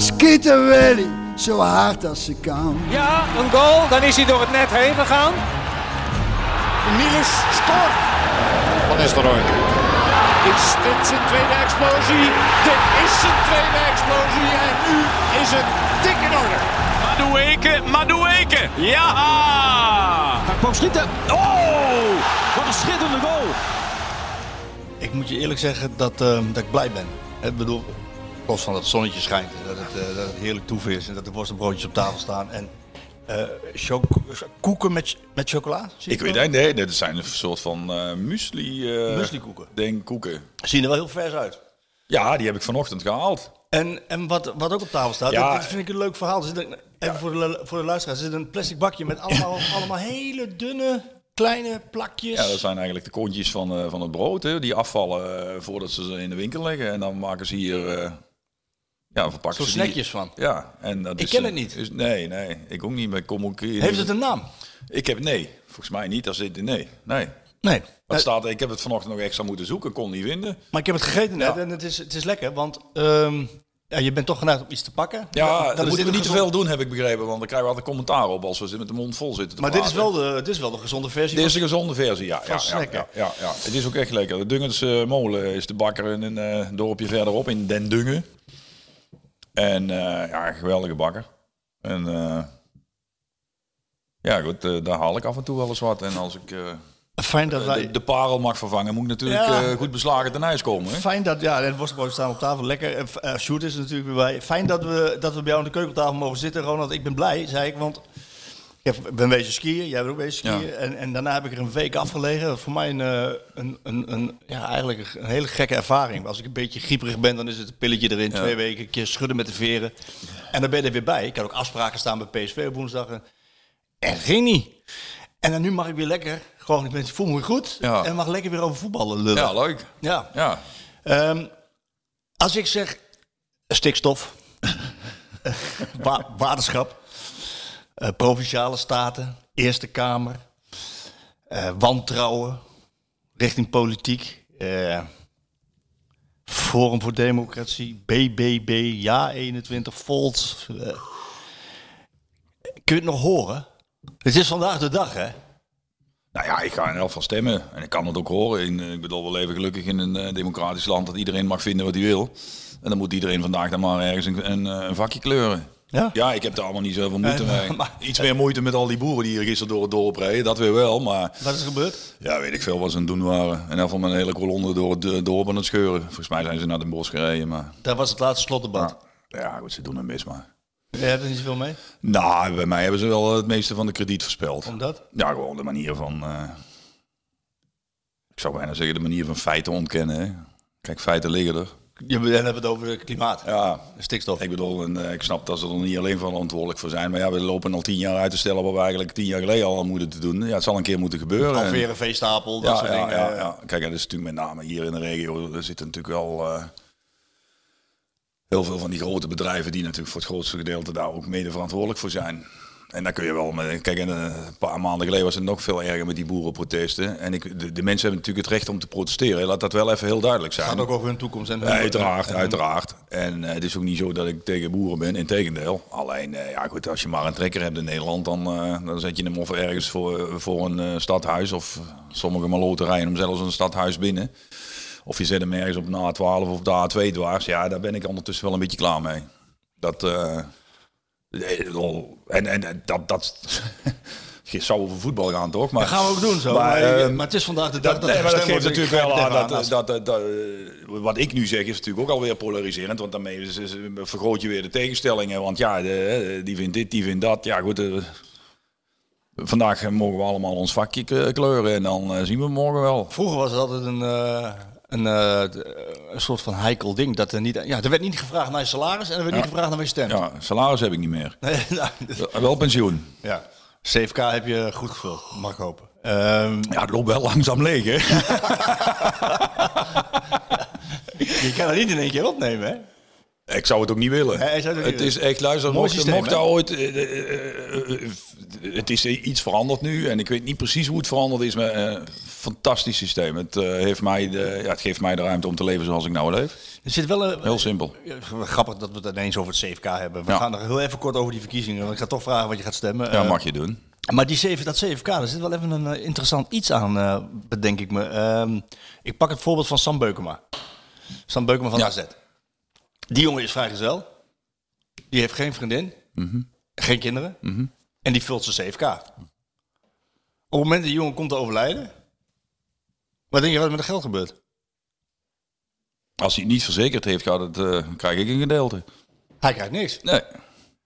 Schieten Willy, zo hard als ze kan. Ja, een goal, dan is hij door het net heen gegaan. Niels scoort. Van Nistelrooy. Is dit zijn tweede explosie? Dit is zijn tweede explosie en nu is het dik in orde. Madueke, Madueke. Ja! Hij kwam schieten. Oh, wat een schitterende goal. Ik moet je eerlijk zeggen dat, eh, dat ik blij ben. Ik bedoel, los van dat het zonnetje schijnt en dat het, eh, dat het heerlijk toef is en dat de worstenbroodjes op tafel staan. En choc- koeken met, met chocola? Ik weet het, nee, dit zijn een soort van eh muesli. eh Mueslikoeken. Denk koeken. Zien er wel heel vers uit. Ja, die heb ik vanochtend gehaald. En, en wat, wat ook op tafel staat, Ja. dat, dat vind ik een leuk verhaal. Er zit een, even voor, de, voor de luisteraars, er zit een plastic bakje met allemaal, allemaal hele dunne, kleine plakjes. Ja, dat zijn eigenlijk de kontjes van, van het brood, hè, die afvallen voordat ze ze in de winkel leggen. En dan maken ze hier, ja, verpakken Zo die- snackjes van. Ja, en dat Ik is, ken eh, het niet. Is, nee, nee, ik ook niet. Maar kom ook hier. Heeft het een naam? Ik heb nee, volgens mij niet. Als dit, nee, nee. Nee. Wat staat, ik heb het vanochtend nog extra moeten zoeken, kon niet vinden. Maar ik heb het gegeten net Ja. en het is, het is lekker, want ehm, ja, je bent toch geneigd om iets te pakken. Ja, Dan dat moeten we niet te veel doen, heb ik begrepen. Want dan krijgen we altijd commentaar op als we met de mond vol zitten te Maar dit is, wel de, dit is wel de gezonde versie. Dit is een gezonde versie, ja. Ja, ja, ja, ja. Het is ook echt lekker. De Dungens molen is de bakker in een eh, dorpje verderop, in Den Dungen. En eh, ja, geweldige bakker. En eh, ja, goed, eh, daar haal ik af en toe wel eens wat. En als ik Fijn dat wij... de, de parel mag vervangen, moet ik natuurlijk Ja. goed beslagen ten ijs komen. Hè? Fijn dat, ja, de worstbroodjes staan op tafel, lekker. Sjoerd is er natuurlijk weer bij. Fijn dat we, dat we bij jou aan de keukentafel mogen zitten, Ronald. Ik ben blij, zei ik, want ik ben wezen skiën, jij bent ook wezen skiën. Ja. En, en daarna heb ik er een week afgelegen. Voor mij een, eh, een, een, een, ja, eigenlijk een hele gekke ervaring. Als ik een beetje grieperig ben, dan is het een pilletje erin. Twee weken, een keer schudden met de veren. En dan ben je er weer bij. Ik had ook afspraken staan bij PSV op woensdag. En het ging niet. En dan nu mag ik weer lekker, gewoon, ik ben, voel me goed. Ja. En mag lekker weer over voetballen lullen. Ja, leuk. ja. Ja. Ehm, als ik zeg stikstof, wa- waterschap, eh, provinciale staten, Eerste Kamer, eh, wantrouwen richting politiek, eh, Forum voor Democratie, BBB, Ja 21, Volt. kun je het nog horen? Het is vandaag de dag, hè? Nou ja, ik ga in elk van stemmen. En ik kan het ook horen. Ik bedoel, we leven gelukkig in een democratisch land dat iedereen mag vinden wat hij wil. En dan moet iedereen vandaag dan maar ergens een vakje kleuren. Ja? Ja, ik heb daar allemaal niet zoveel moeite Nee, mee. maar- Iets meer moeite met al die boeren die hier gisteren door het dorp reden. Dat weer wel, maar Wat is er gebeurd? ja, weet ik veel wat ze aan het doen waren. En dan van een hele kolonne door het eh, dorp aan het scheuren. Volgens mij zijn ze naar Den Bosch gereden, maar... Daar was het laatste slotdebat. Ja, goed, ze doen het mis, maar... Je hebt er niet zoveel mee? Nou, bij mij hebben ze wel het meeste van de krediet verspeld. Omdat? Ja, gewoon de manier van. eh, ik zou bijna zeggen, de manier van feiten ontkennen. Hè. Kijk, feiten liggen er. Je we hebben het over het klimaat. Ja, Stikstof. ik bedoel, en, eh, ik snap dat ze er niet alleen verantwoordelijk voor zijn. Maar ja, we lopen al tien jaar uit te stellen wat we eigenlijk tien jaar geleden al moeten te doen. Ja, het zal een keer moeten gebeuren. En- Halveren veestapel, dat ja, soort ja, dingen. ja, ja. Kijk, en dat is natuurlijk met name hier in de regio. Er zitten natuurlijk wel eh, heel veel van die grote bedrijven die natuurlijk voor het grootste gedeelte daar ook mede verantwoordelijk voor zijn. En daar kun je wel mee. Kijk, en, eh, een paar maanden geleden was het nog veel erger met die boerenprotesten. En ik, de, de mensen hebben natuurlijk het recht om te protesteren. Laat dat wel even heel duidelijk zijn. Het gaat ook over hun toekomst. En hun- uiteraard, en- uiteraard. En eh, het is ook niet zo dat ik tegen boeren ben, integendeel. Alleen, eh, ja goed, als je maar een trekker hebt in Nederland, dan, dan zet je hem of ergens voor, voor een stadhuis. Of sommige maloten rijden hem zelfs een stadhuis binnen. Of je zet hem ergens op de A12 of de A2 dwars. Ja, daar ben ik ondertussen wel een beetje klaar mee. Dat... eh, eh, en, en en dat... dat je zou over voetbal gaan, toch? Maar, Dat gaan we ook doen zo. Maar, Maar, eh, maar het is vandaag de dag dat, dat, nee, dat geeft natuurlijk wel aan dat, dat, dat, dat, eh, wat ik nu zeg is natuurlijk ook alweer polariserend, want daarmee is- is- vergroot je weer de tegenstellingen. Want ja, de, die vindt dit, die vindt dat. Ja, goed. eh, vandaag mogen we allemaal ons vakje kleuren en dan eh, zien we morgen wel. Vroeger was het altijd een, eh, een, eh, een soort van heikel ding. Dat er, niet, ja, er werd niet gevraagd naar je salaris en er werd niet gevraagd naar je stemt. Ja, salaris heb ik niet meer. Nee, nou, dus- Wel pensioen. ja. CFK heb je goed gevuld, mag ik hopen. Ehm, Ja, het loopt wel langzaam leeg, hè? je kan dat niet in één keer opnemen, hè? Ik zou het ook niet willen. Nee, hij zou het is echt, luister, Mooi mocht, systeem, mocht hè? daar ooit... eh, eh, eh, het is iets veranderd nu en ik weet niet precies hoe het veranderd is, maar fantastisch systeem. Het, heeft mij de, ja, het geeft mij de ruimte om te leven zoals ik nou leef. Er zit wel een... Heel simpel. Grappig dat we het ineens over het CFK hebben. We Ja. gaan nog heel even kort over die verkiezingen. want Ik ga toch vragen wat je gaat stemmen. Ja, mag je doen. Maar die dat CFK, daar zit wel even een interessant iets aan, bedenk ik me. Ehm, ik pak het voorbeeld van Sam Beukema. Sam Beukema van Ja. AZ. Die jongen is vrijgezel. Die heeft geen vriendin. Mhm. Geen kinderen. En die vult zijn CFK. Op het moment dat die jongen komt te overlijden... Wat denk je wat er met het geld gebeurt? Als hij het niet verzekerd heeft, gaat het, eh, krijg ik een gedeelte. Hij krijgt niks. Nee.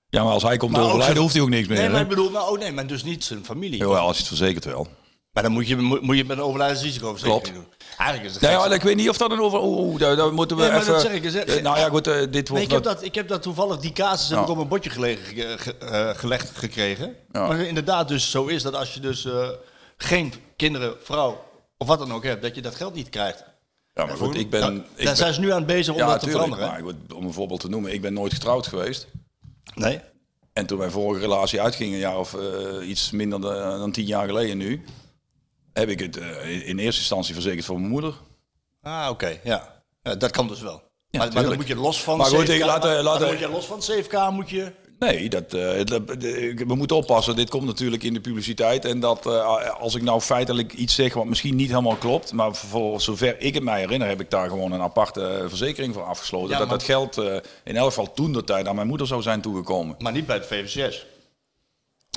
Ja, maar als hij komt te overlijden, hoeft hij ook niks meer. Nee, maar ik bedoel, nou, oh nee, maar dus niet zijn familie. Jawel, als je het verzekerd wel. Maar dan moet je, moet, moet je met een overlijdensrisicoverzekering Klopt. doen. Eigenlijk is het Nee, gekste. ja, ik weet niet of dat een over... Oeh, oeh, daar, daar moeten we Nee, maar even... dat zeg ik, Eh, nou ja, goed, eh, dit Nee, wordt... ik, heb dat, ik heb dat toevallig, die casus heb Ja. ik op mijn bordje gelegen, ge- eh, gelegd gekregen. Ja. Maar inderdaad dus zo is dat als je dus geen kinderen, vrouw of wat dan ook hebt, dat je dat geld niet krijgt. Ja, maar goed, ik ben... Nou, ik daar ben- zijn ze nu aan bezig om ja, dat te veranderen. maar goed, om een voorbeeld te noemen, ik ben nooit getrouwd geweest. Nee? En toen mijn vorige relatie uitging, een jaar of iets minder dan, dan tien jaar geleden nu, heb ik het eh, in eerste instantie verzekerd voor mijn moeder. Ah, oké, ja. Ja, Dat kan dus wel. maar, maar dan moet je los van Maar goed, CFK, laten- laten- dan moet je los van CFK moet je... Nee, dat, eh, we moeten oppassen. Dit komt natuurlijk in de publiciteit. En dat eh, als ik nou feitelijk iets zeg wat misschien niet helemaal klopt. Maar voor zover ik het mij herinner, heb ik daar gewoon een aparte eh, verzekering voor afgesloten. Ja, dat maar- dat geld eh, in elk geval toen de tijd aan mijn moeder zou zijn toegekomen. Maar niet bij het VVCS.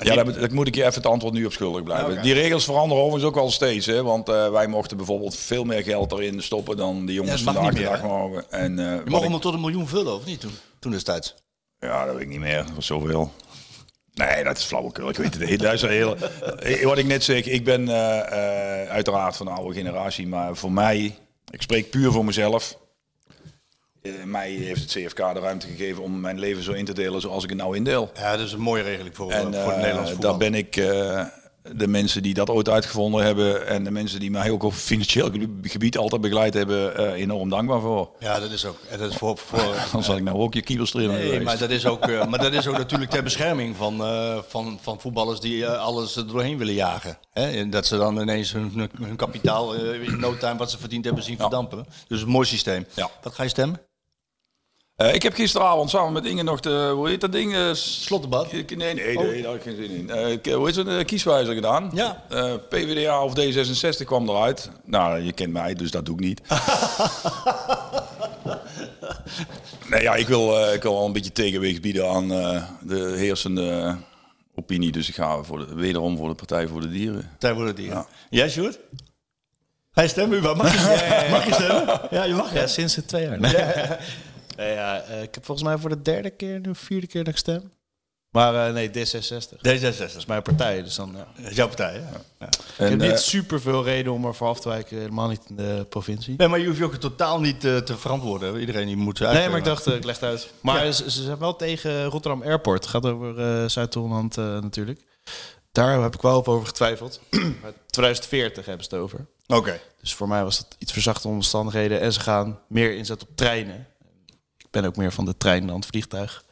Ja, daar, moet- ik je even het antwoord nu op schuldig blijven. Die regels veranderen overigens ook wel steeds. Hè? Want eh, wij mochten bijvoorbeeld veel meer geld erin stoppen dan de jongens Ja, dat vandaag de dag mogen. En, eh, Je mag ik- hem tot een miljoen vullen, of niet, toen, toen destijds? Ja, dat weet ik niet meer. Dat was zoveel. Nee, dat is flauwekul. Ik weet het niet. Heel, eh, wat ik net zeg, ik ben uiteraard van de oude generatie. Maar voor mij, ik spreek puur voor mezelf. Eh, mij heeft het CFK de ruimte gegeven om mijn leven zo in te delen zoals ik het nou indeel. Ja, dat is een mooie regeling voor, En voor het eh, Nederlands voetbal. daar ben ik eh, de mensen die dat ooit uitgevonden hebben en de mensen die mij ook op financieel gebied altijd begeleid hebben, eh, enorm dankbaar voor. Ja, dat is ook. En dat is voor, voor, Anders had ik nou ook je keeperstrainer Nee, geweest. maar dat is ook, eh, maar dat is ook natuurlijk ter bescherming van, eh, van, van voetballers die eh, alles er doorheen willen jagen. Hè? En dat ze dan ineens hun, hun, kapitaal eh, in no time wat ze verdiend hebben zien verdampen. Dus een mooi systeem. Ja. Wat ga je stemmen? Eh, ik heb gisteravond samen met Inge nog de, hoe heet dat ding? Eh, Slotdebat? Nee, nee, nee, nee, daar heb ik geen zin in. Eh, ik- hoe is het? kieswijzer gedaan. Ja. Eh, PvdA of D66 kwam eruit. Nou, je kent mij, dus dat doe ik niet. nee, ja, ik wil, eh, ik wil wel een beetje tegenwicht bieden aan eh, de heersende opinie. Dus ik ga voor de, wederom voor de Partij voor de Dieren. Tijd voor de dieren. Jij, Sjoerd? Hij stemmen? Mag je, mag je stemmen? Ja, je mag. Ja, sinds het twee jaar. Nee. Nee, ja, eh, ik heb volgens mij voor de derde keer, nu vierde keer dat ik stem. Maar eh, nee, D66. Dat D66. is mijn partij, dus dan... ja. Dat is jouw partij? Ja. Ik heb eh, niet super veel reden om ervoor af te wijken, helemaal niet in de provincie. Nee, maar je hoeft je ook totaal niet eh, te verantwoorden. Iedereen die moet Nee, uitleggen. maar ik dacht, eh, ik leg het uit. Maar ze, ze zijn wel tegen Rotterdam Airport. Het gaat over eh Zuid-Holland eh, natuurlijk. Daar heb ik wel over getwijfeld. maar 2040 hebben ze het over. Oké. Dus voor mij was dat iets verzachte omstandigheden. En ze gaan meer inzetten op treinen. Ik ben ook meer van de trein dan het vliegtuig.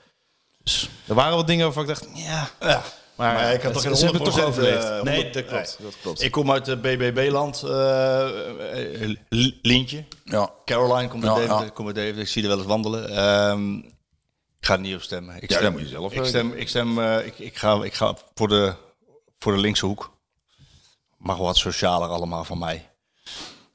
Dus er waren wat dingen waarvan ik dacht, ja... Ja. Maar, Maar ik had toch geen ze hebben het 100%, toch overleefd. eh, nee, 100 dat klopt. Dat klopt. Ik kom uit het BBB-land. eh, eh, Li- Lientje. ja. Caroline komt uit Ja, Deventer. ja. Kom uit Deventer. Ik zie er wel eens wandelen. Ehm, ik ga er niet op stemmen. Ik Ja, stem, dat moet je zelf Ik stem, ik, stem eh, ik, ik, ga, ik ga voor de, voor de linkse hoek. Mag wat socialer allemaal van mij.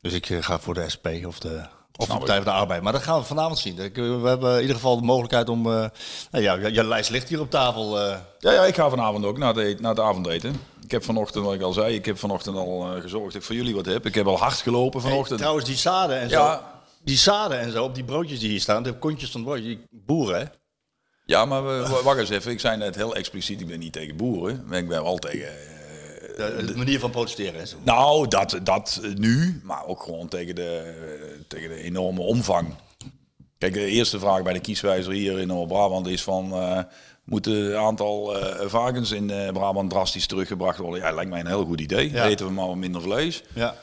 Dus ik ga voor de SP of de, of de Partij van de Arbeid. Maar dat gaan we vanavond zien. We hebben in ieder geval de mogelijkheid om... eh nou ja, je lijst ligt hier op tafel. eh. Ja, ja, ik ga vanavond ook naar, de, naar het avondeten. Ik heb vanochtend, wat ik al zei, ik heb vanochtend al eh, gezorgd dat ik voor jullie wat heb. Ik heb al hard gelopen Hey, vanochtend. trouwens, die zaden en zo. Die zaden en zo op die broodjes die hier staan. De kontjes van. Die boeren, hè? Ja, maar we, wacht eens even. Ik zei net heel expliciet, ik ben niet tegen boeren. Maar ik ben wel tegen, De, de manier van protesteren. en zo. Nou, dat, dat nu, maar ook gewoon tegen de, tegen de enorme omvang. Kijk, de eerste vraag bij de kieswijzer hier in Noord-Brabant is van... eh moet het aantal eh varkens in eh, Brabant drastisch teruggebracht worden? Ja, lijkt mij een heel goed idee. Ja. Eten we maar wat minder vlees. Ja.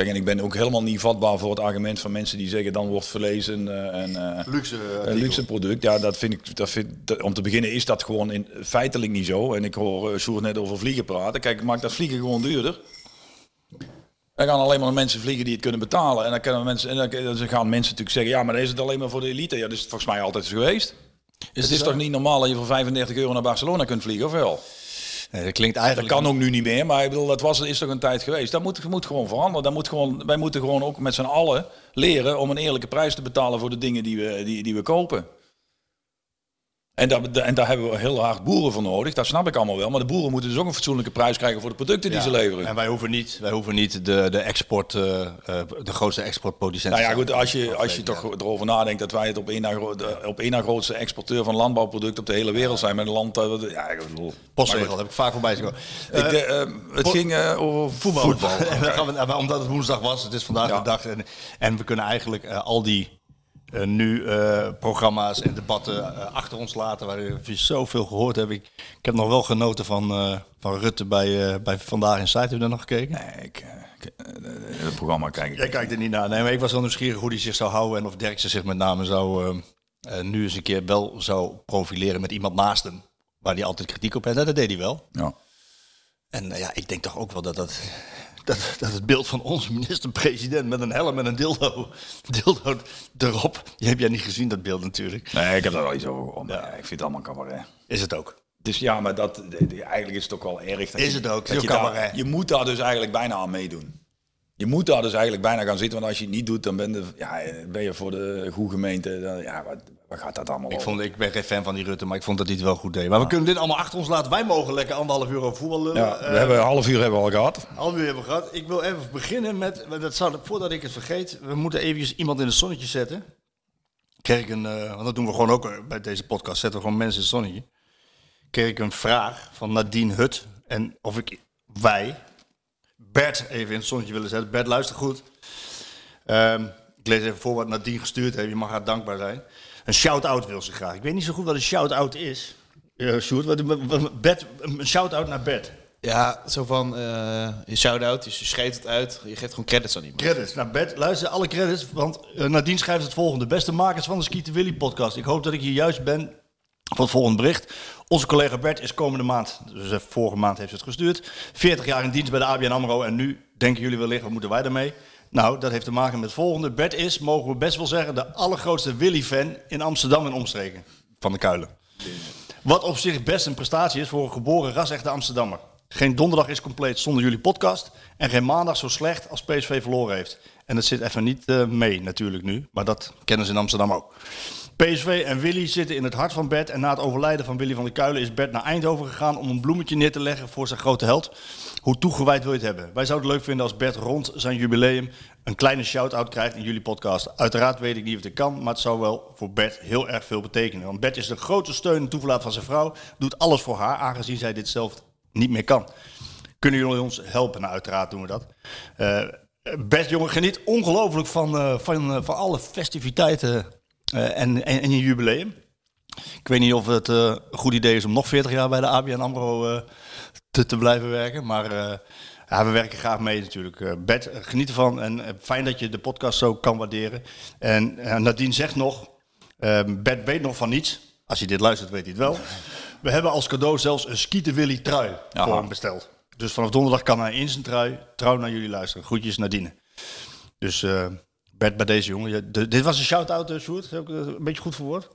Kijk, en ik ben ook helemaal niet vatbaar voor het argument van mensen die zeggen... dan wordt vlees een, eh, een, eh, Luxe, een artikel. luxe product. Ja, dat vind ik... Dat vind, dat- om te beginnen is dat gewoon in, feitelijk niet zo. En ik hoor uh, Sjoerd net over vliegen praten. Kijk, maakt dat vliegen gewoon duurder. Dan gaan alleen maar mensen vliegen die het kunnen betalen. En dan, kunnen mensen, en dan, dan gaan mensen natuurlijk zeggen... ja, maar dan is het alleen maar voor de elite. Ja, dat is het volgens mij altijd geweest. het is zo? toch niet normaal dat je voor 35 euro naar Barcelona kunt vliegen, of wel? Nee, dat klinkt Dat eigenlijk... kan ook nu niet meer, maar ik bedoel, dat was, is toch een tijd geweest. Dat moet, moet gewoon veranderen. Dat moet gewoon, wij moeten gewoon ook met z'n allen leren om een eerlijke prijs te betalen voor de dingen die we, die, die we kopen. En daar, en daar hebben we heel hard boeren voor nodig. Dat snap ik allemaal wel. Maar de boeren moeten dus ook een fatsoenlijke prijs krijgen voor de producten die ze leveren. En wij hoeven niet, wij hoeven niet de, de, export, eh, eh, de grootste exportproducent Nou ja, goed, als je, als je toch erover nadenkt dat wij het op één na, op één na grootste exporteur van landbouwproducten op de hele wereld zijn. Met een land, dat we- ja, ik bedoel... Heb ik vaak voorbij zien komen. goed. Ik, eh, eh, het ging eh, over voetbal. Maar omdat het woensdag was, het is vandaag Ja. de dag. En, en we kunnen eigenlijk eh, al die eh, nu eh, programma's en debatten eh, achter ons laten. Waar we zoveel gehoord hebben. Ik, ik heb nog wel genoten van, van Rutte bij, bij Vandaag in Site. Heb je daar nog gekeken? Nee, ik, ik, het programma kijk ik Jij kijkt er niet naar. Nee, maar ik was wel nieuwsgierig hoe hij zich zou houden. En of Derksen zich met name zou, nu eens een keer wel zou profileren met iemand naast hem. Waar hij altijd kritiek op had. En dat deed hij wel. Ja. En ja, ik denk toch ook wel dat, dat, dat, dat het beeld van onze minister-president met een helm en een dildo, dildo erop. Die heb jij niet gezien, dat beeld natuurlijk. Nee, ik heb daar wel iets over gehoord. maar Ja. ik vind het allemaal cabaret. Is het ook. Dus ja, maar dat, eigenlijk is het ook wel erg. Dat Is het ook, Dat je, daar- je moet daar dus eigenlijk bijna aan meedoen. Je moet daar dus eigenlijk bijna gaan zitten. Want als je het niet doet, dan ben je, ja, ben je voor de goede gemeente. Dan, ja, wat, wat gaat dat allemaal Ik, vond, ik ben geen fan van die Rutte, maar ik vond dat hij het wel goed deed. Maar we kunnen dit allemaal achter ons laten. Wij mogen lekker anderhalf uur over voetbal lullen. Ja, we Eh, hebben een half uur hebben we al gehad. Half uur hebben we gehad. Ik wil even beginnen met, dat zou, voordat ik het vergeet, we moeten even iemand in het zonnetje zetten. Kreeg ik een, eh, want dat doen we gewoon ook eh, bij deze podcast, zetten we gewoon mensen in het zonnetje. Kreeg ik een vraag van Nadine Hut en of ik, wij, Bert even in het zonnetje willen zetten. Bert, luister goed. Ehm, ik lees even voor wat Nadine gestuurd heeft, je mag haar dankbaar zijn. Een shout-out wil ze graag. Ik weet niet zo goed wat een shout-out is. Uh, Sjoerd, wat, Bert, een shout-out naar Bert. Ja, zo van eh je shout-out, dus je schreeuwt het uit. Je geeft gewoon credits aan iemand. Credits. Nou, Bert, luister, alle credits. Want eh, Nadine schrijft het volgende. Beste makers van de Skieten Willy podcast. Ik hoop dat ik hier juist ben voor het volgende bericht. Onze collega Bert is komende maand, dus eh, vorige maand heeft ze het gestuurd, 40 jaar in dienst bij de ABN AMRO. En nu denken jullie wellicht, wat moeten wij daarmee? Nou, dat heeft te maken met het volgende. Bert is, mogen we best wel zeggen, de allergrootste Willy-fan in Amsterdam en omstreken. Van de Kuilen. Wat op zich best een prestatie is voor een geboren ras-echte Amsterdammer. Geen donderdag is compleet zonder jullie podcast. En geen maandag zo slecht als PSV verloren heeft. En dat zit even niet eh, mee natuurlijk nu. Maar dat kennen ze in Amsterdam ook. PSV en Willy zitten in het hart van Bert. En na het overlijden van Willy van der Kuilen is Bert naar Eindhoven gegaan om een bloemetje neer te leggen voor zijn grote held. Hoe toegewijd wil je het hebben? Wij zouden het leuk vinden als Bert rond zijn jubileum een kleine shout-out krijgt in jullie podcast. Uiteraard weet ik niet of het kan, maar het zou wel voor Bert heel erg veel betekenen. Want Bert is de grote steun en toeverlaat van zijn vrouw. Doet alles voor haar, aangezien zij dit zelf niet meer kan. Kunnen jullie ons helpen? Nou, uiteraard doen we dat. Eh, Bert, jongen, geniet ongelooflijk van, eh, van, eh, van alle festiviteiten en, en, en je jubileum. Ik weet niet of het een goed idee is om nog 40 jaar bij de ABN AMRO te, te blijven werken. Maar eh, ja, we werken graag mee natuurlijk. Eh, Bert, geniet ervan en eh, fijn dat je de podcast zo kan waarderen. En Nadine zegt nog, Bert weet nog van niets. Als je dit luistert weet hij het wel. We hebben als cadeau zelfs een Skieten Willy trui Aha. voor hem besteld. Dus vanaf donderdag kan hij in zijn trui trouw naar jullie luisteren. Groetjes Nadine. Dus eh, Bert bij deze jongen. De- dit was een shout-out, uh, Sjoerd. Heb ik het een beetje goed verwoord?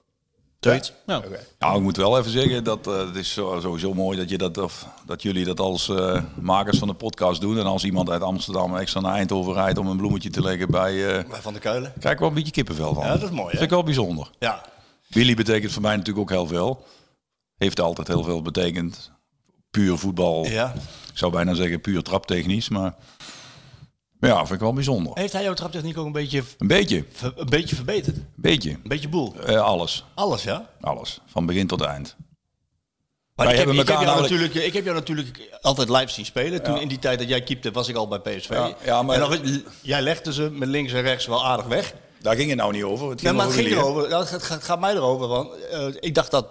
Zoiets. Ja. Nou, ik moet wel even zeggen dat eh, het is sowieso mooi dat, je dat, of, dat jullie dat als eh, makers van de podcast doen. En als iemand uit Amsterdam extra naar Eindhoven rijdt om een bloemetje te leggen bij... eh Bij Van der Kuilen. krijg ik wel een beetje kippenvel van. Ja, dat is mooi, hè? vind ik wel bijzonder. Ja. Willy betekent voor mij natuurlijk ook heel veel. Heeft altijd heel veel betekend. Puur voetbal. ja. Ik zou bijna zeggen puur traptechnisch, maar... maar Ja, vind ik wel bijzonder. Heeft hij jouw traptechniek ook een beetje, Een beetje, ver- een beetje verbeterd? Een beetje. beetje boel? Eh, alles, Alles, ja? alles. Van begin tot eind. Maar Wij ik heb, ik, jou natuurlijk, ik heb jou natuurlijk altijd live zien spelen. Toen in die tijd dat jij keepte, was ik al bij PSV. Ja, ja, maar- en dan, jij legde ze met links en rechts wel aardig weg. Daar ging het nou niet over. Het ging maar het over ging. Het gaat, gaat, gaat mij erover. Want eh, ik dacht dat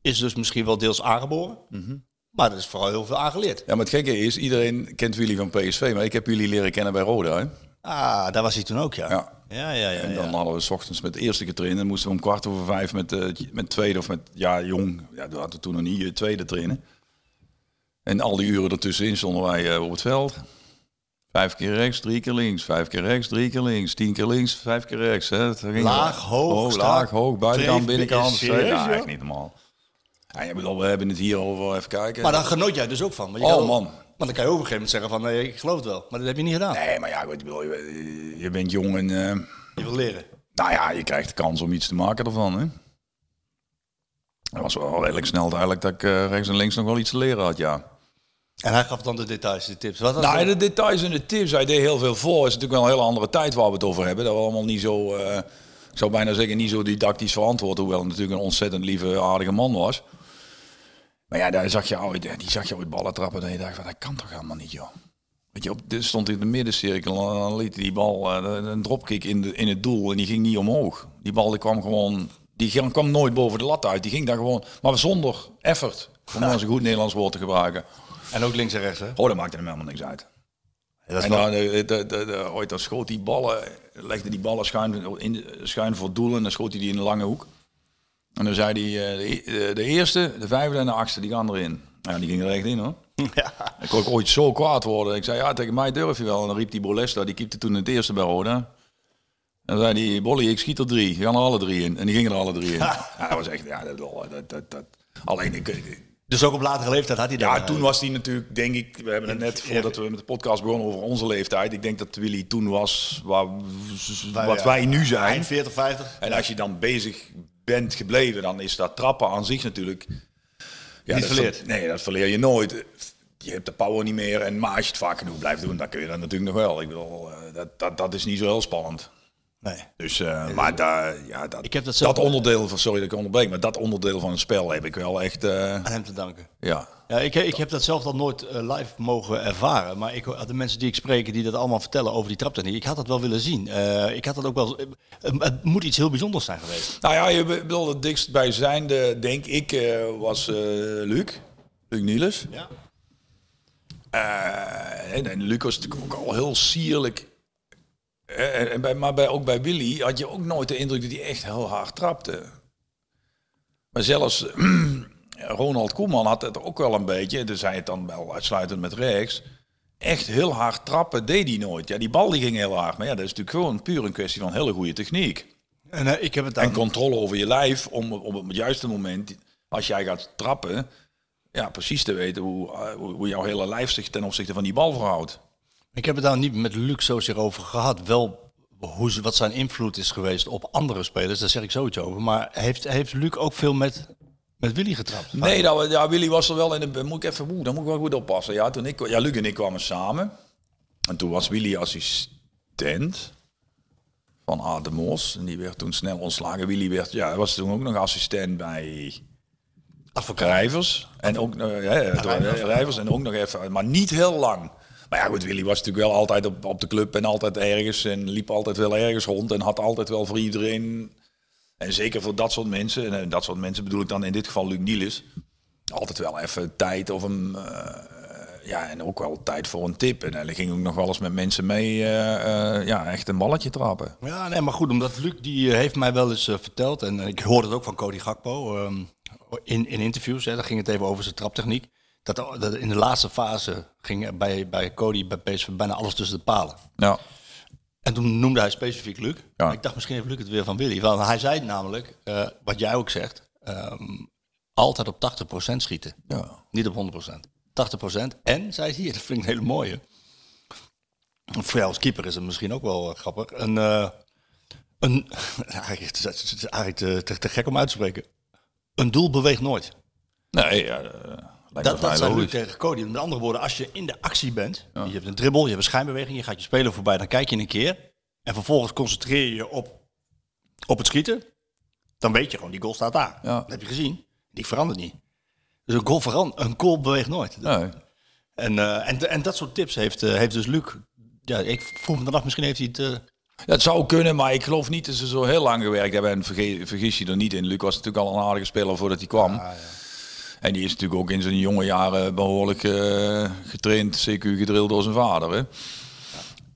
is dus misschien wel deels aangeboren. Mhm. Maar er is vooral heel veel aangeleerd. Ja, maar het gekke is, iedereen kent Willy van PSV, maar ik heb jullie leren kennen bij Roda. Hè? Ah, daar was hij toen ook, ja. Ja. ja, ja, ja. En ja. dan hadden we s ochtends met de eerste getraind. En moesten we om kwart over vijf met, eh, met tweede of met, ja, jong. Ja, we hadden toen nog niet eh, tweede trainen. En al die uren ertussenin stonden wij eh, op het veld. Vijf keer rechts, drie keer links. Vijf keer rechts, drie keer links. Tien keer links, vijf keer rechts. Hè. Ging Laag, hoog, hoog, strak. laag, hoog, buitenkant, binnenkant. serieus, ja, echt niet normaal. Ja, bedoel, we hebben het hier over, even kijken. Maar daar genoot jij dus ook van. Want je Oh, man. Maar dan kan je ook op een gegeven moment zeggen van, nee, ik geloof het wel. Maar dat heb je niet gedaan. Nee, maar ja, goed, ik bedoel, je, je bent jong en... eh, Je wil leren. Nou ja, je krijgt de kans om iets te maken ervan. Hè? Dat was wel redelijk snel duidelijk dat ik eh, rechts en links nog wel iets te leren had, ja. En hij gaf dan de details, de tips. Wat was Nou, de details en de tips, hij deed heel veel voor. Het is natuurlijk wel een hele andere tijd waar we het over hebben. Dat we allemaal niet zo, eh, ik zou bijna zeggen, niet zo didactisch verantwoord. Hoewel het natuurlijk een ontzettend lieve, aardige man was. Maar ja, daar zag je ooit, die zag je ooit ballen trappen. En je dacht, van, dat kan toch helemaal niet, joh. Weet je, op, dit stond in de middencirkel en dan liet die bal, eh, een dropkick in, de, in het doel en die ging niet omhoog. Die bal die kwam gewoon, die kwam nooit boven de lat uit. Die ging daar gewoon, maar zonder effort. Om eens een goed Nederlands woord te gebruiken. En ook links en rechts, hè? Oh, dat maakte hem helemaal niks uit. Ja, dat is En dan, de, de, ooit dan schoot die ballen, legde die ballen schuin, in, schuin voor het doel en dan schoot hij die in de lange hoek. En dan zei hij, eh, de, de, de eerste, de vijfde en de achtste, die gaan erin. Ja, die gingen er echt in hoor. Ja. Ik kon ook ooit zo kwaad worden. Ik zei, ja, tegen mij durf je wel. En dan riep die Bolesta, die keepte toen het eerste bij Roda. En dan zei die Bolly, ik schiet er drie. Gaan er alle drie in. En die gingen er alle drie in. ja, dat was echt, ja, dat, dat, dat, dat. Alleen, ik, Dus ook op latere leeftijd had hij dat. ja, toen was hij natuurlijk, denk ik, we hebben het net voordat we met de podcast begonnen over onze leeftijd. Ik denk dat Willy toen was waar, wat wij nu zijn. Eind 40, 50. En als je dan bezig bent gebleven, dan is dat trappen aan zich natuurlijk... Ja, Niet verleerd. ver- Nee, dat verleer je nooit. Je hebt de power niet meer. En, maar als je het vaak genoeg blijft doen, dan kun je dat natuurlijk nog wel. Ik bedoel, eh, dat, dat, dat is niet zo heel spannend. Nee. Dus, eh, maar daar, ja, dat, Ik heb dat dat onderdeel van, sorry dat ik onderbreek, maar dat onderdeel van het spel heb ik wel echt, eh, Aan hem te danken. ja. Ja, ik, ik heb dat zelf dan nooit eh, live mogen ervaren. Maar ik, de mensen die ik spreek, die dat allemaal vertellen over die traptechniek. Ik had dat wel willen zien. Eh, ik had dat ook wel... eh, het moet iets heel bijzonders zijn geweest. Nou ja, je bedoelt het dichtstbijzijnde, denk ik, was eh Luc. Luc Niels. Ja. En, en Luc was natuurlijk ook al heel sierlijk. En, en bij, maar bij, ook bij Willy had je ook nooit de indruk dat hij echt heel hard trapte. Maar zelfs Ronald Koeman had het ook wel een beetje. Dus hij het dan wel uitsluitend met rechts. Echt heel hard trappen deed hij nooit. Ja, die bal die ging heel hard. Maar ja, dat is natuurlijk gewoon puur een kwestie van hele goede techniek. En eh, ik heb het En dan... controle over je lijf om op het juiste moment, als jij gaat trappen, ja, precies te weten hoe, eh, hoe hoe jouw hele lijf zich ten opzichte van die bal verhoudt. Ik heb het daar niet met Luc zozeer over gehad. Wel hoe, wat zijn invloed is geweest op andere spelers. Daar zeg ik zoiets over. Maar heeft, heeft Luc ook veel met, met Willy getrapt? Nee, dat, we- ja, Willy was er wel in de. Moet ik even, dan moet ik wel goed oppassen. Ja, toen ik, ja, Luc en ik kwamen samen. En toen was Willy assistent van Aad de Mos. En die werd toen snel ontslagen. Willy werd, ja, hij was toen ook nog assistent bij Rijvers. En ook nog, ja, Rijvers en ook nog even, maar niet heel lang. Maar ja, goed, Willy was natuurlijk wel altijd op, op de club en altijd ergens. En liep altijd wel ergens rond. En had altijd wel voor iedereen. En zeker voor dat soort mensen. En eh, dat soort mensen bedoel ik dan in dit geval Luc Nielis. Altijd wel even tijd of een. eh, ja, en ook wel tijd voor een tip. En hij ging ook nog wel eens met mensen mee. eh, ja, echt een balletje trappen. Ja, nee, maar goed, omdat Luc die heeft mij wel eens verteld, en ik hoorde het ook van Cody Gakpo ehm, in, in interviews, hè, daar ging het even over zijn traptechniek. Dat, dat in de laatste fase ging bij, bij Cody, bij PSV, bijna alles tussen de palen. Ja. En toen noemde hij specifiek Luc. Ja. Ik dacht misschien heeft Luc het weer van Willy. Want hij zei namelijk, eh, wat jij ook zegt, ehm, altijd op 80% schieten. ja. Niet op 100%. 80%. En, zei hij, dat vind ik een hele mooie. Voor jou als keeper is het misschien ook wel eh, grappig. Een, eh, een, eigenlijk, het is- het is eigenlijk te, te, te gek om uit te spreken. Een doel beweegt nooit. Nee, ja, Dat, dat Luc logisch. tegen Cody. Met andere woorden, als je in de actie bent, je hebt een dribbel, je hebt een schijnbeweging, je gaat je speler voorbij, dan kijk je een keer. En vervolgens concentreer je je op, op het schieten. Dan weet je gewoon, die goal staat daar. Ja. Dat heb je gezien. Die verandert niet. Dus een goal, veran een goal beweegt nooit. Nee. En, eh, en, en dat soort tips heeft, eh, heeft dus Luc. Ja, ik vroeg me dan af, misschien heeft hij het... eh, Dat zou kunnen, maar ik geloof niet dat ze zo heel lang gewerkt hebben. En vergis je er niet in. Luc was natuurlijk al een aardige speler voordat hij kwam. En die is natuurlijk ook in zijn jonge jaren behoorlijk eh, getraind, CQ gedrild door zijn vader. Hè?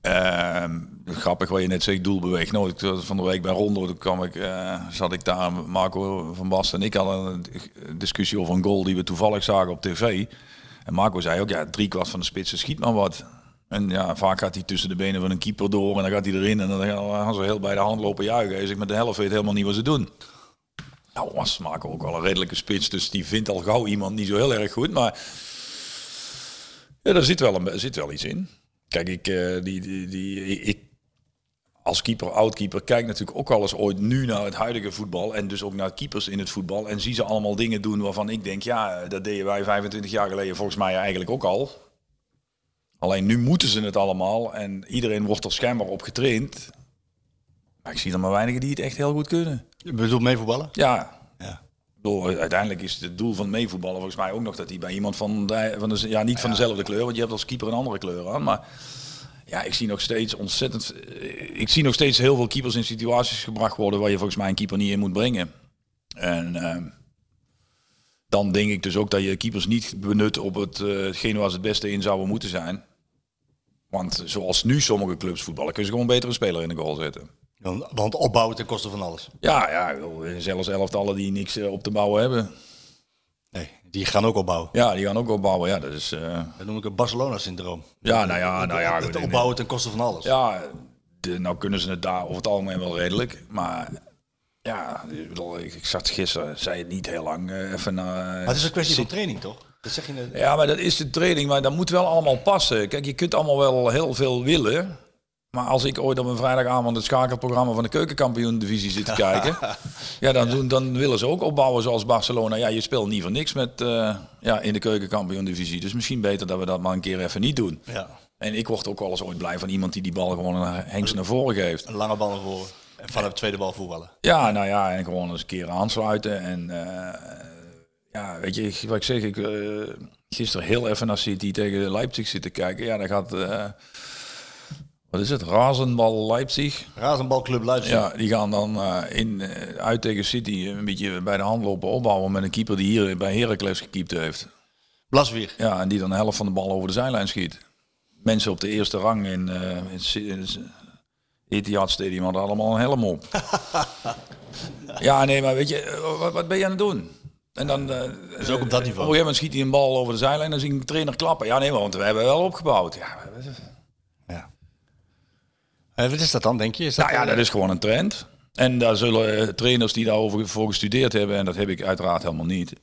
Ehm, grappig wat je net zegt, doel beweegt nooit. Ik was Van de week bij Rondo toen kwam ik, eh, zat ik daar, Marco van Basten en ik hadden een discussie over een goal die we toevallig zagen op tv. En Marco zei ook, ja, drie kwart van de spitsen schiet maar wat. En ja, vaak gaat hij tussen de benen van een keeper door en dan gaat hij erin en dan gaan ze heel bij de hand lopen juichen. Hij zegt, met de helft weet helemaal niet wat ze doen. Nou, was Marco ook wel een redelijke spits, dus die vindt al gauw iemand niet zo heel erg goed. Maar ja, daar zit wel, een, zit wel iets in. Kijk, ik, eh, die, die, die, ik als keeper, oud-keeper, kijk natuurlijk ook al eens ooit nu naar het huidige voetbal. En dus ook naar keepers in het voetbal. En zie ze allemaal dingen doen waarvan ik denk, ja, dat deden wij 25 jaar geleden volgens mij eigenlijk ook al. Alleen nu moeten ze het allemaal en iedereen wordt er schijnbaar op getraind. Maar ik zie er maar weinigen die het echt heel goed kunnen. Je bedoelt meevoetballen? Ja. Ja. Bedoel, uiteindelijk is het doel van meevoetballen volgens mij ook nog dat hij bij iemand van, de, van de, ja, niet van dezelfde kleur, want je hebt als keeper een andere kleur aan. Maar ja, ik zie nog steeds ontzettend, eh, ik zie nog steeds heel veel keepers in situaties gebracht worden waar je volgens mij een keeper niet in moet brengen. En ehm, dan denk ik dus ook dat je keepers niet benut op het, hetgene waar ze het beste in zouden moeten zijn. Want zoals nu sommige clubs voetballen, kun je gewoon een speler in de goal zetten. Want, opbouwen ten koste van alles. Ja, ja, zelfs elftallen die niks eh, op te bouwen hebben. Nee, die gaan ook opbouwen. Ja, die gaan ook opbouwen. Ja, dat is. eh, Dat noem ik het Barcelona-syndroom. ja, nou ja, nou ja. Het opbouwen ten koste van alles. Ja, de, nou kunnen ze het daar over het algemeen wel redelijk. Maar ja, ik bedoel, ik, ik zat gisteren, zei het niet heel lang eh, even naar. Maar het is een kwestie van training, toch? Dat zeg je net. Ja, maar dat is de training, maar dat moet wel allemaal passen. Kijk, je kunt allemaal wel heel veel willen. Maar als ik ooit op een vrijdagavond het schakelprogramma van de keukenkampioen-divisie zit te kijken, ja, dan, doen, dan willen ze ook opbouwen zoals Barcelona. Ja, je speelt niet voor niks met, eh, ja, in de keukenkampioen-divisie. Dus misschien beter dat we dat maar een keer even niet doen. Ja. En ik word ook wel eens ooit blij van iemand die die bal gewoon een hengst naar voren geeft. Een lange bal naar voren. En vanaf de tweede bal voetballen. Ja, nou ja, en gewoon eens een keer aansluiten. En eh, ja, weet je, wat ik zeg, ik eh, gisteren heel even naar City tegen Leipzig zitten kijken. Ja, dan gaat, wat is het, Razenbal Leipzig. Razenbalclub Leipzig. Ja, die gaan dan eh, in, eh, uit tegen City een beetje bij de hand lopen opbouwen met een keeper die hier bij Heracles gekiept heeft. Blaswier. Ja, en die dan de helft van de bal over de zijlijn schiet. Mensen op de eerste rang in, eh in, het Etihad Stadium hadden allemaal een helm op. ja, nee, maar weet je, wat, wat ben je aan het doen? En dan, eh, Dus ook op dat niveau. Op een gegeven moment schiet hij een bal over de zijlijn en dan zie ik een trainer klappen. Ja, nee, maar want we hebben wel opgebouwd. Ja. Eh, wat is dat dan, denk je? Is dat nou ja, dat is gewoon een trend. En daar zullen eh, trainers die daarover voor gestudeerd hebben, en dat heb ik uiteraard helemaal niet,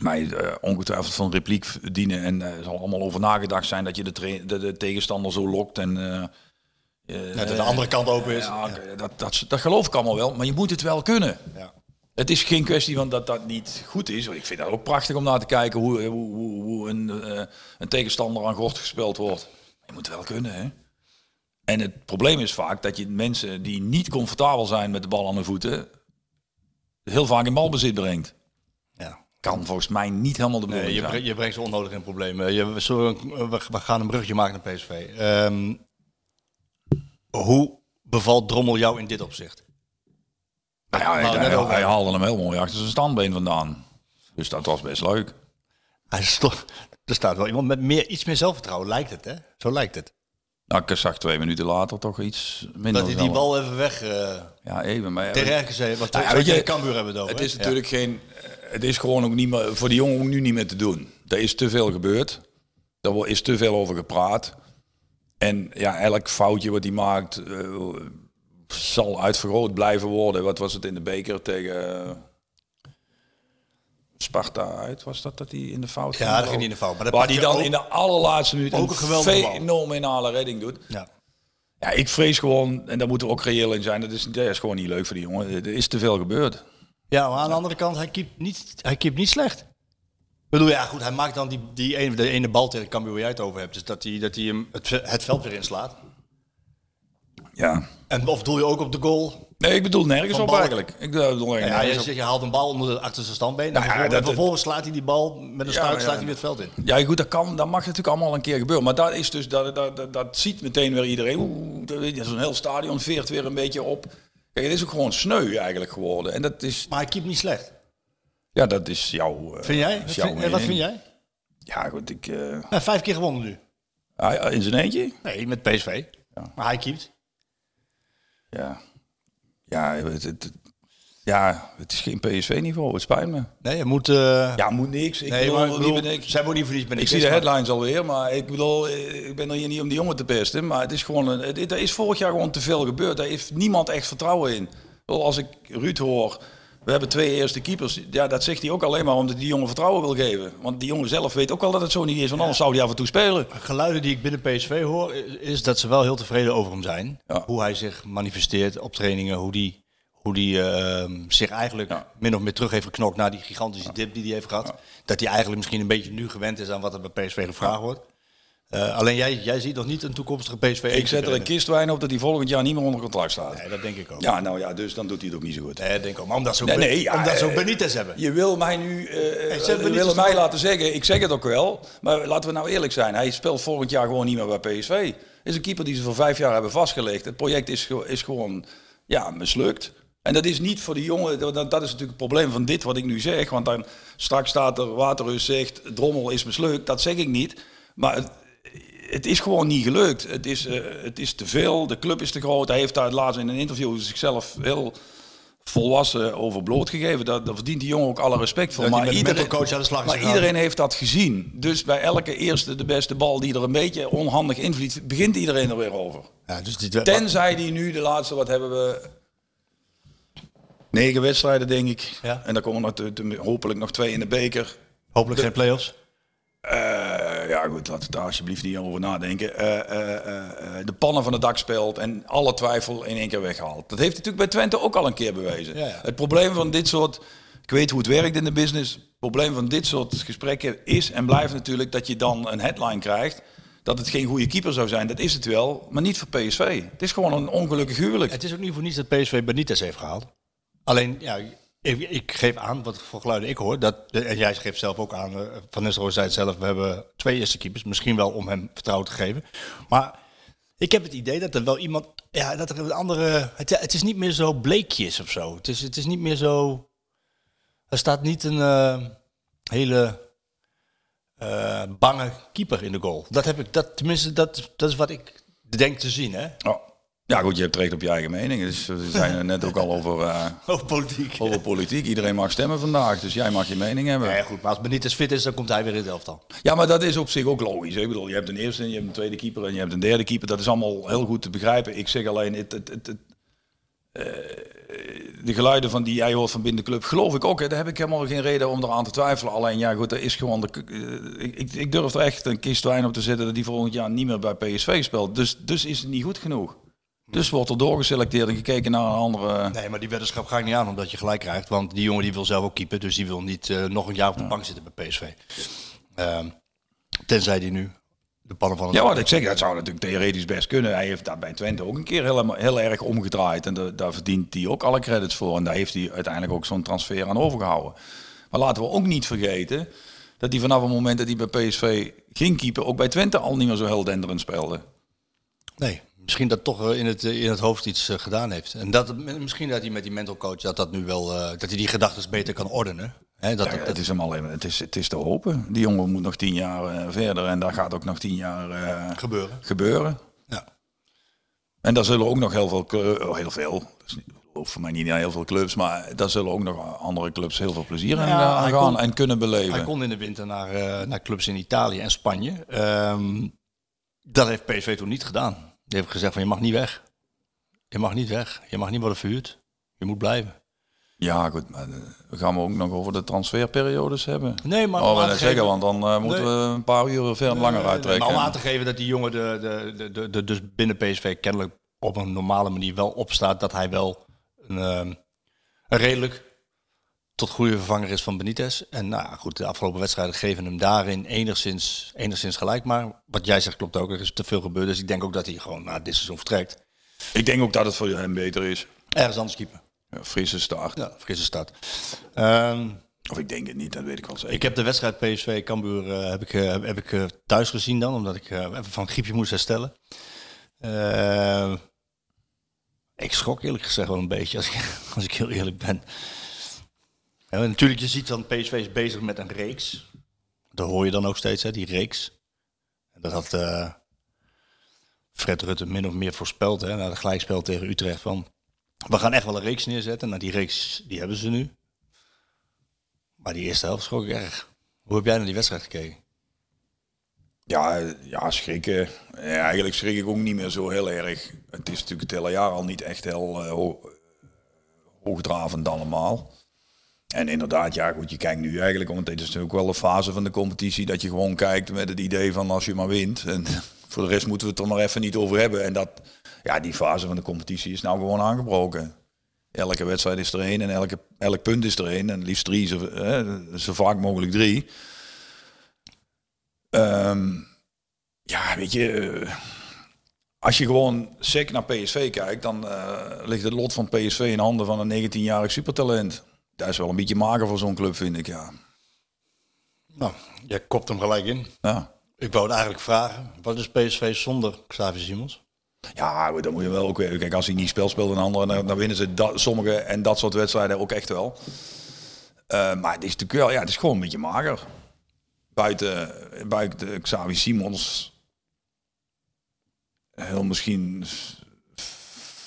mij eh, ongetwijfeld van repliek dienen. En eh, er zal allemaal over nagedacht zijn dat je de, de, de tegenstander zo lokt. En, eh, eh, dat de andere kant open is. ja, dat, dat, dat geloof ik allemaal wel, maar je moet het wel kunnen. Ja. Het is geen kwestie van dat dat niet goed is. Ik vind dat ook prachtig om naar te kijken hoe, hoe, hoe, hoe een, eh, een tegenstander aan gort gespeeld wordt. Je moet het wel kunnen, hè? En het probleem is vaak dat je mensen die niet comfortabel zijn met de bal aan de voeten, heel vaak in balbezit brengt. Ja. Kan volgens mij niet helemaal de Nee, bedoeling je, zijn. bre- je brengt ze onnodig in problemen. Je, we, we, gaan een brugje maken naar PSV. Ehm, hoe bevalt Drommel jou in dit opzicht? Nou ja, Nou, hij, haalde hem heel mooi achter zijn standbeen vandaan. Dus dat was best leuk. Hij is toch, er staat wel iemand met meer, iets meer zelfvertrouwen, lijkt het hè? Zo lijkt het. Nou, ik zag twee minuten later toch iets minder. Dat hij die bal even weg... eh Ja, even. Maar tegen RKC, wat ja, weet je, Cambuur hebben het over. Het is natuurlijk geen. Het is gewoon ook niet meer voor die jongen ook nu niet meer te doen. Er is te veel gebeurd. Er is te veel over gepraat. En ja, elk foutje wat hij maakt eh, zal uitvergroot blijven worden. Wat was het in de beker tegen eh, Sparta uit? Was dat dat hij in de fout Ja, ging? dat ging hij in de fout. Maar Waar hij dan in de allerlaatste minuut ook een fenomenale redding doet. Ja. Ja, ik vrees gewoon, en daar moeten we ook reëel in zijn, dat is, dat is gewoon niet leuk voor die jongen. Er is te veel gebeurd. ja, maar aan de andere kant, hij keept niet, hij keept niet slecht. Ik bedoel, ja goed, hij maakt dan die, die ene, de ene bal tegen Cambuur waar jij het over hebt. Dus dat hij, dat hij hem het, het veld weer inslaat. Ja. En of doel je ook op de goal? Nee, ik bedoel nergens op eigenlijk. Ik bedoel Ja, je, op. je haalt een bal onder de achterste standbeen. En Nou ja, vervolgens, dat- en vervolgens slaat hij die bal met een stuit ja, slaat hij weer het veld in. Ja, goed, dat, kan, dat mag natuurlijk allemaal een keer gebeuren. Maar dat is dus, dat, dat, dat, dat ziet meteen weer iedereen. Oeh, zo'n heel stadion veert weer een beetje op. Kijk, het is ook gewoon sneu eigenlijk geworden. En dat is, Maar hij keept niet slecht. ja, dat is jouw. eh, Vind jij? is Wat jouw vind, wat mening. vind jij? Ja, goed, ik. Ja, vijf keer gewonnen nu. ah, in zijn eentje? Nee, met PSV. Maar hij keept. Ja. Ja, het, het- ja, het is geen PSV-niveau. Het spijt me. Nee, je moet... eh, Ja, moet niks. Ik nee, bedoel, maar ik bedoel, ben ik. zij moet niet voor niets ben Ik ik zie de maar- headlines alweer, maar ik bedoel, eh, ik ben er hier niet om die jongen te pesten. Maar het is gewoon, een, het, er is vorig jaar gewoon te veel gebeurd. Daar heeft niemand echt vertrouwen in. Als ik Ruud hoor, we hebben twee eerste keepers. Ja, dat zegt hij ook alleen maar omdat hij die jongen vertrouwen wil geven. Want die jongen zelf weet ook wel dat het zo niet is, want anders zou hij af en toe spelen. Geluiden die ik binnen PSV hoor, is dat ze wel heel tevreden over hem zijn. Ja. Hoe hij zich manifesteert op trainingen, hoe die, hoe die ehm, zich eigenlijk Ja. min of meer terug heeft geknokt na die gigantische dip die hij heeft gehad. Dat hij eigenlijk misschien een beetje nu gewend is aan wat er bij PSV gevraagd wordt. Eh, alleen jij, jij ziet nog niet een toekomstige PSV. Ik zet er een kistwijn op dat hij volgend jaar niet meer onder contract staat. Nee, dat denk ik ook. Ja, nou ja, dus dan doet hij het ook niet zo goed. Nee, denk ik ook. Maar omdat ze ook, Nee, nee, ja, omdat ze ook eh, Benitez hebben. Je wil mij nu eh, je mij laten zeggen, ik zeg het ook wel, maar laten we nou eerlijk zijn. Hij speelt volgend jaar gewoon niet meer bij PSV. Is een keeper die ze voor vijf jaar hebben vastgelegd. Het project is, is gewoon ja, mislukt. En dat is niet voor die jongen, dat, dat is natuurlijk het probleem van dit wat ik nu zeg. Want dan straks staat er Waterreus zegt, Drommel is mislukt. Dat zeg ik niet. Maar het, het is gewoon niet gelukt. Het is, eh, het is te veel, de club is te groot. Hij heeft daar laatst in een interview zichzelf heel volwassen over blootgegeven. Daar, daar verdient die jongen ook alle respect voor. Maar de iedereen, mentalcoach aan de slag maar iedereen heeft dat gezien. Dus bij elke eerste de beste bal die er een beetje onhandig invliegt, begint iedereen er weer over. Ja, dus Tenzij die nu de laatste, wat hebben we? Negen wedstrijden, denk ik. Ja. En dan komen er hopelijk nog twee in de beker. hopelijk geen play-offs. Eh, ja, goed, laten we daar alsjeblieft niet over nadenken. Eh, de pannen van het dak speelt en alle twijfel in één keer weghaalt. Dat heeft natuurlijk bij Twente ook al een keer bewezen. Ja, ja. Het probleem van dit soort, ik weet hoe het werkt in de business. Het probleem van dit soort gesprekken is en blijft natuurlijk dat je dan een headline krijgt. Dat het geen goede keeper zou zijn, dat is het wel, maar niet voor PSV. Het is gewoon een ongelukkig huwelijk. Het is ook niet voor niets dat PSV Benitez heeft gehaald. Alleen, ja, ik, ik geef aan wat voor geluiden ik hoor. Dat, en jij geeft zelf ook aan, eh, Van Nistelrooy zei het zelf, we hebben twee eerste keepers. Misschien wel om hem vertrouwen te geven. Maar ik heb het idee dat er wel iemand, ja, dat er een andere, het, is niet meer zo bleekjes of zo. Het is, het is niet meer zo, er staat niet een eh, hele eh, bange keeper in de goal. Dat heb ik, dat, tenminste, dat, dat is wat ik denk te zien, hè. Oh. Ja goed, je hebt recht op je eigen mening. Dus we zijn er net ook al over, eh, Over politiek. over politiek. Iedereen mag stemmen vandaag, dus jij mag je mening hebben. Nee, goed, maar als Benitez fit is, dan komt hij weer in het elftal. Ja, maar dat is op zich ook logisch. Ik bedoel, je hebt een eerste, je hebt een tweede keeper en je hebt een derde keeper. Dat is allemaal heel goed te begrijpen. Ik zeg alleen, het, het, het, het, eh, de geluiden van die jij hoort van binnen de club, geloof ik ook. Hè. Daar heb ik helemaal geen reden om eraan te twijfelen. Alleen, ja goed, er is gewoon... De, eh, ik, ik- ik durf er echt een kist wijn op te zetten dat die volgend jaar niet meer bij PSV speelt. Dus, dus is het niet goed genoeg. Dus wordt er doorgeselecteerd en gekeken naar een andere... Nee, maar die weddenschap ga ik niet aan omdat je gelijk krijgt. Want die jongen die wil zelf ook keeper, dus die wil niet eh, nog een jaar op de bank zitten bij PSV. Ehm, tenzij die nu de pannen van het Ja, wat ik zeg, dat zou natuurlijk theoretisch best kunnen. Hij heeft daar bij Twente ook een keer heel, heel erg omgedraaid. En da- daar verdient hij ook alle credits voor. En daar heeft hij uiteindelijk ook zo'n transfer aan overgehouden. Maar laten we ook niet vergeten dat hij vanaf het moment dat hij bij PSV ging keeper... ook bij Twente al niet meer zo heel denderend speelde. Nee, misschien dat toch eh, in het, eh, in het hoofd iets eh, gedaan heeft. En dat, misschien dat hij met die mental coach dat dat nu wel, dat hij die gedachten beter kan ordenen. Hè, dat, Ja, dat, het, is hem alleen, het, is, het is te hopen. Die jongen moet nog tien jaar verder en daar gaat ook nog tien jaar gebeuren. gebeuren. Ja. En daar zullen ook nog heel veel, oh, heel veel, hoeft voor mij niet naar heel veel clubs, maar daar zullen ook nog andere clubs heel veel plezier aan, Ja, aan hij gaan kon- en kunnen beleven. Hij kon in de winter naar, naar clubs in Italië en Spanje. Ehm, dat heeft PSV toen niet gedaan. Die heeft gezegd van je mag niet weg. Je mag niet weg. Je mag niet worden verhuurd. Je moet blijven. Ja, goed, maar eh, we gaan we ook nog over de transferperiodes hebben. Nee, maar oh, zeggen, want dan eh, moeten Nee. we een paar uur veel langer uittrekken. Maar om aan te geven dat die jongen de, de, de, de, de- dus binnen PSV kennelijk op een normale manier wel opstaat. Dat hij wel een, ehm, een redelijk tot goede vervanger is van Benitez. En nou goed, de afgelopen wedstrijden geven hem daarin enigszins, enigszins gelijk. Maar wat jij zegt klopt ook, er is te veel gebeurd. Dus ik denk ook dat hij gewoon na dit seizoen vertrekt. Ik denk ook dat het voor hem beter is. Ergens anders keeper. Ja, frisse start. Ja, frisse start. Ehm, Of ik denk het niet, dat weet ik wel zeker. ik heb de wedstrijd PSV Cambuur eh, heb ik, eh, heb ik eh, thuis gezien dan, omdat ik even van griepje moest herstellen. Eh, ik schrok eerlijk gezegd wel een beetje, als ik, als ik heel eerlijk ben. Natuurlijk, je ziet dan PSV is bezig met een reeks. Dat hoor je dan ook steeds, hè, die reeks. Dat had eh, Fred Rutte min of meer voorspeld, hè, na het gelijkspel tegen Utrecht. Van, we gaan echt wel een reeks neerzetten. Nou, die reeks die hebben ze nu. Maar die eerste helft schrok ik erg. Hoe heb jij naar die wedstrijd gekeken? Ja, ja, schrikken. Ja, eigenlijk schrik ik ook niet meer zo heel erg. Het is natuurlijk het hele jaar al niet echt heel eh, ho- hoogdravend allemaal. En inderdaad, ja goed, je kijkt nu eigenlijk, want dit is natuurlijk wel een fase van de competitie, dat je gewoon kijkt met het idee van als je maar wint. En voor de rest moeten we het er maar even niet over hebben. En dat, ja, die fase van de competitie is nou gewoon aangebroken. Elke wedstrijd is er één en elke, elk punt is er één. En liefst drie, zo, hè, zo vaak mogelijk drie. Ehm, ja, weet je, eh, als je gewoon sec naar PSV kijkt, dan eh, ligt het lot van PSV in handen van een 19-jarig supertalent. Dat is wel een beetje mager voor zo'n club, vind ik, ja. Nou, jij kopt hem gelijk in. Ja, Ik wou het eigenlijk vragen. Wat is PSV zonder Xavier Simons? ja dan moet je wel ook weer... Kijk, als hij niet spel speelt en anderen, dan, dan winnen ze dat, sommige en dat soort wedstrijden ook echt wel. Eh, maar het is natuurlijk wel, ja, het is gewoon een beetje mager. Buiten, buiten Xavi Simons, heel misschien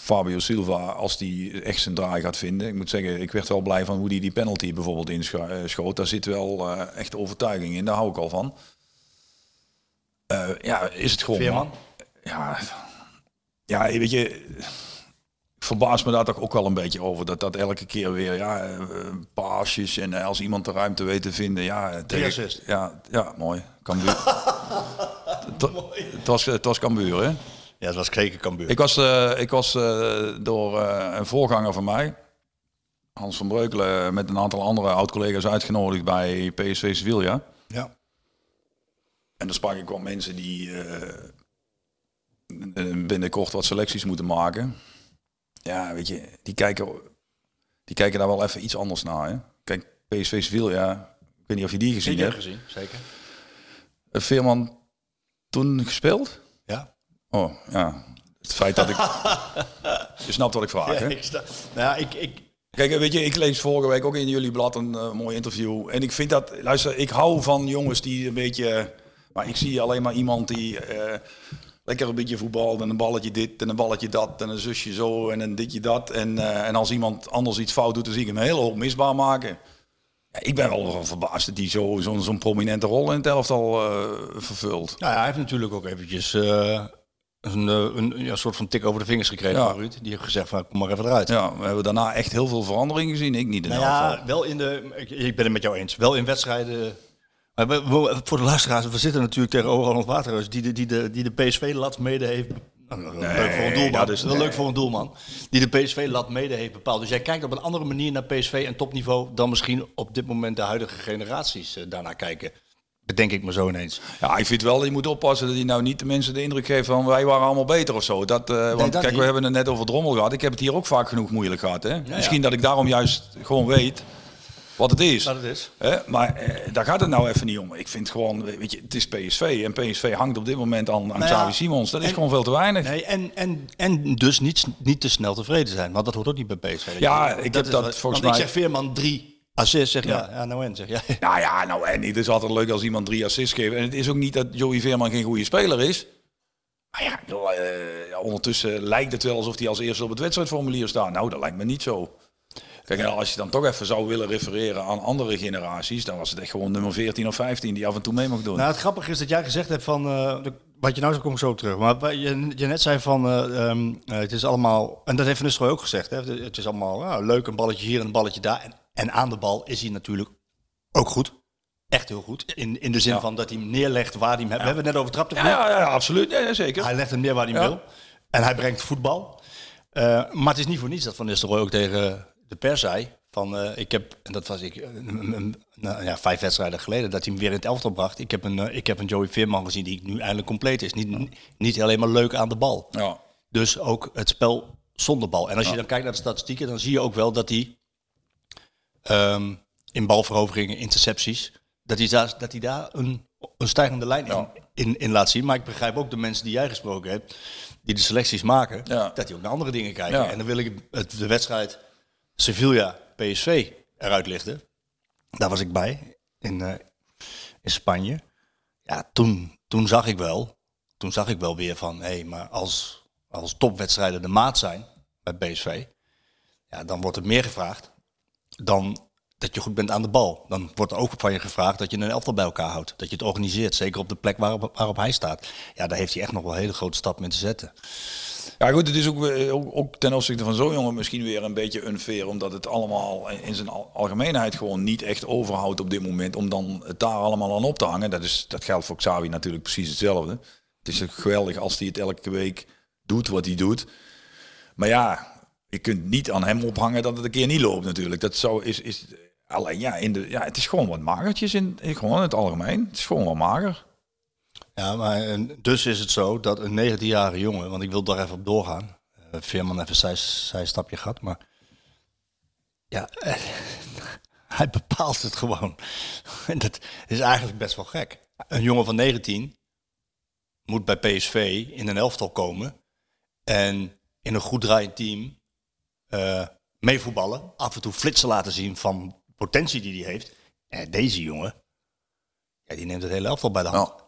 Fabio Silva, als die echt zijn draai gaat vinden. Ik moet zeggen, ik werd wel blij van hoe hij die penalty bijvoorbeeld inschoot. Daar zit wel eh, echt overtuiging in, daar hou ik al van. Eh, ja, is het gewoon... Veerman? Ja, ja, weet je, ik verbaas me daar toch ook wel een beetje over. Dat dat elke keer weer, ja, eh, paasjes en eh, als iemand de ruimte weet te vinden, ja. eh, tegen-. Ja, ja, mooi. Cambuur. wa- het was, het was Cambuur, hè? Ja, het was Kreken Cambuur. Ik was, eh, ik was eh, door eh, een voorganger van mij, Hans van Breukelen, met een aantal andere oud-collega's uitgenodigd bij PSV Sevilla. Ja. En dan sprak ik wat mensen die eh, binnenkort wat selecties moeten maken. Ja, weet je, die kijken, die kijken daar wel even iets anders naar. Hè? Kijk, PSV Sevilla, ik weet niet of je die gezien Ik hebt. gezien, zeker. Veerman toen gespeeld? Ja. Oh, ja. Het feit dat ik... je snapt wat ik vraag, hè? ik sta... Nou ja, ik, ik, Kijk, weet je, ik lees vorige week ook in jullie blad een eh, mooi interview. En ik vind dat, luister, ik hou van jongens die een beetje. Maar ik zie alleen maar iemand die eh, lekker een beetje voetbalt en een balletje dit en een balletje dat en een zusje zo en een ditje dat. En, eh, en als iemand anders iets fout doet, dan zie ik hem een hele hoop misbaar maken. Ja, ik ben wel verbaasd dat hij zo- zo'n zo'n prominente rol in het elftal eh vervult. nou ja, hij heeft natuurlijk ook eventjes eh, een, eh, een, ja, soort van tik over de vingers gekregen Ja. van Ruud. Die heeft gezegd van, kom maar even eruit. Ja, we hebben daarna echt heel veel verandering gezien. Ik niet in Nou elk geval. ja, wel in de. Ik, ik ben het met jou eens. Wel in wedstrijden. Maar we- we- voor de luisteraars, we zitten natuurlijk tegenover Ronald Waterhuis, die de, die de, die de PSV-lat mede heeft. Nou, leuk voor een doelman. dat is- wel nee. leuk voor een doelman. Die de PSV-lat mede heeft bepaald. Dus jij kijkt op een andere manier naar PSV en topniveau dan misschien op dit moment de huidige generaties eh, daarnaar kijken. Bedenk ik me zo ineens. Ja, ik vind wel, je moet oppassen dat hij nou niet de mensen de indruk geeft van wij waren allemaal beter of zo. Dat, eh, want kijk, we hebben het net over drommel gehad. Ik heb het hier ook vaak genoeg moeilijk gehad. Hè? Misschien dat ik daarom juist gewoon weet wat het is. Dat het is. Hè? Maar eh, daar gaat het nou even niet om. Ik vind gewoon, weet je, het is PSV. En PSV hangt op dit moment aan, aan nou Xavi Simons. Dat is gewoon veel te weinig. Nee, en, en, en dus niet, niet te snel tevreden zijn. Want dat hoort ook niet bij PSV. Ja, ik dat heb dat volgens mij... ik zeg Veerman 3 Assist, zeg je? Ja, ja nou en, zeg je. Nou ja, nou en. Het is altijd leuk als iemand drie assists geeft. En het is ook niet dat Joey Veerman geen goede speler is. Maar ja, nou, eh, ondertussen lijkt het wel alsof hij als eerste op het wedstrijdformulier staat. Nou, dat lijkt me niet zo. Kijk, nou, als je dan toch even zou willen refereren aan andere generaties, dan was het echt gewoon nummer 14 of 15 die af en toe mee mocht doen. Nou, het grappige is dat jij gezegd hebt van, eh, de, wat je nou zo kom zo terug, maar je, net zei van, eh, ehm, het is allemaal, en dat heeft Van ook gezegd, hè, het is allemaal nou, leuk, een balletje hier en een balletje daar. En en aan de bal is hij natuurlijk ook goed. Echt heel goed. In, in de zin Ja. van dat hij hem neerlegt waar hij hem. We hebben het net over trapte. ja, ja, ja, absoluut. Ja, zeker. Hij legt hem neer waar hij hem wil. En hij brengt voetbal. Eh, maar het is niet voor niets dat Van Nistelrooy ook tegen de pers zei... Van, eh, ik heb, en dat was ik, eh, nou, ja, vijf wedstrijden geleden, dat hij hem weer in het elftal bracht. Ik heb een, ik heb een Joey Veerman gezien die nu eindelijk compleet is. Niet, niet alleen maar leuk aan de bal. Ja. Dus ook het spel zonder bal. En als je dan kijkt naar de statistieken, dan zie je ook wel dat hij ehm, in balveroveringen, intercepties, dat hij daar, dat hij daar een, een stijgende lijn in, in, in laat zien. Maar ik begrijp ook de mensen die jij gesproken hebt, die de selecties maken, Ja. dat die ook naar andere dingen kijken. Ja. En dan wil ik het, de wedstrijd Sevilla-PSV eruit lichten. Daar was ik bij, in, eh, in Spanje. Ja, toen, toen zag ik wel, toen zag ik wel weer van, hé, hey, maar als, als topwedstrijden de maat zijn bij PSV, ja, dan wordt er meer gevraagd dan dat je goed bent aan de bal. Dan wordt er ook van je gevraagd dat je een elftal bij elkaar houdt. Dat je het organiseert, zeker op de plek waarop, waarop hij staat. Ja, daar heeft hij echt nog wel een hele grote stap in te zetten. Ja goed, het is ook, weer- ook, ook ten opzichte van zo'n jongen misschien weer een beetje unfair. Omdat het allemaal in zijn al- algemeenheid gewoon niet echt overhoudt op dit moment. Om dan het daar allemaal aan op te hangen. Dat, is, dat geldt voor Xavi natuurlijk precies hetzelfde. Het is geweldig als hij het elke week doet wat hij doet. Maar ja, je kunt niet aan hem ophangen dat het een keer niet loopt natuurlijk. Dat zou, is, is, alleen ja, in de, ja, het is gewoon wat magertjes in, gewoon het algemeen. Het is gewoon wat mager. Ja, maar en dus is het zo dat een 19-jarige jongen, want ik wil daar even op doorgaan. Uh, Veerman even zij, zij stapje gehad, maar ja, eh, hij bepaalt het gewoon. En dat is eigenlijk best wel gek. Een jongen van 19 moet bij PSV in een elftal komen en in een goed draaiend team eh, meevoetballen. Af en toe flitsen laten zien van potentie die hij heeft. En deze jongen, ja, die neemt het hele elftal bij de hand. Ja.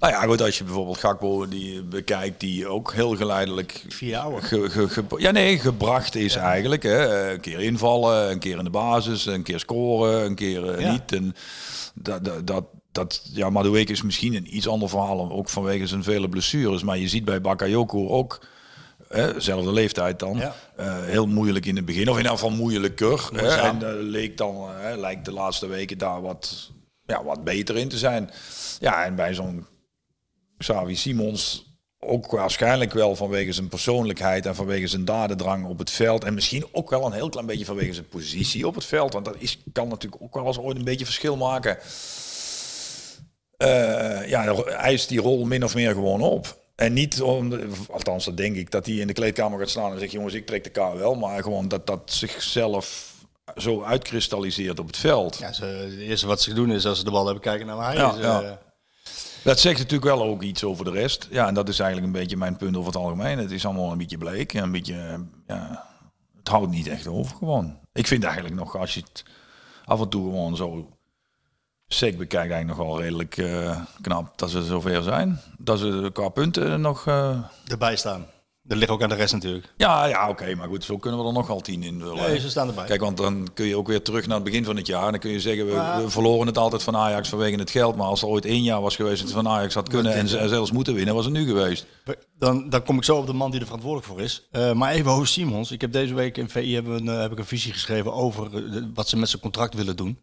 Nou ja, goed, als je bijvoorbeeld Gakpo die bekijkt, die ook heel geleidelijk Vier jaar ouder. ge- ge- ge- ja, nee, gebracht is eigenlijk. Hè. Een keer invallen, een keer in de basis, een keer scoren, een keer eh, Ja. niet. En dat, dat, dat, dat, ja, Madueke is misschien een iets ander verhaal, ook vanwege zijn vele blessures. Maar je ziet bij Bakayoko ook, hè, zelfde leeftijd dan, Ja. eh, heel moeilijk in het begin. Of in ieder geval moeilijker. Hè. En eh, leek dan, hè, lijkt de laatste weken daar wat, ja, wat beter in te zijn. Ja, en bij zo'n Xavi Simons ook waarschijnlijk wel vanwege zijn persoonlijkheid en vanwege zijn dadendrang op het veld. En misschien ook wel een heel klein beetje vanwege zijn positie op het veld. Want dat is, kan natuurlijk ook wel eens ooit een beetje verschil maken. Eh, ja, eist die rol min of meer gewoon op. En niet om, de- althans dat denk ik, dat hij in de kleedkamer gaat staan en zegt, jongens, ik trek de K wel. Maar gewoon dat dat zichzelf zo uitkristalliseert op het veld. Ja, ze, het eerste wat ze doen is als ze de bal hebben kijken naar hij Ja, is. ja. eh. Dat zegt natuurlijk wel ook iets over de rest. Ja, en dat is eigenlijk een beetje mijn punt over het algemeen. Het is allemaal een beetje bleek. en Een beetje, ja, het houdt niet echt over gewoon. Ik vind eigenlijk nog, als je het af en toe gewoon zo sec bekijkt, eigenlijk nog wel redelijk eh, knap dat ze zover zijn. Dat ze qua punten nog... eh, erbij staan. Dat ligt ook aan de rest natuurlijk. ja, ja oké, maar goed, zo kunnen we er nog wel tien in. Nee, ze staan erbij. Kijk, want dan kun je ook weer terug naar het begin van het jaar. En dan kun je zeggen, we, we verloren het altijd van Ajax vanwege het geld. Maar als er ooit één jaar was geweest dat van Ajax had kunnen en ze- zelfs moeten winnen, was het nu geweest. Dan, dan kom ik zo op de man die er verantwoordelijk voor is. Eh, maar even over Simons. Ik heb deze week in VI hebben heb ik een visie geschreven over wat ze met zijn contract willen doen.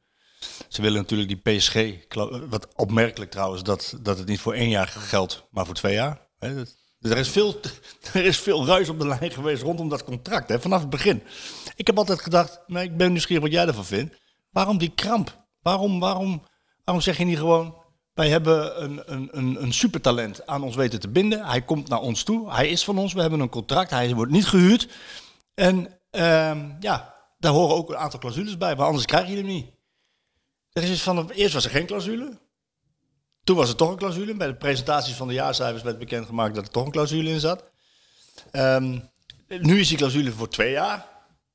Ze willen natuurlijk die PSG, kla- wat opmerkelijk trouwens, dat, dat het niet voor één jaar geldt, maar voor twee jaar. Hè, er is, veel, er is veel ruis op de lijn geweest rondom dat contract, vanaf het begin. Ik heb altijd gedacht, nee, ik ben nieuwsgierig wat jij ervan vindt. Waarom die kramp? Waarom, waarom, waarom zeg je niet gewoon, wij hebben een, een, een, supertalent aan ons weten te binden. Hij komt naar ons toe, hij is van ons, we hebben een contract, hij wordt niet gehuurd. En ehm, ja, daar horen ook een aantal clausules bij, maar anders krijg je hem niet. Er is van, eerst was er geen clausule. Toen was er toch een clausule. Bij de presentaties van de jaarcijfers werd bekendgemaakt dat er toch een clausule in zat. Ehm, nu is die clausule voor twee jaar.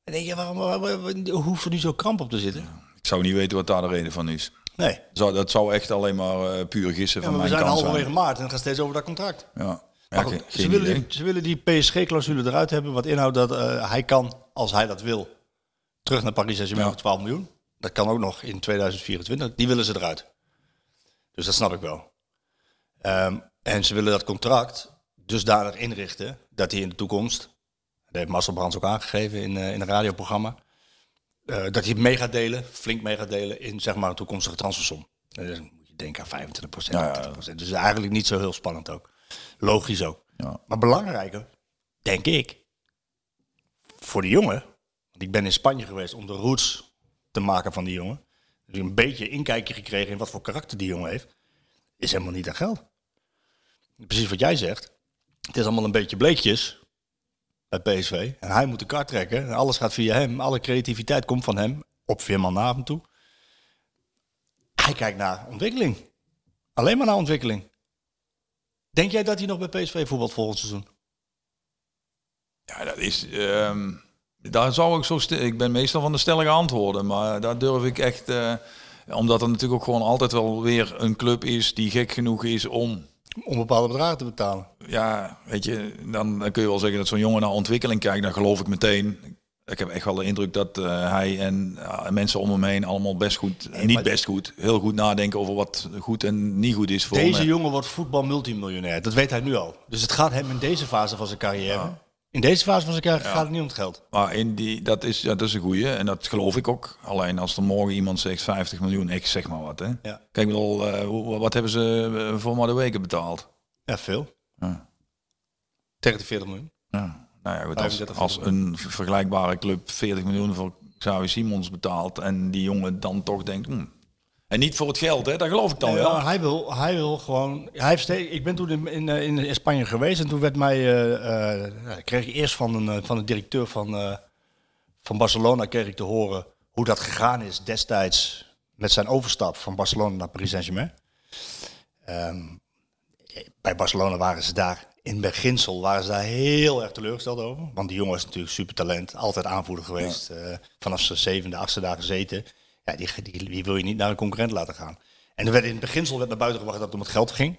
En denk je, waarom, waarom, waarom hoeft er nu zo kramp op te zitten? Ik zou niet weten wat daar de reden van is. Nee. Zou, dat zou echt alleen maar eh, puur gissen Ja, van we mijn zijn kant halverwege zijn. maart en het gaat steeds over dat contract. Ja, goed, ze, willen die, ze willen die PSG-clausule eruit hebben, wat inhoudt dat eh, hij kan, als hij dat wil, terug naar Paris Saint-Germain Ja. voor 12 miljoen. Dat kan ook nog in 2024. Die willen ze eruit. Dus dat snap ik wel. Ehm, en ze willen dat contract dusdanig inrichten dat hij in de toekomst, dat heeft Marcel Brands ook aangegeven in, eh, in een radioprogramma, eh, dat hij mee gaat delen, flink mee gaat delen in zeg maar een toekomstige transfersom. En dan moet je denken aan 25%, Ja, ja. 30%. Dus eigenlijk niet zo heel spannend ook. Logisch ook. Ja. Maar belangrijker, denk ik, voor die jongen, want ik ben in Spanje geweest om de roots te maken van die jongen. Dus een beetje inkijkje gekregen in wat voor karakter die jongen heeft. Is helemaal niet aan geld. Precies wat jij zegt. Het is allemaal een beetje bleekjes. bij PSV. En hij moet de kar trekken. En alles gaat via hem. Alle creativiteit komt van hem. Op Veerman naar hem toe. Hij kijkt naar ontwikkeling. Alleen maar naar ontwikkeling. Denk jij dat hij nog bij PSV voetbalt volgend seizoen? Ja, dat is. ehm, daar zou ik zo. Ik ben meestal van de stellige antwoorden, maar daar durf ik echt. eh, omdat er natuurlijk ook gewoon altijd wel weer een club is die gek genoeg is om. Om bepaalde bedragen te betalen. Ja, weet je, dan, dan kun je wel zeggen dat zo'n jongen naar ontwikkeling kijkt. Dan geloof ik meteen. Ik heb echt wel de indruk dat eh, hij en ja, mensen om hem heen allemaal best goed, niet best goed, heel goed nadenken over wat goed en niet goed is voor Deze hem. jongen wordt voetbal multimiljonair. Dat weet hij nu al. Dus het gaat hem in deze fase van zijn carrière. In deze fase van zijn carrière gaat het niet om het geld. Maar in die, dat, is, dat is een goeie en dat geloof ik ook. Alleen als er morgen iemand zegt 50 miljoen, ik zeg maar wat. Hè. Ja. Kijk, ik bedoel, hoe- wat hebben ze eh, voor maar de weken betaald? Ja, veel. Ja. Tegen de 40 miljoen. Ja. Nou ja, goed, als, 35 als een vergelijkbare club 40 miljoen voor Xavi Simons betaalt en die jongen dan toch denkt, hmm. En niet voor het geld, hè, dat geloof ik dan wel. maar hij wil, hij wil gewoon. Hij heeft steeds, ik ben toen in, in, eh, in Spanje geweest en toen werd mij, eh, eh, kreeg ik eerst van een van de directeur van, van Barcelona kreeg ik te horen hoe dat gegaan is destijds met zijn overstap van Barcelona naar Paris Saint-Germain. Ehm, bij Barcelona waren ze daar in beginsel waren ze daar heel erg teleurgesteld over, want die jongen is natuurlijk super talent, altijd aanvoerder geweest, vanaf zijn zevende, achtste daar gezeten. Die, die, die wil je niet naar een concurrent laten gaan. En er werd in het beginsel werd naar buiten gebracht dat het om het geld ging.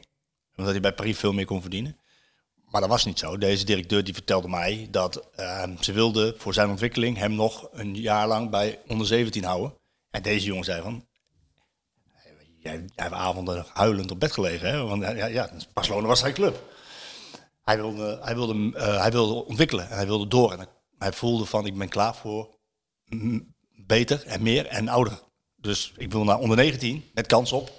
Omdat hij bij Paris veel meer kon verdienen. Maar dat was niet zo. Deze directeur die vertelde mij dat eh, ze wilden voor zijn ontwikkeling hem nog een jaar lang bij onder 17 houden. En deze jongen zei van... Jij heeft avonden huilend op bed gelegen. Hè? Want ja, ja, Barcelona was zijn club. Hij wilde, hij, wilde, eh, hij wilde ontwikkelen en hij wilde door. En hij voelde van ik ben klaar voor beter en meer en ouder. Dus ik wil naar onder 19 met kans op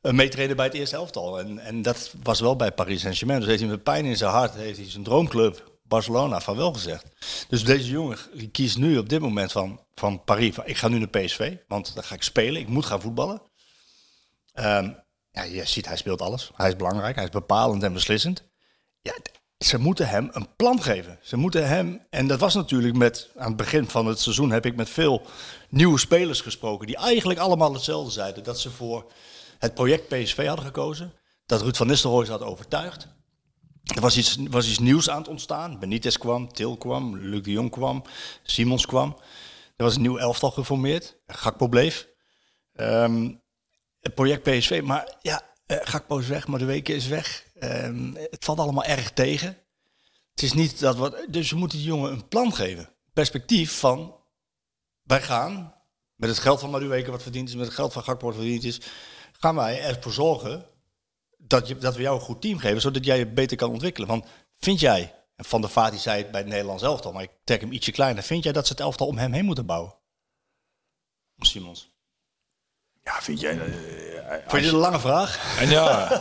een meetrainen bij het eerste elftal. En, en dat was wel bij Paris Saint-Germain. Dus heeft hij met pijn in zijn hart, heeft hij zijn droomclub Barcelona van wel gezegd. Dus deze jongen kiest nu op dit moment van, van Paris. Van, ik ga nu naar PSV, want dan ga ik spelen. Ik moet gaan voetballen. Ehm, ja, je ziet, hij speelt alles. Hij is belangrijk, hij is bepalend en beslissend. Ja, ze moeten hem een plan geven. Ze moeten hem, en dat was natuurlijk met, aan het begin van het seizoen heb ik met veel nieuwe spelers gesproken, die eigenlijk allemaal hetzelfde zeiden. Dat ze voor het project PSV hadden gekozen. Dat Ruud van Nistelrooy ze had overtuigd. Er was iets, was iets nieuws aan het ontstaan. Benitez kwam, Til kwam, Luc de Jong kwam, Simons kwam. Er was een nieuw elftal geformeerd. Gakpo bleef. Ehm, het project PSV, maar ja, eh, Gakpo is weg, maar de weken is weg. Ehm, het valt allemaal erg tegen. Het is niet dat wat. Dus we moeten die jongen een plan geven. Perspectief van. Wij gaan met het geld van Madueke wat verdiend is, met het geld van Gakpo wat verdiend is, gaan wij ervoor zorgen dat, je, dat we jou een goed team geven, zodat jij je beter kan ontwikkelen. Want vind jij, en Van der Vaart die zei het bij het Nederlands elftal, maar ik trek hem ietsje kleiner, vind jij dat ze het elftal om hem heen moeten bouwen? Om Simons. Ja, vind jij... eh, Vond je dit een lange vraag? En ja...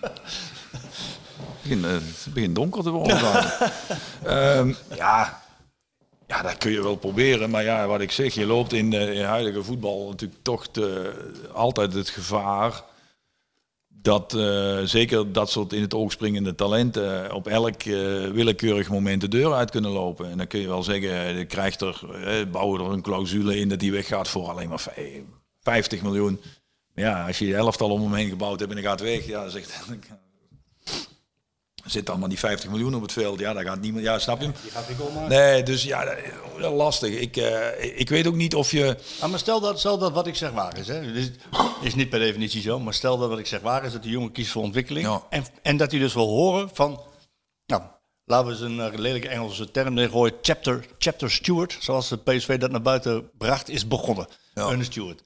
het, begint, eh, het begint donker te worden. Ehm, ja, ja, dat kun je wel proberen. Maar ja, wat ik zeg, je loopt in, de, in huidige voetbal natuurlijk toch de, altijd het gevaar... dat eh, zeker dat soort in het oog springende talenten... op elk willekeurig moment de deur uit kunnen lopen. En dan kun je wel zeggen, je krijgt er, bouwen er een clausule in... dat die weggaat voor alleen maar vij- 50 miljoen... Ja, als je je elftal om hem heen gebouwd hebt en hij gaat weg, ja, dan zegt zit dan maar die 50 miljoen op het veld. Ja, daar gaat niemand. Ja, snap je? hem? Nee, dus ja, dat- is lastig. Ik, eh, ik weet ook niet of je. Maar stel dat, stel dat wat ik zeg waar is. Hè. Dit is niet per definitie zo, maar stel dat wat ik zeg waar is, dat die jongen kiest voor ontwikkeling. Ja. En, en dat hij dus wil horen van, nou, laten we eens een eh, lelijke Engelse term neergooien, chapter, chapter steward, zoals de PSV dat naar buiten bracht, is begonnen. Ja.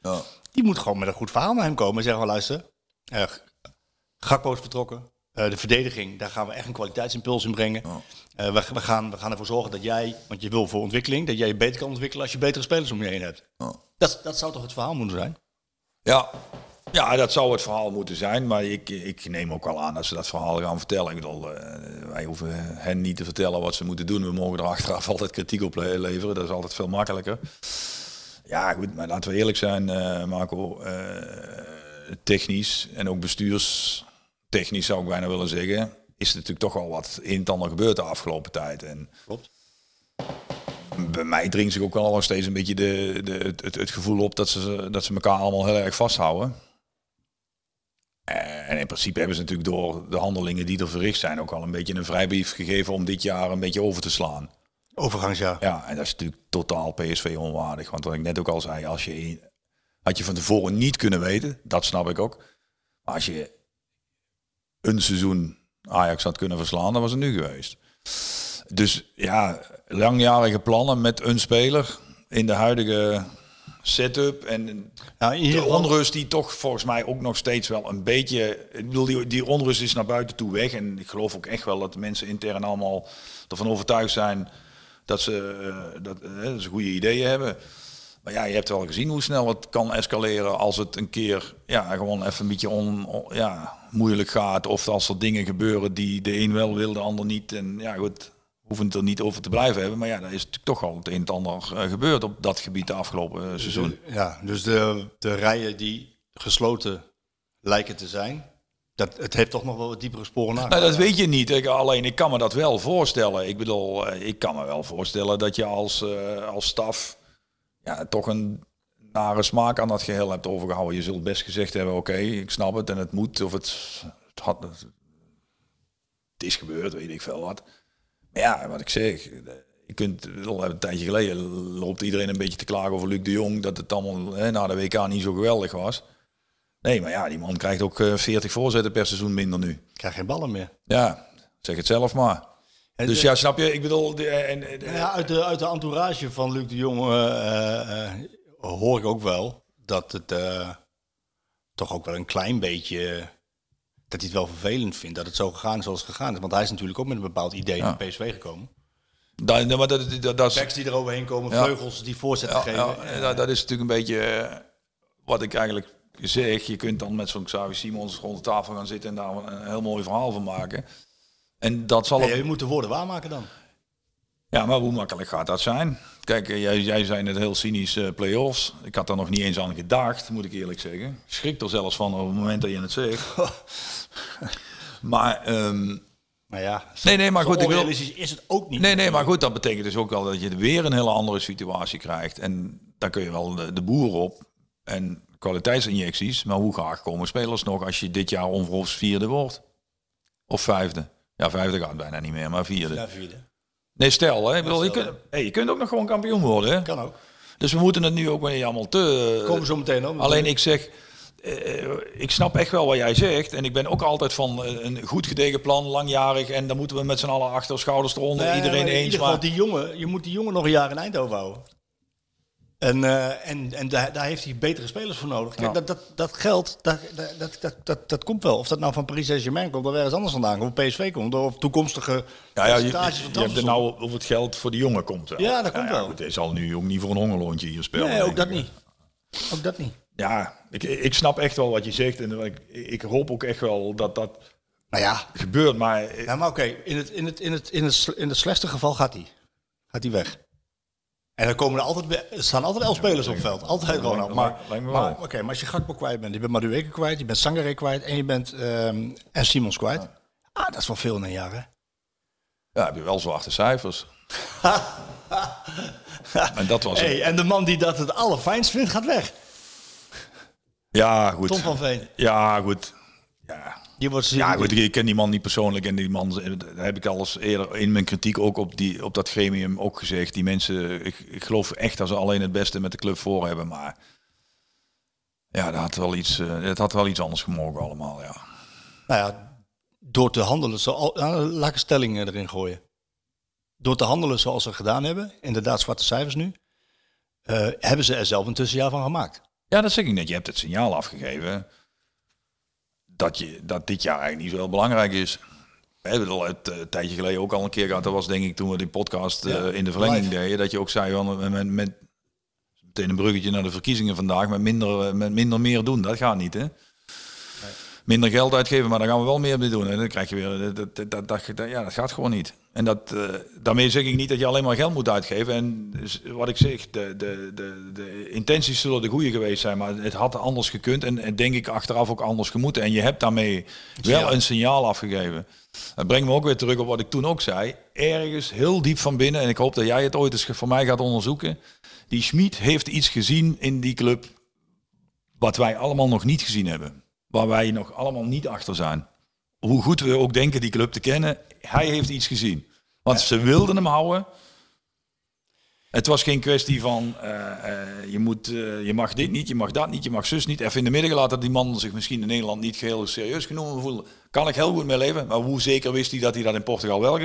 Ja. Die moet gewoon met een goed verhaal naar hem komen en zeggen van, luister, eh, Gakpo is vertrokken. Eh, de verdediging, daar gaan we echt een kwaliteitsimpuls in brengen. Eh, we, we, gaan, we gaan ervoor zorgen dat jij, want je wil voor ontwikkeling, dat jij je beter kan ontwikkelen als je betere spelers om je heen hebt. Ja. Dat, dat zou toch het verhaal moeten zijn? Ja. ja, dat zou het verhaal moeten zijn. Maar ik, ik neem ook wel aan dat ze dat verhaal gaan vertellen. Ik bedoel, eh, wij hoeven hen niet te vertellen wat ze moeten doen. We mogen er achteraf altijd kritiek op le- leveren. Dat is altijd veel makkelijker. Ja, goed, maar laten we eerlijk zijn, eh, Marco. eh, technisch en ook bestuurstechnisch zou ik bijna willen zeggen. is er natuurlijk toch wel wat in het ander gebeurd de afgelopen tijd. En Klopt. bij mij dringt zich ook wel nog steeds een beetje de, de, het, het, het gevoel op dat ze, dat ze elkaar allemaal heel erg vasthouden. En in principe hebben ze natuurlijk door de handelingen die er verricht zijn ook al een beetje een vrijbrief gegeven om dit jaar een beetje over te slaan. Overgangsjaar. Ja, en dat is natuurlijk totaal PSV onwaardig. Want wat ik net ook al zei, als je had je van tevoren niet kunnen weten, dat snap ik ook. Maar als je een seizoen Ajax had kunnen verslaan, dan was het nu geweest. Dus ja, langjarige plannen met een speler in de huidige setup en Nou, in de onrust die toch volgens mij ook nog steeds wel een beetje. Ik bedoel, die, die onrust is naar buiten toe weg. En ik geloof ook echt wel dat de mensen intern allemaal ervan overtuigd zijn dat ze, eh, dat, eh, dat ze goede ideeën hebben. Maar ja, je hebt wel gezien hoe snel het kan escaleren als het een keer ja, gewoon even een beetje on, ja, moeilijk gaat. Of als er dingen gebeuren die de een wel wil, de ander niet. En ja, goed, hoeven het er niet over te blijven hebben. Maar ja, daar is natuurlijk toch al het een en ander eh, gebeurd op dat gebied de afgelopen seizoen. Ja, dus de, de rijen die gesloten lijken te zijn, dat, het heeft toch nog wel wat diepere sporen na. Nou, dat weet je niet. Ik, alleen ik kan me dat wel voorstellen. Ik bedoel, eh, ik kan me wel voorstellen dat je als, eh, als staf ja, toch een nare smaak aan dat geheel hebt overgehouden. Je zult best gezegd hebben, oké, ik snap het en het moet. Of het, het, is gebeurd, weet ik veel wat. Maar ja, wat ik zeg, je kunt, een tijdje geleden loopt iedereen een beetje te klagen over Luc de Jong. Dat het allemaal hè, na de WK niet zo geweldig was. Nee, maar ja, die man krijgt ook eh, 40 voorzetten per seizoen minder nu. Ik krijg geen ballen meer. Ja, zeg het zelf maar. En Dus de- ja, snap je? Ik bedoel, de, en, en- Nou ja, uit, de, uit de entourage van Luc de Jong eh, eh, eh, hoor ik ook wel dat het eh, toch ook wel een klein beetje... dat hij het wel vervelend vindt dat het zo gegaan is zoals het gegaan is. Want hij is natuurlijk ook met een bepaald idee Ja. naar PSV gekomen. dat, maar dat, dat, dat, Backs die er overheen komen, Ja. vleugels die voorzetten ja, geven. ja, dat, is natuurlijk een beetje eh, wat ik eigenlijk zeg. Je kunt dan met zo'n Xavi Simons rond de tafel gaan zitten en daar een heel mooi verhaal van maken. En dat zal ook- je moet de woorden waarmaken dan. Ja, maar hoe makkelijk gaat dat zijn? Kijk, eh, jij, jij zei net heel cynisch eh play-offs. Ik had daar nog niet eens aan gedacht, moet ik eerlijk zeggen. Ik schrik er zelfs van op het moment dat je het zegt. maar, Maar ja, nee, nee, maar goed, ik wil... is het ook niet. Nee, nee, maar goed, dat betekent dus ook wel dat je weer een hele andere situatie krijgt. En daar kun je wel de, de boer op. En kwaliteitsinjecties. Maar hoe graag komen spelers nog als je dit jaar onverhoops vierde wordt? Of vijfde? Ja, vijfde gaat bijna niet meer, maar vierde. Ja, vierde. Nee, stel, hè. Ik bedoel, je, kunt, hey, je kunt ook nog gewoon kampioen worden, hè. Kan ook. Dus we moeten het nu ook weer allemaal te... Komen zo meteen. Alleen ik zeg, eh, ik snap echt wel wat jij zegt. En ik ben ook altijd van eh, een goed gedegen plan, langjarig. En dan moeten we met z'n allen achter, schouders eronder, Nee, iedereen maar in eens. ieder geval, Maar, die jongen, je moet die jongen nog een jaar in Eindhoven houden. En, eh, en, en daar, daar heeft hij betere spelers voor nodig. Kijk, Ja. dat, dat, dat geld, dat, dat, dat, dat, komt wel. Of dat nou van Paris Saint-Germain komt, of ergens anders vandaan komt. Of PSV komt, of toekomstige ja, ja, je, percentages van je hebt er nou of het geld voor de jongen komt wel. Ja, dat komt wel. Goed, hij zal nu ook niet voor een hongerloontje hier spelen. Nee, ook dat ik. niet. Ook dat niet. Ja, ik, ik snap echt wel wat je zegt. En ik, ik hoop ook echt wel dat dat Nou ja, gebeurt. Maar ja maar oké. In, het, in, het, in, het, in, het, in het slechtste geval gaat hij. Gaat hij weg. En dan komen er altijd, er staan altijd elf spelers op het veld. Altijd Ronald. lijkt- Maar, maar, oké, maar als je Gakpo kwijt bent, je bent Madueke kwijt, je bent Sangare kwijt en je bent ehm, en Simons kwijt. Ah, dat is wel veel in een jaar, hè? ja, heb je wel zwarte cijfers. en dat was het. Hey, en de man die dat het allerfijnst vindt, gaat weg. Ja, goed. Tom van Veen. Ja, goed. Ja, Die wordt Ja, goed, ik ken die man niet persoonlijk en die man, daar heb ik al eens eerder in mijn kritiek ook op, die, op dat gremium ook gezegd. Die mensen, ik, ik geloof echt dat ze alleen het beste met de club voor hebben, maar ja, dat had wel iets, eh, het had wel iets anders gemogen allemaal, ja. Nou ja, door te handelen, zo, nou, laat ik een stelling eh, erin gooien. Door te handelen zoals ze gedaan hebben, inderdaad zwarte cijfers nu, eh, hebben ze er zelf een tussenjaar van gemaakt. Ja, dat zeg ik net. Je hebt het signaal afgegeven dat, je, dat dit jaar eigenlijk niet zo heel belangrijk is. We hebben het al het, eh, een tijdje geleden ook al een keer gehad. Dat was denk ik toen we die podcast eh, in de verlenging live. deden. Dat je ook zei, van, met, met, met meteen een bruggetje naar de verkiezingen vandaag. Met minder, eh, met minder meer doen, dat gaat niet hè. Minder geld uitgeven, maar dan gaan we wel meer mee doen. En dan krijg je weer, dat, dat, dat, dat, dat- ja, dat gaat gewoon niet. En dat, eh, daarmee zeg ik niet dat je alleen maar geld moet uitgeven. En dus wat ik zeg, de, de, de, de intenties zullen de goede geweest zijn, maar het had anders gekund. En, en denk ik achteraf ook anders gemoeten. En je hebt daarmee wel een signaal afgegeven. Dat brengt me ook weer terug op wat ik toen ook zei. Ergens heel diep van binnen, en ik hoop dat jij het ooit eens voor mij gaat onderzoeken. Die Schmid heeft iets gezien in die club wat wij allemaal nog niet gezien hebben. Waar wij nog allemaal niet achter zijn. Hoe goed we ook denken die club te kennen, hij heeft iets gezien. Want ze wilden hem houden. Het was geen kwestie van eh, eh, je, moet, eh, je mag dit niet, je mag dat niet, je mag zus niet. Even in de midden gelaten dat die man zich misschien in Nederland niet geheel serieus genomen voelde. Kan ik heel goed mee leven. Maar hoe zeker wist hij dat hij dat in Portugal wel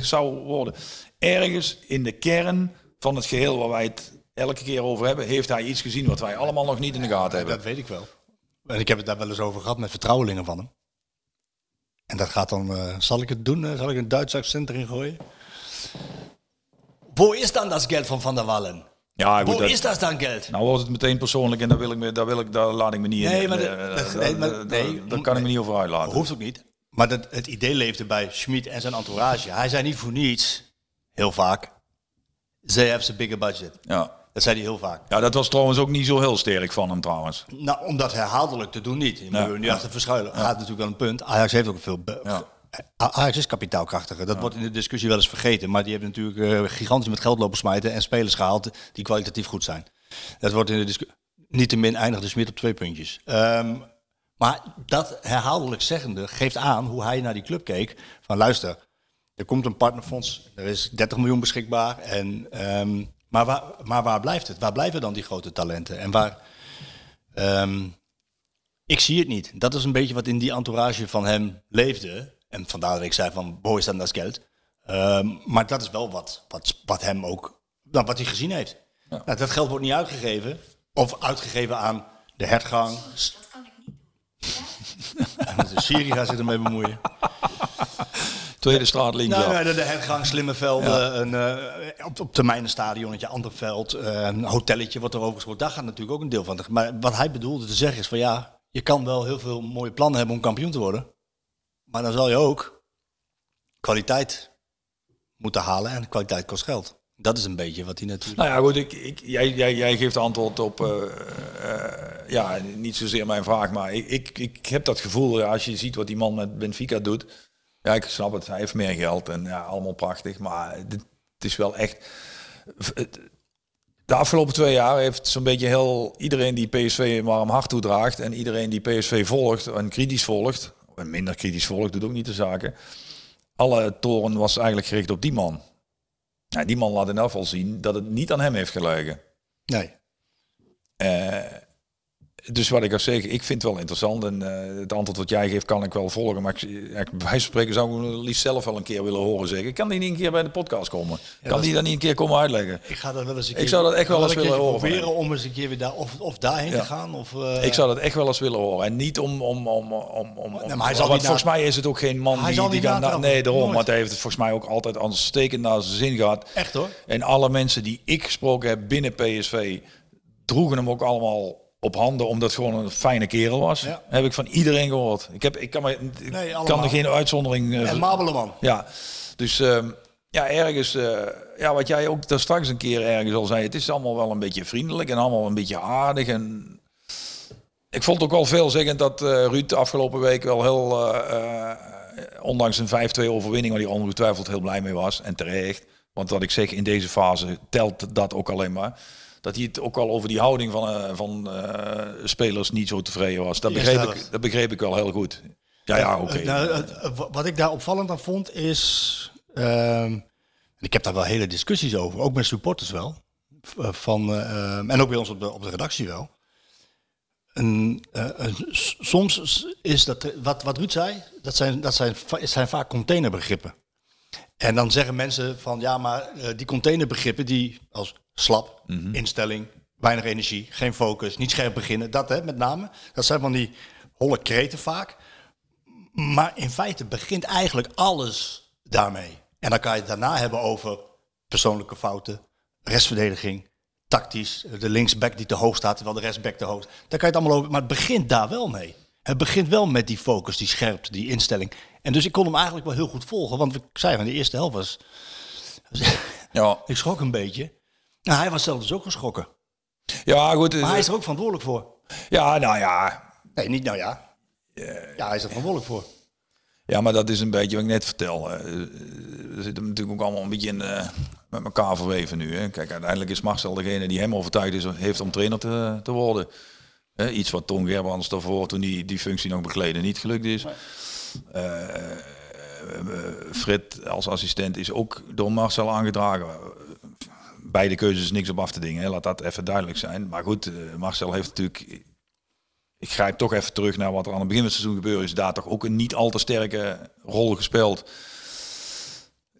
zou worden? Ergens in de kern van het geheel waar wij het elke keer over hebben, heeft hij iets gezien wat wij allemaal nog niet in de gaten hebben. Dat weet ik wel. En ik heb het daar wel eens over gehad met vertrouwelingen van hem. En dat gaat dan, eh, zal ik het doen? eh, zal ik een Duits accent erin gooien? Wo is dan dat geld van Van der Wallen? Ja, Wo dat- is dat dan geld? Nou wordt het meteen persoonlijk en daar, wil ik me, daar, wil ik, daar laat ik me niet in. Nee, maar de- eh, daar- nee, maar- daar- nee, daar kan ik me niet over uitlaten. Hoeft ook niet. Maar dat, het idee leefde bij Schmid en zijn entourage. Hij zei niet voor niets, heel vaak, they have a bigger budget. Ja. Dat zei hij heel vaak. ja, dat was trouwens ook niet zo heel sterk van hem trouwens. Nou, om dat herhaaldelijk te doen niet. Je moet Ja, er nu achter verschuilen. Gaat natuurlijk wel een punt. Ajax heeft ook veel... Ja. Ajax is kapitaalkrachtiger. Dat wordt in de discussie wel eens vergeten. Maar die hebben natuurlijk eh, gigantisch met geld lopen smijten... en spelers gehaald die kwalitatief goed zijn. Dat wordt in de discussie... Niettemin eindigde Smit op twee puntjes. Ehm, maar dat herhaaldelijk zeggende geeft aan hoe hij naar die club keek. Van luister, er komt een partnerfonds. Er is 30 miljoen beschikbaar. En, ehm, maar, waar, maar waar blijft het? Waar blijven dan die grote talenten? En waar... ehm, ik zie het niet. Dat is een beetje wat in die entourage van hem leefde. En vandaar dat ik zei van, boy is dan dat geld. Ehm, maar dat is wel wat, wat, wat hem ook, nou, wat hij gezien heeft. Nou, dat geld wordt niet uitgegeven. Of uitgegeven aan de hertgang. Dat kan ik niet doen. Siri gaat zich ermee bemoeien. Tweede straat links Nou, af. nee, de hertgang, slimme velden, een, eh, op, op termijn een stadionnetje, Anderveld, eh, een hotelletje wordt erover gesproken. Daar gaat natuurlijk ook een deel van. Maar wat hij bedoelde te zeggen is van ja, je kan wel heel veel mooie plannen hebben om kampioen te worden. Maar dan zal je ook kwaliteit moeten halen en kwaliteit kost geld. Dat is een beetje wat hij natuurlijk... Nou ja, goed, ik, ik, jij, jij, jij geeft antwoord op, eh, ja, niet zozeer mijn vraag, maar ik, ik, ik heb dat gevoel, ja, als je ziet wat die man met Benfica doet, ja, ik snap het, hij heeft meer geld en ja, allemaal prachtig, maar dit, het is wel echt... De afgelopen twee jaar heeft zo'n beetje heel iedereen die PSV een warm hart toedraagt en iedereen die PSV volgt en kritisch volgt, en minder kritisch volgt, doet ook niet de zaken. Alle toren was eigenlijk gericht op die man. Ja, die man laat in elk geval zien dat het niet aan hem heeft gelegen. Nee. Eh, dus wat ik al zeg, ik vind het wel interessant. En eh, het antwoord wat jij geeft kan ik wel volgen. Maar ik, ik- bij wijze spreken zou ik hem liefst zelf wel een keer willen horen zeggen. Kan die niet een keer bij de podcast komen? kan die dan niet een keer komen uitleggen? Ik ga dat wel eens een Ik keer, zou dat echt wel eens willen horen proberen om eens een keer weer daar, of, of daarheen Ja. te gaan. Of, eh, ik zou dat echt wel eens willen horen. En niet om... om, om, om, om, maar hij zal want volgens mij is het ook geen man Hij die... zal die na- natrappen. nee, daarom. Nooit. Want hij heeft het volgens mij ook altijd aanstekend naar zijn zin gehad. Echt hoor. En alle mensen die ik gesproken heb binnen PSV droegen hem ook allemaal op handen omdat gewoon een fijne kerel was. Ja. Heb ik van iedereen gehoord. Ik, heb, ik kan, me, ik Nee, kan er geen uitzondering... eh, En Mabeleman. ja, dus ehm, ja, ergens... eh, ja, wat jij ook daar straks een keer ergens al zei... Het is allemaal wel een beetje vriendelijk en allemaal een beetje aardig en... Ik vond ook wel veelzeggend dat eh Ruud de afgelopen week wel heel... ondanks een 5-2 overwinning, waar hij ongetwijfeld heel blij mee was. En terecht. Want wat ik zeg, in deze fase telt dat ook alleen maar. Dat hij het ook al over die houding van, eh, van eh, spelers niet zo tevreden was. Dat begreep, ik, dat begreep ik wel heel goed. Ja, ja, oké. Eh, nou, wat ik daar opvallend aan vond is. ehm, en ik heb daar wel hele discussies over, ook met supporters wel. Van, en ook bij ons op de, op de redactie wel. S- soms is dat, wat, wat Ruud zei, dat zijn, dat zijn, zijn vaak containerbegrippen. En dan zeggen mensen van ja, maar die containerbegrippen die als slap, instelling, weinig energie, geen focus, niet scherp beginnen, dat hè, met name. Dat zijn van die holle kreten vaak. Maar in feite begint eigenlijk alles daarmee. En dan kan je het daarna hebben over persoonlijke fouten, restverdediging, tactisch, de linksback die te hoog staat terwijl de rechtsback te hoog staat. Daar kan je het allemaal over, maar het begint daar wel mee. het begint wel met die focus, die scherpte, die instelling. En dus ik kon hem eigenlijk wel heel goed volgen. Want ik zei van de eerste helft was... Ja, ik schrok een beetje. Nou, hij was zelf dus ook geschrokken. ja goed. Maar hij is er ook verantwoordelijk voor. Ja, nou ja. Nee, niet nou ja. Ja, hij is er verantwoordelijk voor. Ja, maar dat is een beetje wat ik net vertel. eh, We zitten natuurlijk ook allemaal een beetje in, eh, met elkaar verweven nu. Hè. Kijk, uiteindelijk is Marcel degene die hem overtuigd is, heeft om trainer te, te worden. Iets wat Tom Gerbrands daarvoor, toen die die functie nog bekleedde, niet gelukt is. Eh, eh, Frit als assistent is ook door Marcel aangedragen. Beide keuzes niks op af te dingen, hè. laat dat even duidelijk zijn. Maar goed, eh, Marcel heeft natuurlijk ik grijp toch even terug naar wat er aan het begin van het seizoen gebeurde. Is daar toch ook een niet al te sterke rol gespeeld.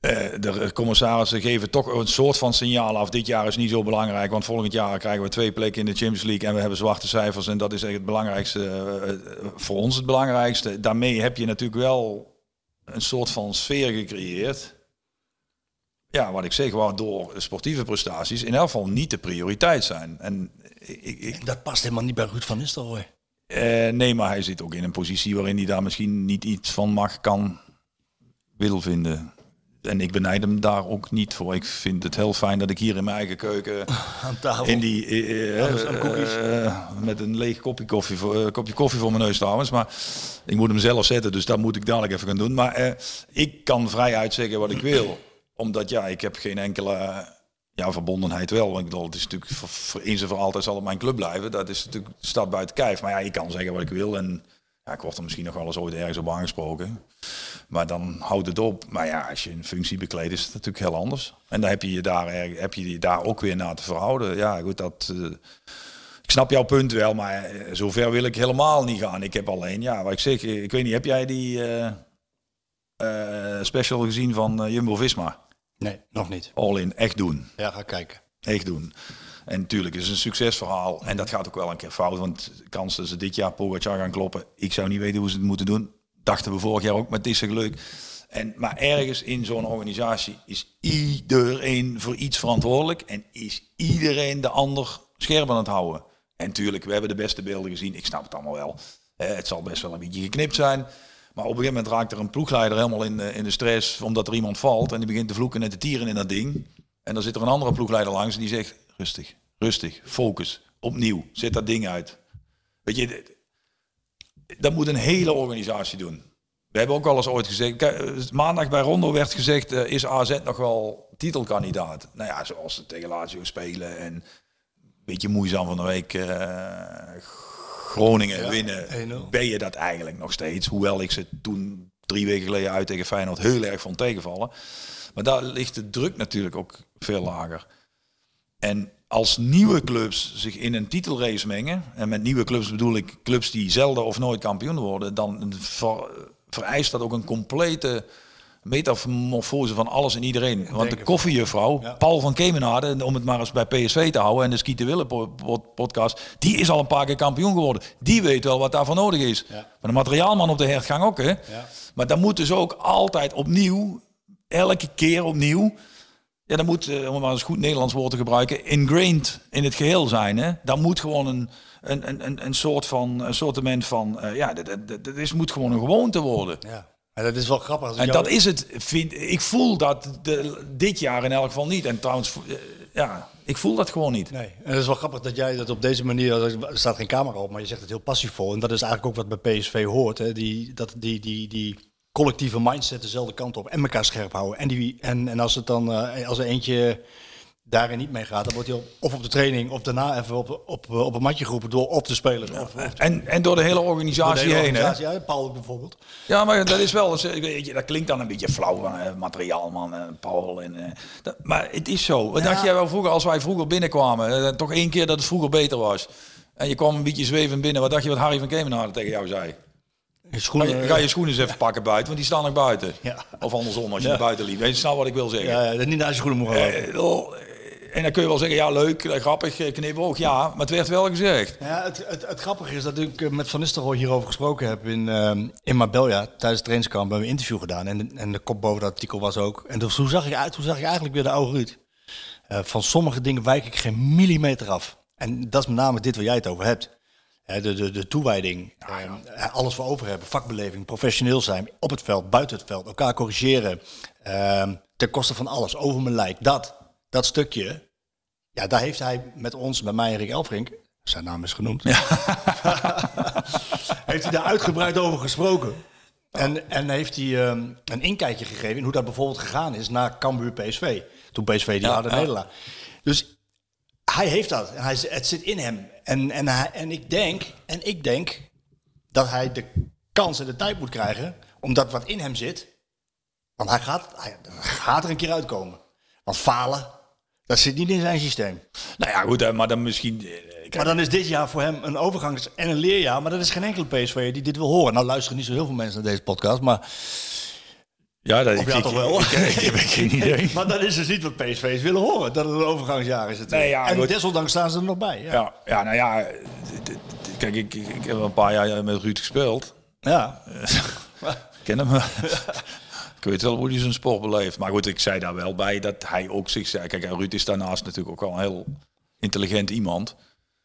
Eh, de commissarissen geven toch een soort van signaal af. Dit jaar is niet zo belangrijk, want volgend jaar krijgen we twee plekken in de Champions League en we hebben zwarte cijfers. En dat is echt het belangrijkste, eh, voor ons het belangrijkste. Daarmee heb je natuurlijk wel een soort van sfeer gecreëerd. Ja, wat ik zeg, waardoor sportieve prestaties in elk geval niet de prioriteit zijn. En ik, ik, Dat past helemaal niet bij Ruud van Nistelrooy. eh, nee, maar hij zit ook in een positie waarin hij daar misschien niet iets van mag, kan, wil vinden. En ik benijd hem daar ook niet voor. Ik vind het heel fijn dat ik hier in mijn eigen keuken Aan tafel. in die eh, met een leeg kopje koffie, voor, kopje koffie voor mijn neus trouwens. Maar ik moet hem zelf zetten, dus dat moet ik dadelijk even gaan doen. Maar ik kan vrij uitzeggen wat ik wil, omdat ja, ik heb geen enkele ja, verbondenheid wel. Want ik bedoel, het is natuurlijk voor, voor eens en voor altijd zal het mijn club blijven. Dat is natuurlijk stad buiten kijf. Maar ja, ik kan zeggen wat ik wil en ja, ik word er misschien nog wel eens ooit ergens op aangesproken. Maar dan houdt het op. Maar ja, als je een functie bekleedt, is het natuurlijk heel anders. En dan heb je je daar, heb je je daar ook weer naar te verhouden. Ja, goed, dat. eh, ik snap jouw punt wel, maar eh, zover wil ik helemaal niet gaan. Ik heb alleen, ja, wat ik zeg, ik weet niet, heb jij die eh, special gezien van Jumbo Visma? Nee, nog niet. All in, echt doen. Ja, ga kijken. Echt doen. En natuurlijk is het een succesverhaal. En dat gaat ook wel een keer fout. Want de kans dat ze dit jaar Pogacar gaan kloppen. Ik zou niet weten hoe ze het moeten doen. Dachten we vorig jaar ook met Tisse geluk. En, maar ergens in zo'n organisatie is iedereen voor iets verantwoordelijk. En is iedereen de ander scherp aan het houden. En natuurlijk, we hebben de beste beelden gezien. Ik snap het allemaal wel. Eh, het zal best wel een beetje geknipt zijn. Maar op een gegeven moment raakt er een ploegleider helemaal in de, in de stress. Omdat er iemand valt. En die begint te vloeken en te tieren in dat ding. En dan zit er een andere ploegleider langs en die zegt: rustig, rustig, focus, opnieuw, zet dat ding uit. Weet je, dat moet een hele organisatie doen. We hebben ook al eens ooit gezegd, eh, maandag bij Rondo werd gezegd, eh, is AZ nog wel titelkandidaat? Nou ja, zoals ze tegen Lazio spelen en een beetje moeizaam van de week eh, Groningen winnen, 1-0. ben je dat eigenlijk nog steeds. Hoewel ik ze toen drie weken geleden uit tegen Feyenoord heel erg vond tegenvallen. Maar daar ligt de druk natuurlijk ook veel lager. En als nieuwe clubs zich in een titelrace mengen, en met nieuwe clubs bedoel ik clubs die zelden of nooit kampioen worden, dan ver- vereist dat ook een complete metamorfose van alles en iedereen. Want de koffiejuffrouw, Paul van Kemenade, om het maar eens bij PSV te houden, en de Skieten Willen po- po- podcast, die is al een paar keer kampioen geworden. Die weet wel wat daarvoor nodig is. Maar de materiaalman op de hertgang ook, hè. Maar dan moet dus ook altijd opnieuw, elke keer opnieuw, ja, dat moet, eh, om maar eens goed Nederlands woord te gebruiken, ingrained in het geheel zijn. Hè? Dat moet gewoon een, een, een- een, een soort van, een sortiment van, eh, ja, dat, dat, dat is, moet gewoon een gewoonte worden. Ja. En dat is wel grappig. En jou- dat is het, vind, ik voel dat de, dit jaar in elk geval niet. En trouwens, eh, ja, ik voel dat gewoon niet. Nee, en het is wel grappig dat jij dat op deze manier, er staat geen camera op, maar je zegt het heel passievol. En dat is eigenlijk ook wat bij PSV hoort. Hè? Die, dat, die, die, die collectieve mindset dezelfde kant op en elkaar scherp houden. En, die, en, en als, het dan, eh, als er eentje daarin niet mee gaat, dan wordt hij of op de training of daarna even op, op, op een matje geroepen door op te spelen. Of, of En, en door de hele de organisatie hele heen. Hè? ja, Paul bijvoorbeeld. Ja, maar dat is wel, weet je, dat klinkt dan een beetje flauw van eh, materiaalman en Paul. En, eh, dat, maar het is zo. Wat dacht jij wel vroeger, als wij vroeger binnenkwamen, eh, toch één keer dat het vroeger beter was. En je kwam een beetje zwevend binnen. Wat dacht je wat Harry van Kemenade tegen jou zei? Je Ga schoenen, je, ga je schoenen eens even pakken buiten, want die staan nog buiten. Ja. Of andersom, als je naar buiten liep. Weet je snap wat ik wil zeggen? ja, ja, niet naar je schoenen mogen. En dan kun je wel zeggen, ja leuk, eh, grappig, eh, knipoog. Ja, maar het werd wel gezegd. Ja, het, het, het grappige is dat ik eh, met Van Nistelrooy hierover gesproken heb in, ehm in Marbella tijdens het trainingskamp. Hebben we een interview gedaan en, de- en de kop boven dat artikel was ook. En dus, hoe zag ik uit? Hoe zag ik eigenlijk weer de oude Ruud? Van sommige dingen wijk ik geen millimeter af. En dat is met name dit waar jij het over hebt. De, de, de toewijding, alles voor over hebben, vakbeleving, professioneel zijn, op het veld, buiten het veld, elkaar corrigeren, eh, ten koste van alles, over mijn lijk. Dat, dat stukje, ja, daar heeft hij met ons, met mij en Rick Elfrink, zijn naam is genoemd, heeft hij daar uitgebreid over gesproken. En, en heeft hij ehm, een inkijkje gegeven in hoe dat bijvoorbeeld gegaan is na Cambuur PSV. Toen PSV die harde nederlaag. Dus hij heeft dat. En hij, het zit in hem. En, en, hij, en, ik denk, en ik denk dat hij de kans en de tijd moet krijgen. Omdat wat in hem zit. Want hij gaat, hij gaat er een keer uitkomen. Want falen, dat zit niet in zijn systeem. Nou ja, goed, hè, maar dan misschien... eh, kijk, Maar dan is dit jaar voor hem een overgangs- en een leerjaar. Maar dat is geen enkele PSV die dit wil horen. Nou luisteren niet zo heel veel mensen naar deze podcast. Maar ja, dat, ja, toch wel? Ik, ik, ik heb geen idee. Maar dat is dus niet wat PSV's willen horen. Dat het een overgangsjaar is. Het Nee, ja, en goed. desondanks staan ze er nog bij. Ja. Ja, ja, nou ja, kijk, ik, ik, ik heb een paar jaar met Ruud gespeeld. ja. Ik ken hem. ik weet wel hoe hij zijn sport beleeft. Maar goed, ik zei daar wel bij dat hij ook zich zei. Kijk, Ruud is daarnaast natuurlijk ook wel een heel intelligent iemand.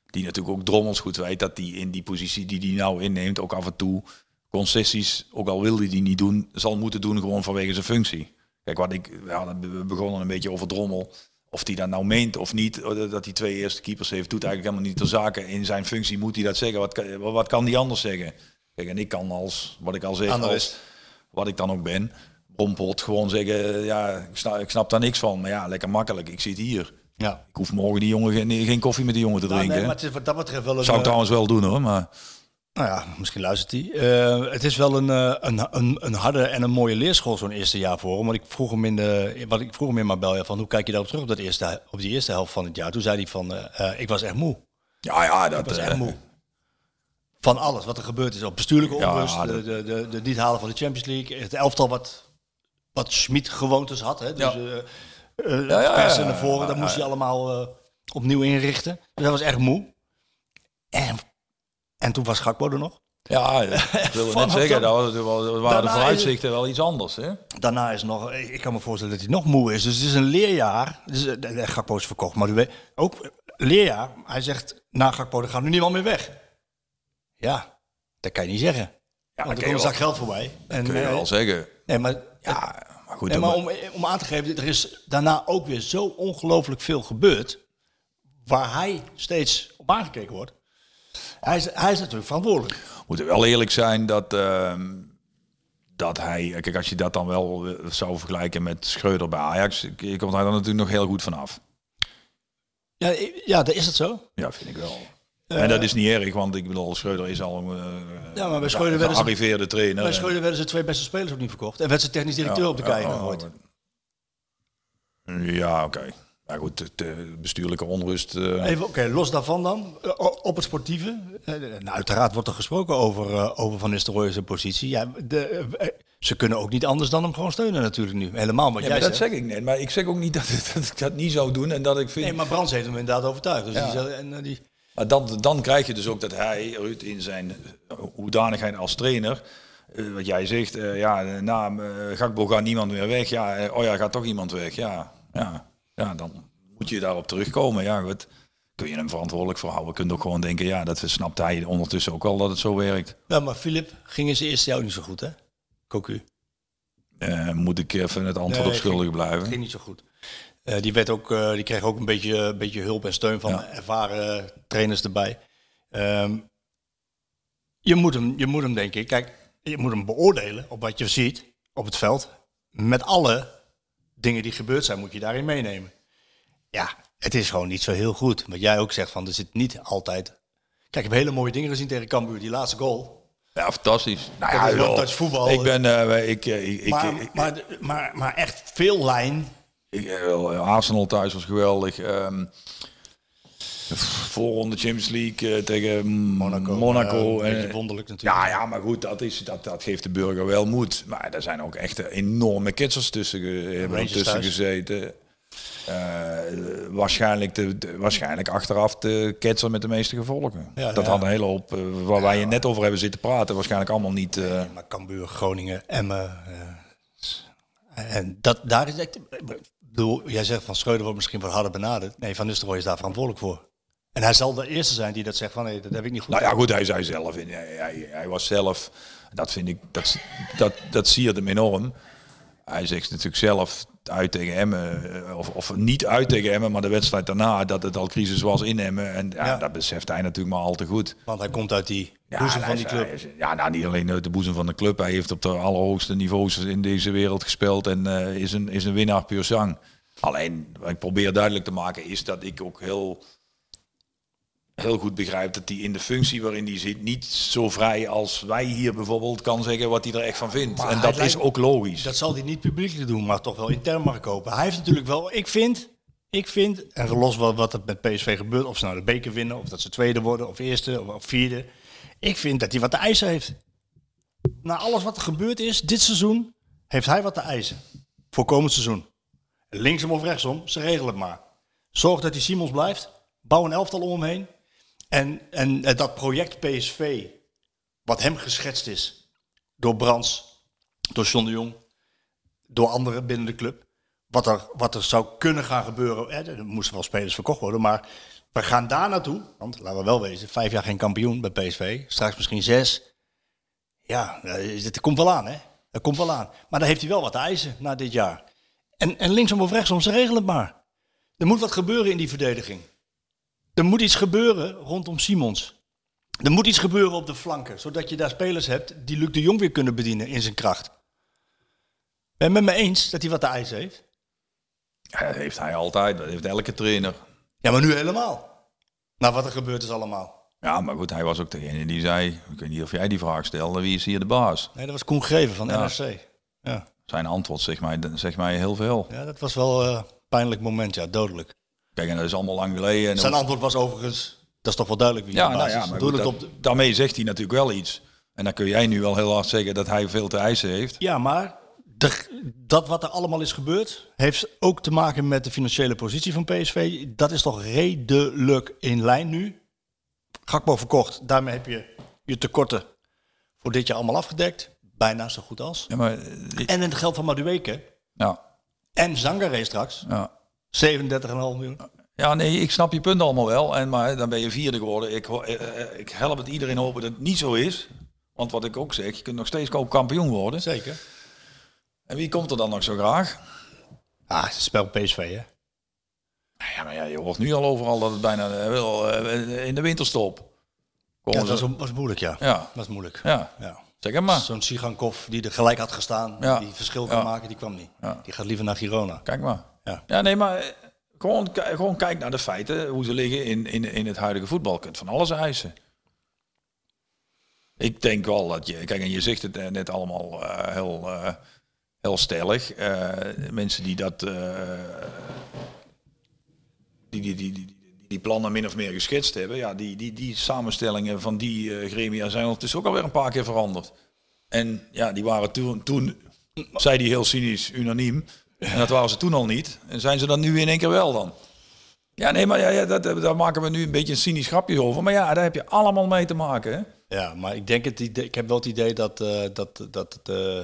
Die natuurlijk ook drommels goed weet dat hij in die positie die hij nou inneemt, ook af en toe concessies, ook al wil hij die niet doen, zal moeten doen gewoon vanwege zijn functie. Kijk, wat ik, we, hadden, we begonnen een beetje over drommel. Of hij dat nou meent of niet, dat hij twee eerste keepers heeft, doet eigenlijk helemaal niet ter zake. In zijn functie moet hij dat zeggen. Wat, kan- wat kan die anders zeggen? Kijk, en ik kan als, wat ik al zeg, als, wat ik dan ook ben, brompot gewoon zeggen, ja, ik snap, ik snap daar niks van. Maar ja, lekker makkelijk, ik zit hier. ja. Ik hoef morgen die jongen geen, geen koffie met die jongen te Nou, drinken. nee, maar het is wat dat betreft wel een... Zou ik eh, trouwens wel doen hoor, maar... Nou ja, misschien luistert hij. Eh, het is wel een, eh, een, een, een harde en een mooie leerschool zo'n eerste jaar voor hem. Want ik vroeg hem in de, wat ik vroeg hem in Marbella van hoe kijk je daarop terug op, dat eerste, op die eerste helft van het jaar. Toen zei hij van, ik was echt moe. Ja, ja, dat... Ik was echt moe. Van alles wat er gebeurd is. Op bestuurlijke onrust, ja, de, dat- de, de, de niet halen van de Champions League. Het elftal wat, wat Schmid gewoontes had. Hè? Dus, Ja. eh, eh, persen naar voren, dat moest hij allemaal eh, opnieuw inrichten. Dus hij was echt moe. En, en toen was Gakpo er nog. Ja, ik wilde Vanaf net zeggen, dat was- dat waren de vooruitzichten wel iets anders. Hè? Daarna is nog, ik kan me voorstellen dat hij nog moe is. Dus het is een leerjaar. Dus, de- Gakpo is verkocht, maar weet, ook leerjaar. Hij zegt, na Gakpo, er gaat nu niemand meer weg. Ja, dat kan je niet zeggen. Ja, Want dat er komt een zak geld voorbij. En, kun je wel zeggen. Nee, maar, Ja, maar goed. nee, maar om, om aan te geven, er is daarna ook weer zo ongelooflijk veel gebeurd. Waar hij steeds op aangekeken wordt. Hij is, hij is natuurlijk verantwoordelijk. we moeten wel eerlijk zijn dat, ehm, dat hij... Kijk, als je dat dan wel eh, zou vergelijken met Schreuder bij Ajax... komt hij dan natuurlijk nog heel goed vanaf. Ja, ja dat is het zo. Ja, vind ik wel. En dat is niet erg, want ik bedoel, Schreuder is al een Eh, Ja, maar bij Schreuder werden ze- gearriveerde trainer. Bij Schreuder werden ze twee beste spelers ook niet verkocht. En werd ze technisch directeur op de kei ja, gegooid. Ja, oké. Ja goed, de, de bestuurlijke onrust... eh, Even, oké, los daarvan dan. eh, op het sportieve. eh, nou, uiteraard wordt er gesproken over, eh, over Van Nistelrooy zijn positie. Ja, de, eh, ze kunnen ook niet anders dan hem gewoon steunen natuurlijk nu. Helemaal wat Ja, jij maar dat zegt. zeg ik net. Maar ik zeg ook niet dat, dat ik dat niet zou doen. En dat ik vind. Nee, maar Brands heeft hem inderdaad overtuigd. Dus Ja. die, en, eh, die, Maar dan, dan krijg je dus ook dat hij, Ruud, in zijn hoedanigheid als trainer, eh, wat jij zegt, eh, ja, na eh, Gakbo gaat niemand meer weg. Ja, oh ja, gaat toch iemand weg. Ja, ja, ja, dan moet je daarop terugkomen. Ja, goed. Kun je hem verantwoordelijk voor houden. Je kunt ook gewoon denken, ja, dat snapt hij ondertussen ook wel dat het zo werkt. ja, maar Filip ging in zijn eerste jaar ook niet zo goed, hè? Cocu. Eh, moet ik even het antwoord Nee, op schuldig ging- blijven? ging niet zo goed. Eh, die, werd ook, eh, die kreeg ook een beetje, een beetje hulp en steun van Ja. ervaren trainers erbij. Ehm, je, moet hem, je moet hem, denk ik, kijk, je moet hem beoordelen op wat je ziet op het veld. Met alle dingen die gebeurd zijn, moet je daarin meenemen. Ja, het is gewoon niet zo heel goed. Wat jij ook zegt, van er zit niet altijd... Kijk, ik heb hele mooie dingen gezien tegen Cambuur. Die laatste goal. Ja, fantastisch. Nou Dat is voetbal. Ik ben, eh, ik, ik, ik- maar, maar, maar echt veel lijn. Ik, eh, Arsenal thuis was geweldig. Ehm voorronde Champions League eh, tegen Monaco. Monaco. eh, en- beetje wonderlijk natuurlijk. ja, ja, maar goed, dat, is, dat, dat geeft de burger wel moed. Maar er zijn ook echt enorme kitsers tussen, hebben tussen thuis. gezeten. Eh, waarschijnlijk, de, de- waarschijnlijk achteraf de ketser met de meeste gevolgen. Ja, dat ja. had een hele hoop, eh, waar wij je net over hebben zitten praten, waarschijnlijk allemaal niet... eh, Maar Cambuur, Groningen, Emmen. eh, en dat, daar is echt... bedoel, jij zegt van Schreuder wordt misschien wat harder benaderd. Nee, Van Nistelrooy is daar verantwoordelijk voor. En hij zal de eerste zijn die dat zegt van nee, dat heb ik niet goed Nou ja, goed, hij zei zelf. en Hij, hij, hij was zelf. Dat vind ik. Dat, dat, dat hem enorm. Hij zegt natuurlijk zelf uit tegen Emmen. eh, Of, of niet uit tegen Emmen, maar de wedstrijd daarna. Dat het al crisis was in Emmen. En ja, Ja. dat beseft hij natuurlijk maar al te goed. Want hij komt uit die boezem van die club. is- ja, nou niet alleen uit de boezem van de club. Hij heeft op de allerhoogste niveaus in deze wereld gespeeld. En eh, is, een, is een winnaar puur zang. Alleen, wat ik probeer duidelijk te maken, is dat ik ook heel, heel goed begrijp dat hij in de functie waarin hij zit, niet zo vrij als wij hier bijvoorbeeld kan zeggen wat hij er echt van vindt. Maar en dat lijkt- is ook logisch. Dat zal hij niet publiekelijk doen, maar toch wel intern mag kopen. Hij heeft natuurlijk wel, ik vind, ik vind, en los wat, wat er met PSV gebeurt, of ze nou de beker winnen, of dat ze tweede worden, of eerste, of, vierde. Ik vind dat hij wat te eisen heeft. Na alles wat er gebeurd is dit seizoen, heeft hij wat te eisen. Voor komend seizoen. Linksom of rechtsom, ze regelen het maar. Zorg dat hij Simons blijft. Bouw een elftal om hem heen. En, en eh, dat project PSV, wat hem geschetst is door Brands, door John de Jong, door anderen binnen de club. Wat er, wat er zou kunnen gaan gebeuren. Er moesten wel spelers verkocht worden, maar we gaan daar naartoe. Want laten we wel wezen, vijf jaar geen kampioen bij PSV. Straks misschien zes. Ja, eh, het komt wel aan, hè? Dat komt wel aan. Maar dan heeft hij wel wat eisen na dit jaar. En, en linksom of rechtsom, ze regelen het maar. Er moet wat gebeuren in die verdediging. Er moet iets gebeuren rondom Simons. Er moet iets gebeuren op de flanken, zodat je daar spelers hebt die Luc de Jong weer kunnen bedienen in zijn kracht. Ben je het met me eens dat hij wat te eisen heeft? Ja, dat heeft hij altijd, dat heeft elke trainer. Ja, maar nu helemaal. Nou, wat er gebeurd is allemaal. Ja, maar goed, hij was ook degene die zei, ik weet niet of jij die vraag stelde, wie is hier de baas? Nee, dat was Koen Greven van Ja. NRC. Ja. Zijn antwoord zegt mij, zegt mij heel veel. ja, dat was wel eh, een pijnlijk moment, ja, dodelijk. Kijk, en dat is allemaal lang geleden. En Zijn antwoord was overigens, dat is toch wel duidelijk wie Ja, nou ja, maar Doe goed, het dat- op de- daarmee zegt hij natuurlijk wel iets. En dan kun jij nu wel heel hard zeggen dat hij veel te eisen heeft. Ja, maar de- dat wat er allemaal is gebeurd, heeft ook te maken met de financiële positie van PSV. Dat is toch redelijk in lijn nu. Gakpo verkocht, daarmee heb je je tekorten voor dit jaar allemaal afgedekt. Bijna zo goed als. Ja, maar, eh, En het geld van Madueke ja, en Zangaré straks, ja. 37,5 miljoen. ja, nee, ik snap je punt allemaal wel. En, maar dan ben je vierde geworden. Ik, ho- eh, eh, ik help het iedereen hopen dat het niet zo is. Want wat ik ook zeg, je kunt nog steeds kampioen worden. Zeker. En wie komt er dan nog zo graag? Ah, het spel PSV, hè? Ja, maar ja, je hoort nu al overal dat het bijna eh, wel eh, in de winterstop. Ja, dat was, was moeilijk, ja. Ja. Dat was moeilijk. ja, Ja. zeg maar. Zo'n Sigankov die er gelijk had gestaan, Ja. die verschil kan maken, die kwam niet. Die gaat liever naar Girona. Kijk maar. Ja. Ja, nee, maar eh, gewoon, gewoon kijk naar de feiten, hoe ze liggen in, in, in het huidige voetbal. Je kunt van alles eisen. Ik denk wel dat je, kijk, en je zegt het eh, net allemaal eh, heel, heel stellig. Mensen die dat, die, die, die, die, die, plannen min of meer geschetst hebben, ja, die, die, die samenstellingen van die gremia zijn ondertussen ook alweer een paar keer veranderd. En ja, die waren toen, toen zei die heel cynisch, unaniem. En dat waren ze toen al niet. En zijn ze dat nu in één keer wel dan? Ja, nee, maar ja, ja, dat, daar maken we nu een beetje een cynisch grapje over. Maar ja, daar heb je allemaal mee te maken. Hè? Ja, maar ik denk het idee, ik heb wel het idee dat, eh, dat, dat eh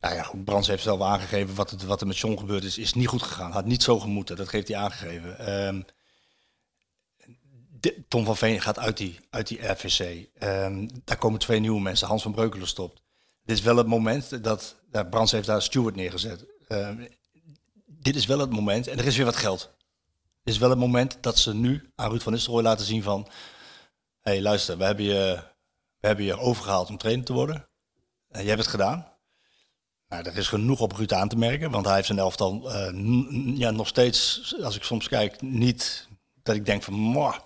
nou ja, goed, Brands heeft zelf aangegeven wat, het, wat er met John gebeurd is, is niet goed gegaan. Had niet zo gemoeten, dat heeft hij aangegeven. Ehm, Tom van Veen gaat uit die, uit die RVC. Ehm, daar komen twee nieuwe mensen. Hans van Breukelen stopt. Dit is wel het moment dat. Ja, Brands heeft daar Stuart neergezet. Ehm, dit is wel het moment. En er is weer wat geld. Dit is wel het moment dat ze nu aan Ruud van Nistelrooy laten zien van... Hé, hey, luister, we hebben, je, we hebben je overgehaald om trainer te worden. En je hebt het gedaan. Nou, er is genoeg op Ruud aan te merken, want hij heeft zijn elftal eh, n- ja, nog steeds, als ik soms kijk, niet dat ik denk van, "Mwah."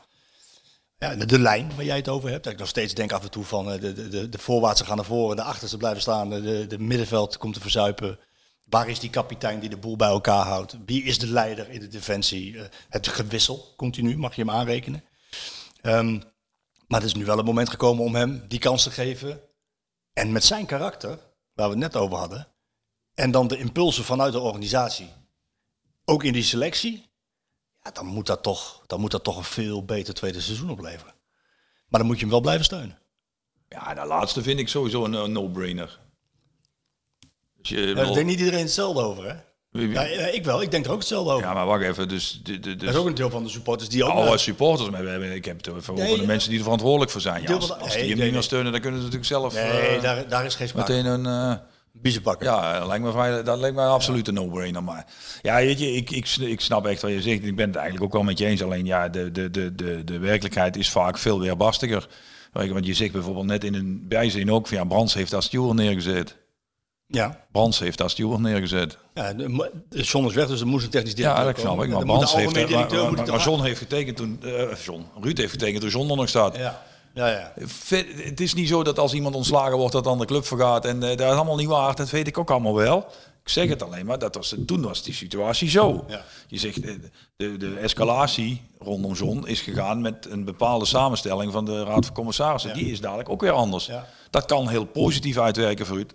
ja, de, de lijn waar jij het over hebt. Dat ik nog steeds denk af en toe van, eh, de, de, de, gaan naar voren, de achterste blijven staan, de, de middenveld komt te verzuipen. Waar is die kapitein die de boel bij elkaar houdt? Wie is de leider in de defensie? Eh, het gewissel, continu, mag je hem aanrekenen. Ehm, maar het is nu wel het moment gekomen om hem die kans te geven. En met zijn karakter, waar we het net over hadden. En dan de impulsen vanuit de organisatie. Ook in die selectie. Ja, dan moet dat toch, dan moet dat toch een veel beter tweede seizoen opleveren. Maar dan moet je hem wel blijven steunen. Ja, dat laatste vind ik sowieso een, no-brainer. Je, Ja, daar denkt niet iedereen hetzelfde over, hè? Ja, ik wel. Ik denk er ook hetzelfde over. Ja, maar wacht even. Dus, Er dus is ook een deel van de supporters die ook... alle supporters, maar we hebben, ik heb het over Nee, de ja. mensen die er verantwoordelijk voor zijn. Ja, als, als nee, die hem nee, niet meer steunen, dan kunnen ze natuurlijk zelf Nee, eh, daar, daar is geen sprake meteen een... eh, Biezen pakken. Ja, dat lijkt me, vrij, dat lijkt me een absolute no-brainer. Maar ja, weet je, ik, ik, ik snap echt wat je zegt. Ik ben het eigenlijk ook wel met je eens. Alleen ja, de, de, de, de, de werkelijkheid is vaak veel je, Want je zegt bijvoorbeeld net in een bijzin ook van ja, Brands heeft daar steward neergezet. Ja. Brands heeft daar steward neergezet. Ja, de, de John is weg, dus er moest een technisch Ja, directeur dat snap ik. Maar Brands heeft... Maar, maar, John heeft getekend toen... eh, John, Ruud heeft getekend toen John er nog staat. Ja, ja, ja. Het is niet zo dat als iemand ontslagen wordt, dat dan de club vergaat. En eh, dat is allemaal niet waar. Dat weet ik ook allemaal wel. Ik zeg het alleen maar, dat was, toen was die situatie zo. Ja. Je zegt, eh, de, de escalatie rondom Zon is gegaan met een bepaalde samenstelling van de Raad van Commissarissen. Ja. Die is dadelijk ook weer anders. Ja. Dat kan heel positief uitwerken voor u.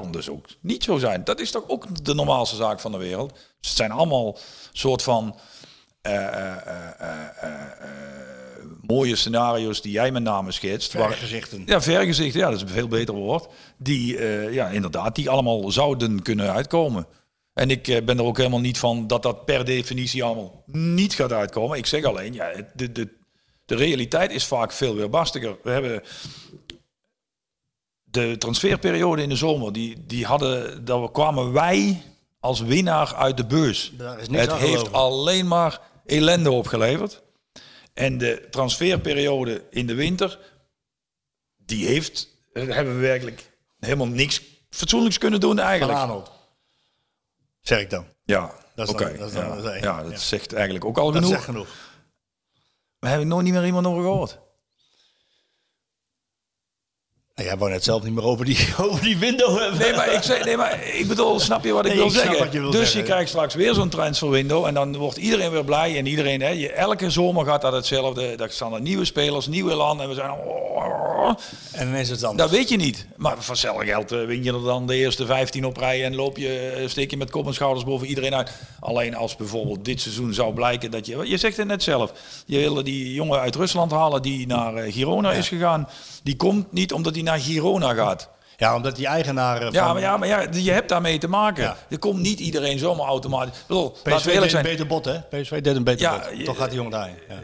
Kan dus ook niet zo zijn. Dat is toch ook de normaalste zaak van de wereld. Dus het zijn allemaal soort van eh, eh, eh, mooie scenario's die jij met name schetst. waar- Vergezichten. ja, vergezichten, ja, dat is een veel beter woord. Die, ja, inderdaad, die allemaal zouden kunnen uitkomen. En ik ben er ook helemaal niet van dat dat per definitie allemaal niet gaat uitkomen. Ik zeg alleen, ja, de, de, de realiteit is vaak veel weerbastiger. We hebben de transferperiode in de zomer, die, die hadden, daar kwamen wij als winnaar uit de beurs. Daar is niks Het heeft geloven. alleen maar ellende opgeleverd. En de transferperiode in de winter, die heeft, daar hebben we werkelijk helemaal niks fatsoenlijks kunnen doen Van eigenlijk. Arnold. Zeg ik dan. Ja, Dat is oké. dan- dat is dan- ja. dat is ja, dat zegt eigenlijk ook al Dat genoeg. zegt genoeg. We hebben nooit niet meer iemand over gehoord. Nou, jij wou net zelf niet meer over die, over die window hebben. Nee, maar ik, zeg, nee, maar ik bedoel, snap je wat ik Nee, wil ik zeggen? wat je wil dus zeggen. je krijgt straks weer zo'n transferwindow en dan wordt iedereen weer blij en iedereen, hè, je, elke zomer gaat dat hetzelfde. Daar staan er nieuwe spelers, nieuwe landen en we zijn oh, En dan is het anders. Dat weet je niet. Maar van hetzelfde geld eh, win je er dan de eerste 15 op rij en loop je, eh, steek je met kop en schouders boven iedereen uit. Alleen als bijvoorbeeld dit seizoen zou blijken dat je, je zegt het net zelf, je wilde die jongen uit Rusland halen die naar eh, Girona is gegaan. Die komt niet omdat hij naar Girona gaat. Ja, omdat die eigenaar Ja, van maar, ja, maar ja, je hebt daarmee te maken. Ja. Er komt niet iedereen zomaar automatisch. Bedoel, laten PSV deed een beter bot, hè? PSV deed een beter Ja, bot. Toch gaat die jongen daarheen. Ja.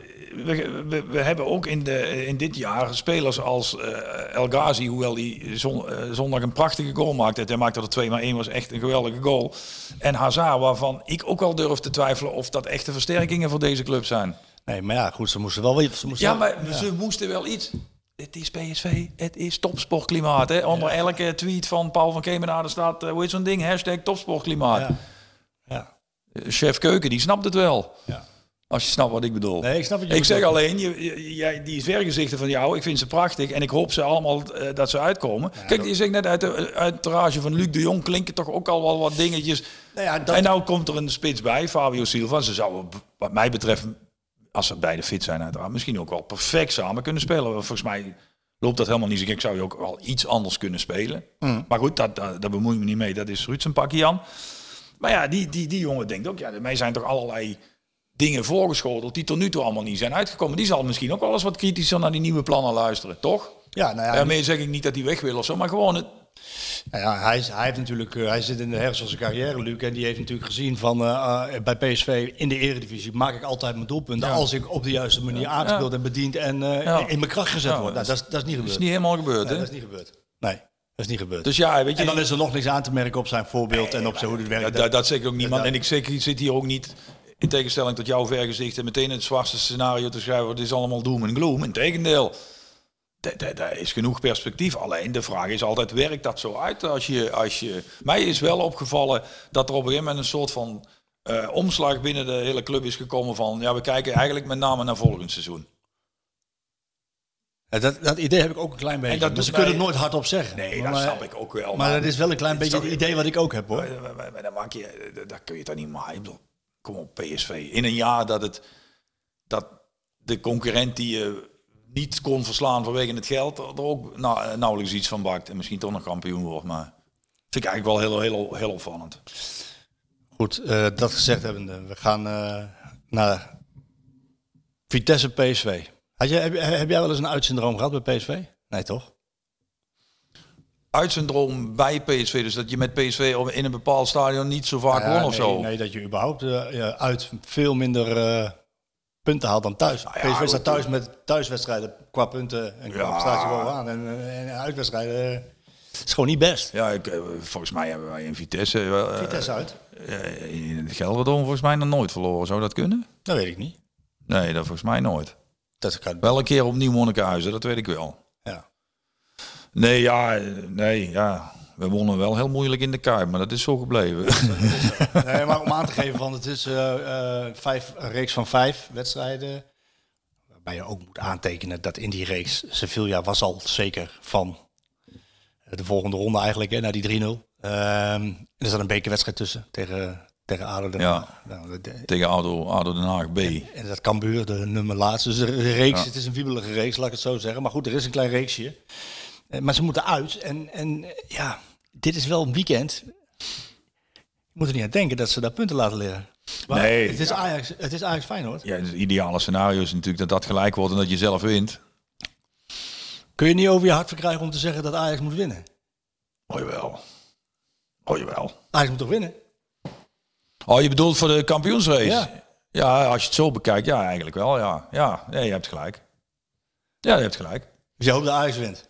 we, we, we hebben ook in, de, in dit jaar spelers als eh, El Ghazi, hoewel zon, eh, zondag een prachtige goal maakte. Hij maakte er twee, maar één was echt een geweldige goal. En Hazard, waarvan ik ook wel durf te twijfelen of dat echte versterkingen voor deze club zijn. Nee, maar ja, goed, ze moesten wel... Ze moesten Ja, wel- maar ze moesten wel iets. Het is PSV, het is topsportklimaat. Hè? Onder elke tweet van Paul van Kemenade staat, eh, hoe heet zo'n ding? Hashtag topsportklimaat. Ja. Ja. Eh, Chef Keuken, die snapt het wel. Ja. Als je snapt wat ik bedoel. Nee, ik snap wat je Ik zeg alleen, je, je- die vergezichten van jou, ik vind ze prachtig. En ik hoop ze allemaal eh, dat ze uitkomen. Kijk, je zegt net uit de, uit de rage van Luc de Jong klinken toch ook al wel wat dingetjes. Nou ja, dat- En nou komt er een spits bij, Fabio Silva. Ze zouden, wat mij betreft, als ze beide fit zijn uiteraard, misschien ook wel perfect samen kunnen spelen. Volgens mij loopt dat helemaal niet zo gek. Ik zou je ook wel iets anders kunnen spelen. Mm. Maar goed, dat, dat, daar bemoei ik me niet mee. Dat is Ruud zijn pakje aan. Maar ja, die, die, die jongen denkt ook, ja, mij zijn toch allerlei dingen voorgeschoteld die tot nu toe allemaal niet zijn uitgekomen. Die zal misschien ook wel eens wat kritischer naar die nieuwe plannen luisteren, toch? Ja, nou ja, Daarmee zeg ik niet dat hij weg wil of zo, maar gewoon het, Nou ja, hij, hij, heeft natuurlijk, eh, hij zit in de herfst van zijn carrière, Luc. En die heeft natuurlijk gezien van eh, eh, bij PSV in de Eredivisie maak ik altijd mijn doelpunten. Ja. Als ik op de juiste manier aangespeeld en bediend en in mijn kracht gezet word. Nou, dat, is, dat is niet dat gebeurd. is niet helemaal gebeurd. Nee, hè? dat is niet gebeurd. Nee, dat is niet gebeurd. Dus ja, weet je, en dan is er nog niks aan te merken op zijn voorbeeld en op zijn hoe het werkt. Dat, dat zeg ik ook niet, man. dat- En ik zit hier ook niet, in tegenstelling tot jouw vergezicht, en meteen het zwartste scenario te schrijven. Het is allemaal doom en gloom. Integendeel. Daar is genoeg perspectief. Alleen de vraag is altijd, werkt dat zo uit? Als je, als je... Mij is wel opgevallen dat er op een gegeven moment een soort van eh, omslag binnen de hele club is gekomen van... Ja, we kijken eigenlijk met name naar volgend seizoen. Ja, dat, dat idee heb ik ook een klein beetje. dat maar ze kunnen het nooit hardop zeggen. Nee, maar, dat snap ik ook wel. Maar dat is wel een klein Het beetje het idee wat ik ook heb hoor. Maar, maar- maar- maar dan maak je, dat kun je toch niet maken. Kom op, PSV. In een jaar dat het dat de concurrent die je niet kon verslaan vanwege het geld, er ook nou, nauwelijks iets van bakt en misschien toch nog kampioen wordt. Maar vind ik eigenlijk wel heel, heel, heel opvallend. Goed, eh, dat gezegd hebbende, we gaan eh, naar Vitesse PSV. Had jij, heb, heb jij wel eens een uitsyndroom gehad bij PSV? Nee, toch? uitsyndroom bij PSV. Dus dat je met PSV in een bepaald stadion niet zo vaak Ja, won of nee, zo. Nee, dat je überhaupt eh, uit veel minder punten haalt dan thuis. Nou ja, PSV staat thuis met thuiswedstrijden qua punten en qua Ja. prestatie wel aan. En, eh, en uitwedstrijden eh, is gewoon niet best. Ja, ik, eh, volgens mij hebben wij in Vitesse, Vitesse uit. in het Gelderdoom volgens mij nog nooit verloren. Zou dat kunnen? Dat weet ik niet. Nee, dat volgens mij nooit. Dat kan. Wel een keer opnieuw Monnikenhuizen, dat weet ik wel. Ja. Nee, ja, nee, ja. We wonnen wel heel moeilijk in de Kuip, maar dat is zo gebleven. Nee, maar om aan te geven van het is eh, eh, vijf, een reeks van vijf wedstrijden. Waarbij je ook moet aantekenen dat in die reeks Sevilla was al zeker van de volgende ronde eigenlijk, hè, naar die 3-0. Ehm, er zat een bekerwedstrijd tussen tegen, tegen ADO. Den Ja. Haag. Nou, de- Tegen ADO, ADO Den Haag B. en dat Cambuur, de nummer laatste. Dus de reeks, het is een wiebelige reeks, laat ik het zo zeggen. Maar goed, er is een klein reeksje. Eh, Maar ze moeten uit. En, en eh, ja, dit is wel een weekend. Je moet er niet aan denken dat ze daar punten laten liggen. Maar Nee, het is, ja. Ajax, het is Ajax Feyenoord. Ja, het ideale scenario is natuurlijk dat dat gelijk wordt en dat je zelf wint. Kun je niet over je hart verkrijgen om te zeggen dat Ajax moet winnen? Oh jawel. Oh jawel. Ajax moet toch winnen? Oh, je bedoelt voor de kampioensrace? Ja. Ja. als je het zo bekijkt, ja, eigenlijk wel, ja. Ja, nee, je hebt gelijk. Ja, je hebt gelijk. Dus je hoopt dat Ajax wint.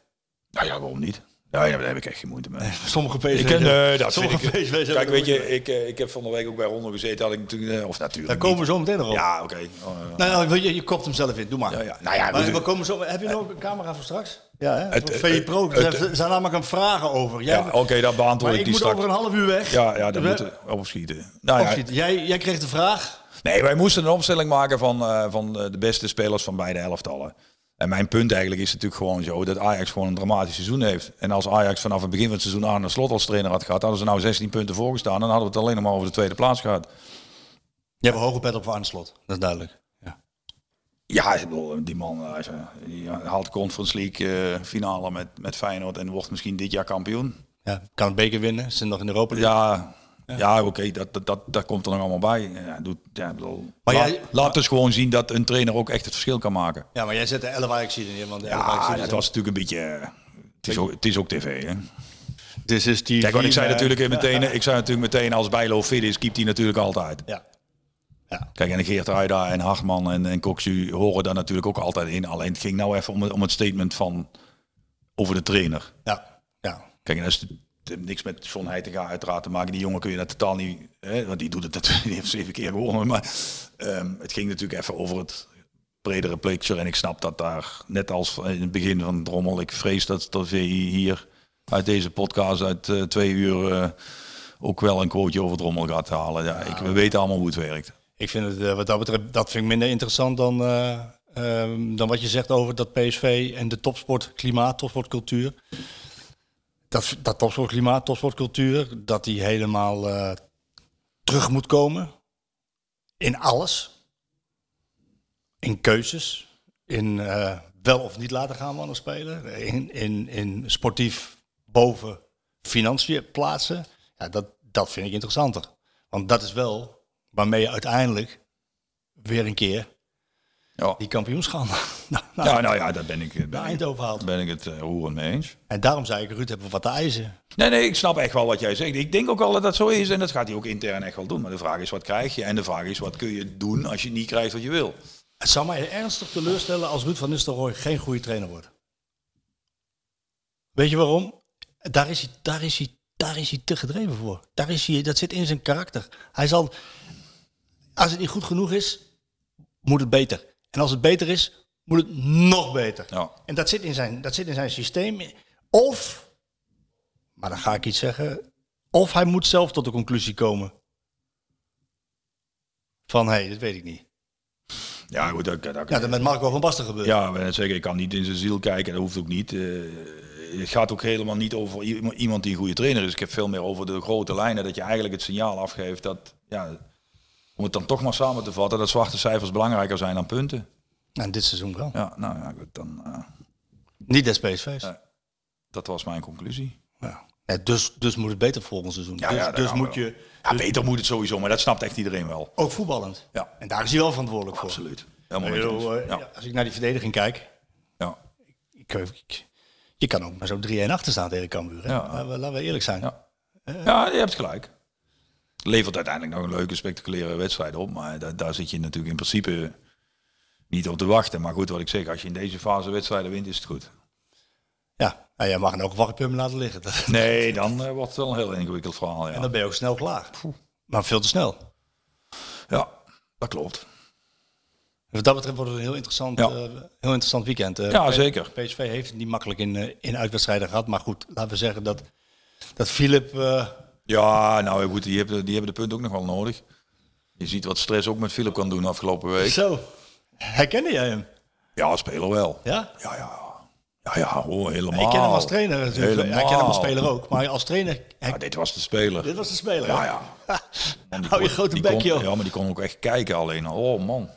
Nou ja, waarom niet? Ja, ja, daar heb ik echt geen moeite mee. Sommige PSV. Ik ken, nee, dat Sommige ik. PSV's Kijk, weet je, ik, eh, ik heb van de week ook bij Rondo gezeten. Had ik natuurlijk, eh, of natuurlijk. Daar komen we zo meteen nog op. Ja, oké. Oh, Nou, ja, weet je, je kopt hem zelf in. Doe maar. Ja, ja. Nou ja, Maar we komen zo, heb je nog een camera voor straks? Ja, hè? Het- VI Pro. Er zijn namelijk een vragen over. Jij, ja, oké, dat beantwoord maar ik ik die moet straks. over een half uur weg. Ja, ja, dat We- moet opschieten. Nou, ja, Opschieten. Jij, jij kreeg de vraag. Nee, wij moesten een opstelling maken van, eh, van eh, de beste spelers van beide elftallen. En mijn punt eigenlijk is natuurlijk gewoon zo dat Ajax gewoon een dramatisch seizoen heeft. En als Ajax vanaf het begin van het seizoen aan een slot als trainer had gehad, hadden ze nou 16 punten voorgestaan. Dan hadden we het alleen nog maar over de tweede plaats gehad. Je hebt een hoge pet op voor Arne Slot. Dat is duidelijk. Ja. Ja, ik bedoel, die man eh, hij- die haalt Conference League eh, finale met, met Feyenoord en wordt misschien dit jaar kampioen. Ja, kan het beker winnen. Ze zijn nog in Europa. League. Ja, ja. oké, dat, dat, dat, dat komt er nog allemaal bij. Ja, doet, ja, bedoel, Maar laat, jij- laat dus gewoon zien dat een trainer ook echt het verschil kan maken. Ja, maar jij zet de 11 Ajax in. Want de 11 Ja, dat zijn- was natuurlijk een beetje... Het is, ook, het is ook tv, hè? Dit is die. Kijk, want ik zei natuurlijk meteen, ik zei natuurlijk meteen als Bijlo fit is, keept hij natuurlijk altijd. Ja. Ja. Kijk, en Geert Ruida en Hartman en, en Koksu horen daar natuurlijk ook altijd in. Alleen het ging nou even om, het- om het statement van over de trainer. Ja. Ja. Kijk, en dat is het heeft niks met John Heitinga uiteraard te maken. Die jongen kun je dat totaal niet, hè, want die doet het die heeft zeven keer gewonnen. Maar ehm, het ging natuurlijk even over het bredere picture. En ik snap dat daar, net als in het begin van Drommel, ik vrees dat, dat VI hier uit deze podcast uit eh, twee uur eh, ook wel een quoteje over Drommel gaat halen. Ja, ik, we weten allemaal hoe het werkt. Ik vind het, eh, wat dat betreft, dat vind ik minder interessant dan, eh, ehm, dan wat je zegt over dat PSV en de topsportklimaat, topsportcultuur. Dat, dat topsportklimaat, topsportcultuur, dat die helemaal eh, terug moet komen. In alles. In keuzes. In eh, wel of niet laten gaan van een speler. In, in, in sportief boven financiën plaatsen. Ja, dat, dat vind ik interessanter. Want dat is wel waarmee je uiteindelijk weer een keer Ja, die kampioenschap naar, ja nou ja, daar ben ik, ben naar ik, Eindhoven haalt. ben ik het eh, roerend mee eens. En daarom zei ik, Ruud, hebben we wat te eisen. Nee, nee, ik snap echt wel wat jij zegt. Ik denk ook wel dat dat zo is en dat gaat hij ook intern echt wel doen. Maar de vraag is, wat krijg je? En de vraag is, wat kun je doen als je niet krijgt wat je wil? Het zou mij ernstig teleurstellen als Ruud van Nistelrooy geen goede trainer wordt. Weet je waarom? Daar is hij, daar is hij, daar is hij te gedreven voor. Daar is hij, dat zit in zijn karakter. Hij zal, als het niet goed genoeg is, moet het beter. En als het beter is, moet het nog beter. Ja. En dat zit, in zijn, dat zit in zijn systeem. Of, maar dan ga ik iets zeggen, of hij moet zelf tot de conclusie komen. Van, hé, hey, dat weet ik niet. Ja, goed, dat, dat, Ja, dat met Marco van Basten gebeurt. Ja, we zeggen, ik kan niet in zijn ziel kijken, dat hoeft ook niet. Eh, het gaat ook helemaal niet over iemand die een goede trainer is. Ik heb veel meer over de grote lijnen, dat je eigenlijk het signaal afgeeft dat, ja, om het dan toch maar samen te vatten, dat zwarte cijfers belangrijker zijn dan punten. En dit seizoen wel. Ja, nou ja, goed, dan, eh, Niet des PSV's. Ja. dat was mijn conclusie. Ja. Nee, dus, dus moet het beter volgend seizoen. Ja, dus ja, dus we moet je Ja, beter moet het sowieso, maar dat snapt echt iedereen wel. ook voetballend. Ja. En daar is hij wel verantwoordelijk voor. Absoluut. Helemaal eh, Ja. Als ik naar die verdediging kijk. Ja. Ik, ik- Je kan ook maar zo 3-1 achter staan tegen Cambuur. hè? Ja. Laten, we, laten we eerlijk zijn. Ja. Ja, je hebt gelijk. Levert uiteindelijk nog een leuke, spectaculaire wedstrijd op. Maar da- daar zit je natuurlijk in principe niet op te wachten. Maar goed, wat ik zeg, als je in deze fase wedstrijden wint, is het goed. Ja, nou, jij mag geen punten laten liggen. Nee, dan eh, wordt het wel een heel ingewikkeld verhaal. En Ja, dan ben je ook snel klaar. Maar veel te snel. ja dat klopt. Wat dat betreft wordt het een heel interessant, Ja. eh, heel interessant weekend. Eh, Ja, zeker. PSV heeft het niet makkelijk in, in uitwedstrijden gehad. Maar goed, laten we zeggen dat, dat Philip... Ja, nou goed, die hebben, die hebben de punten ook nog wel nodig. Je ziet wat stress ook met Philip kan doen afgelopen week. zo, herkende jij hem? Ja, speler wel. Ja? Ja, ja. Ja, ja, hoor, helemaal. Ik ken hem als trainer natuurlijk. Helemaal. Hij ken hem als speler ook. Maar als trainer... Ja, dit was de speler. Dit was de speler. Ja, ja. Man, Hou je kon- grote bek, joh. Ja, maar die kon ook echt kijken alleen. Oh man.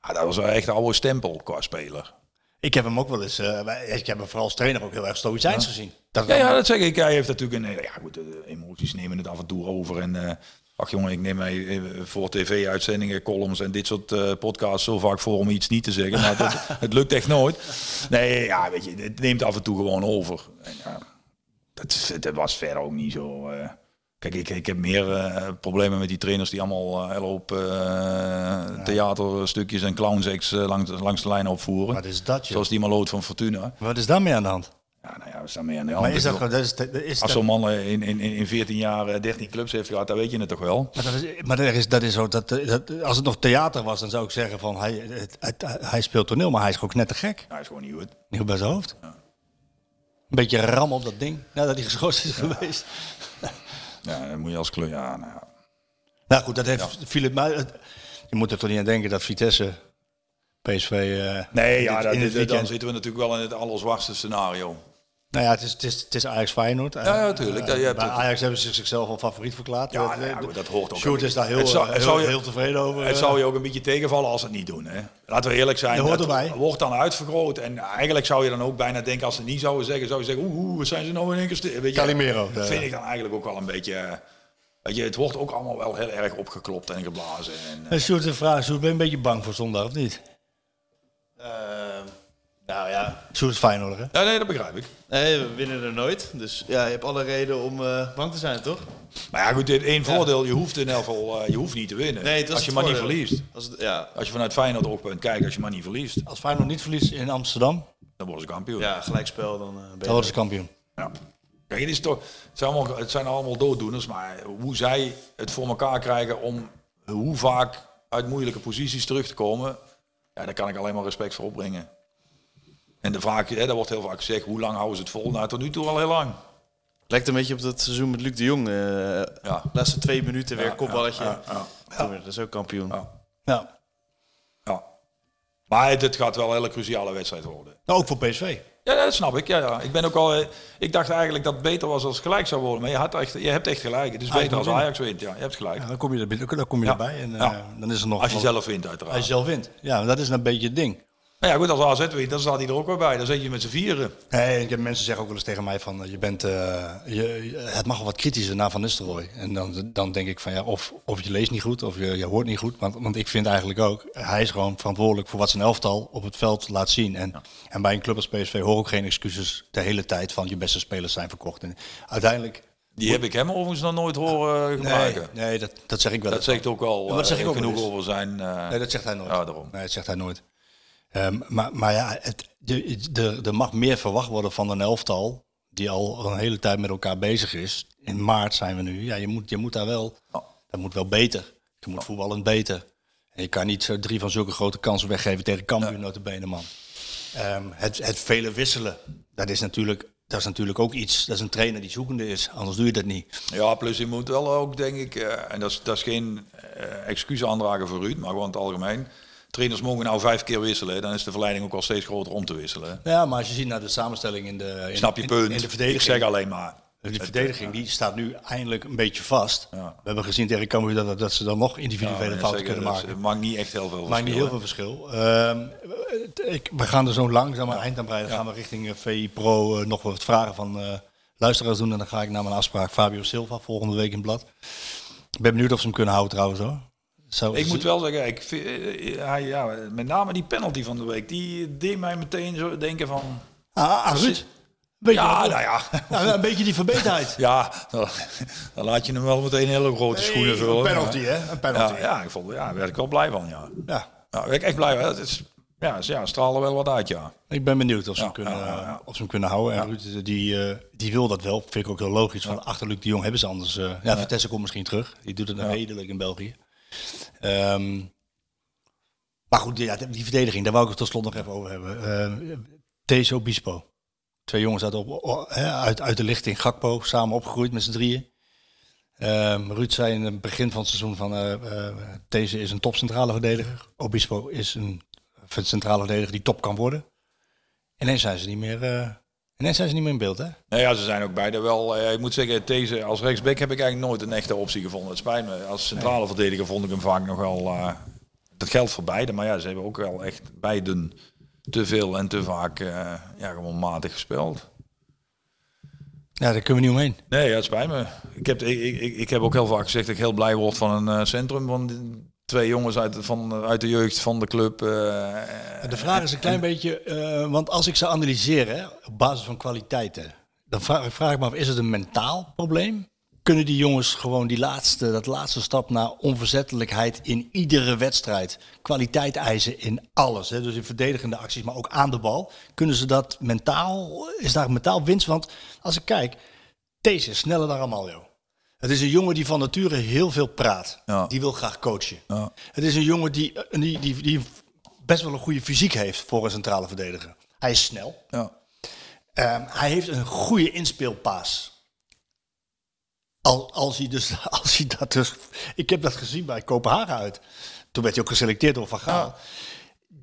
Ja, dat was wel echt een oude stempel qua speler. Ik heb hem ook wel eens... eh, ik heb hem vooral als trainer ook heel erg stoïcijns gezien. Dat, Ja, ja, dat zeg ik. Hij heeft natuurlijk een... Ja, goed, de emoties nemen het af en toe over. En eh, ach jongen, ik neem mij eh, voor tv-uitzendingen, columns en dit soort eh, podcasts zo vaak voor om iets niet te zeggen. Maar het, het lukt echt nooit. Nee, ja, weet je, het neemt af en toe gewoon over. En, ja, dat, dat was verder ook niet zo... eh, Kijk, ik, ik heb meer problemen met die trainers die allemaal hoop eh, theaterstukjes en clownsacts eh, langs, langs de lijn opvoeren. Wat is dat, joh? Zoals die Maloot van Fortuna. Wat is daarmee aan de hand? Ja, nou ja, we staan mee aan de hand. Maar is dat. Dat is, dat is, als zo'n man eh, in, in, in in 14 jaar eh, 13 clubs heeft gehad, dan weet je het toch wel. Maar, dat is, maar dat is, dat is zo, dat, dat, als het nog theater was, dan zou ik zeggen van hij, het, het- hij speelt toneel, maar hij is gewoon net te gek. Hij is gewoon niet goed. Niet goed bij zijn hoofd. Een beetje ram op dat ding, nadat hij geschoten is geweest. Ja, dan moet je als club... Ja, nou, ja. Nou goed, dat heeft Philip... Maar het- je moet er toch niet aan denken dat Vitesse, PSV... eh, Nee, ja, dit- dat, in het dit- dan zitten we natuurlijk wel in het allerzwartste scenario. Nou ja, het is, het is, het is Ajax Feyenoord. Ja, ja, tuurlijk. Ja, je hebt Bij Ajax hebben ze zichzelf al favoriet verklaard. Ja, Eh, nou de- dat hoort ook Sjoerd is daar heel, zou- eh, heel, zou je- heel tevreden over. Het eh. zou je ook een beetje tegenvallen als ze het niet doen. Hè? Laten we eerlijk zijn. Dat hoort erbij. wordt dan uitvergroot. En eigenlijk zou je dan ook bijna denken, als ze het niet zouden zeggen, zou je zeggen, oeh, wat zijn ze nou in één keer? Weet je, Calimero, Dat ja. vind ik dan eigenlijk ook wel een beetje... eh, Weet je, het wordt ook allemaal wel heel erg opgeklopt en geblazen. En, eh, En Sjoerd, een vraag. Sjoerd, ben je een beetje bang voor zondag of niet? Nou ja. Sjoerd is Feyenoord, hè? ja, nee, dat begrijp ik. Nee, we winnen er nooit. Dus ja, je hebt alle reden om eh, bang te zijn, toch? Maar ja, goed, dit één voordeel. Je hoeft in elk geval eh, je hoeft niet te winnen. Nee, dat is als je het maar niet verliest. Als het, ja, Als je vanuit Feyenoord oogpunt kijkt, als je maar niet verliest, Als Feyenoord niet verliest in Amsterdam, dan worden ze kampioen. ja, gelijkspel, dan eh, ben je dan worden ze kampioen. Ja. Kijk, het, is toch, het, zijn allemaal, het zijn allemaal dooddoeners, maar hoe zij het voor elkaar krijgen om hoe vaak uit moeilijke posities terug te komen, ja, daar kan ik alleen maar respect voor opbrengen. En de vraag, hè, daar wordt heel vaak gezegd, hoe lang houden ze het vol? Nou, tot nu toe al heel lang. Lijkt een beetje op dat seizoen met Luc de Jong. eh Ja. Laatste twee minuten weer Ja, kopballetje. ja, ja, Toen werd dat is ook kampioen. Ja. Ja. Ja. Maar het, het gaat wel een hele cruciale wedstrijd worden. Nou, ook voor PSV. Ja, dat snap ik. Ja, ja. Ik, ben ook al, eh, ik dacht eigenlijk dat het beter was als het gelijk zou worden. Maar je, had echt, je hebt echt gelijk. Het is Ajax beter als Ajax wint. Ja, je hebt gelijk. Ja, dan kom je, er, binnen- dan kom je Ja. erbij en eh, dan is er nog... Als je nog- zelf wint, uiteraard. Als je zelf wint. Ja, dat is een beetje het ding. Nou ja, goed, als AZ wint, dan staat hij er ook weer bij. Dan zit je met z'n vieren. Nee, ik heb mensen zeggen ook wel eens tegen mij van, eh, je bent, eh, je, het mag wel wat kritischer naar Van Nistelrooy. En dan, dan denk ik van, ja, of, of je leest niet goed, of je, je hoort niet goed. Want, want ik vind eigenlijk ook, hij is gewoon verantwoordelijk voor wat zijn elftal op het veld laat zien. En, en bij een club als PSV hoor ook geen excuses de hele tijd van je beste spelers zijn verkocht. En uiteindelijk, Die heb ik hem overigens nog nooit horen nee, gebruiken. nee dat, dat zeg ik wel. Dat zegt ook wel Ja, dat zeg eh, ik ook wel genoeg over zijn... eh, Nee, dat zegt hij nooit. Ja, daarom. Nee, dat zegt hij nooit. Ehm, maar, maar ja, het, de, de, er mag meer verwacht worden van een elftal die al een hele tijd met elkaar bezig is. In maart zijn we nu. Ja, je moet, je moet daar wel, dat moet wel beter. Je moet voetballend beter. En je kan niet zo drie van zulke grote kansen weggeven tegen Cambuur, notabene man. Ehm, het, het vele wisselen, dat is, natuurlijk, dat is natuurlijk ook iets. Dat is een trainer die zoekende is, anders doe je dat niet. Ja, plus je moet wel ook, denk ik, eh, en dat is, dat is geen eh, excuus aandragen voor Ruud, maar gewoon het algemeen. Trainers mogen nou vijf keer wisselen, dan is de verleiding ook al steeds groter om te wisselen. Ja, maar als je ziet naar de samenstelling in de, in, Snap je punt? in de ik verdediging. zeg alleen maar. De verdediging die staat nu eindelijk een beetje vast. Ja. We hebben gezien tegen Cambuur dat, dat ze dan nog individuele Ja, fouten kunnen maken. Het maakt niet echt heel veel Maakt niet heel veel verschil. Ehm, ik, we gaan er zo langzaam aan eind aan breiden. Dan gaan we richting eh, VI Pro eh, nog wat vragen van eh, luisteraars doen. En dan ga ik naar mijn afspraak Fabio Silva volgende week in blad. Ik ben benieuwd of ze hem kunnen houden trouwens hoor. Ik moet wel zeggen, ik vind, eh, hij, ja, met name die penalty van de week, die deed mij meteen zo denken van... Ah, ah, Ruud. Beetje, Ja, nou ja. nou, een beetje die verbeterheid. Ja, dan, dan laat je hem wel meteen hele grote schoenen vullen. Een penalty, hè? Een penalty. Ja, ja, ik vond, ja, daar werd ik wel blij van, ja. Ja. Werd ik echt blij. Het is, ja, ze ja, stralen wel wat uit, ja. Ik ben benieuwd of ze, Ja, hem, kunnen, ja. Of ze hem kunnen houden. En Ruud, die, eh, die wil dat wel. Vind ik ook heel logisch. Van achter Luc de Jong hebben ze anders. eh, ja, Vitesse komt misschien terug. Die doet het nou redelijk in België. Ehm, maar goed, ja, die verdediging, daar wou ik het tot slot nog even over hebben. Uh, Teso Bispo. Twee jongens uit, uit, de lichting. Gakpo, samen opgegroeid met z'n drieën. Ehm, Ruud zei in het begin van het seizoen van eh eh, deze is een topcentrale verdediger. Obispo is een centrale verdediger die top kan worden. Ineens zijn ze niet meer, ineens zijn ze niet meer in beeld, hè? Nou ja, ze zijn ook beide wel. eh, ik moet zeggen, deze als rechtsback heb ik eigenlijk nooit een echte optie gevonden. Het spijt me. Als centrale verdediger vond ik hem vaak nog wel. eh, dat geldt voor beide, maar ja, ze hebben ook wel echt beiden te veel en te vaak eh, ja, gewoon matig gespeeld. Ja, daar kunnen we niet omheen. Nee, ja, het spijt me. Ik heb, ik, ik, ik heb ook heel vaak gezegd dat ik heel blij word van een centrum van die twee jongens uit, van, uit de jeugd van de club. eh, De vraag is een klein beetje, eh, want als ik ze analyseer hè, op basis van kwaliteiten, dan vraag, vraag ik me af, is het een mentaal probleem? Kunnen die jongens gewoon die laatste, dat laatste stap naar onverzettelijkheid in iedere wedstrijd, kwaliteit eisen in alles, hè, dus in verdedigende acties, maar ook aan de bal, kunnen ze dat mentaal, is daar mentaal winst? Want als ik kijk, deze sneller dan Ramaljo. Het is een jongen die van nature heel veel praat. Ja. Die wil graag coachen. Ja. Het is een jongen die, eh, die, die, die best wel een goede fysiek heeft voor een centrale verdediger. Hij is snel. ja. Ehm, hij heeft een goede inspeelpaas. Al, als, hij dus, als hij dat dus... Ik heb dat gezien bij Kopenhagen uit. Toen werd hij ook geselecteerd door Van Gaal.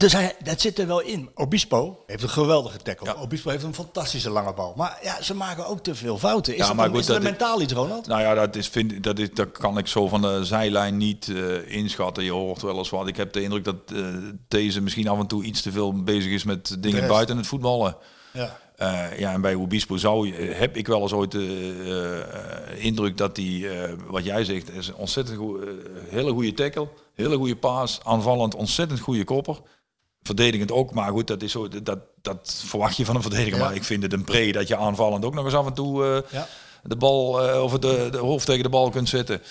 Dus hij, dat zit er wel in. Obispo heeft een geweldige tackle. Ja. Obispo heeft een fantastische lange bal. Maar ja, ze maken ook te veel fouten. Is Ja, dat, maar een, goed, is dat mentaal iets, Ronald? Nou ja, dat, is, vind, dat, is, dat kan ik zo van de zijlijn niet eh, inschatten. Je hoort wel eens wat. Ik heb de indruk dat eh, deze misschien af en toe iets te veel bezig is met dingen buiten het voetballen. Ja. Eh, ja, en bij Obispo zou je, heb ik wel eens ooit de indruk dat hij, wat jij zegt, is een ontzettend goe- hele goede tackle, hele goede paas, aanvallend ontzettend goede kopper. Verdedigend ook, maar goed, dat, is zo, dat, dat verwacht je van een verdediger. Ja. Maar ik vind het een pre dat je aanvallend ook nog eens af en toe eh, Ja. de bal eh, of de, de hoofd tegen de bal kunt zetten.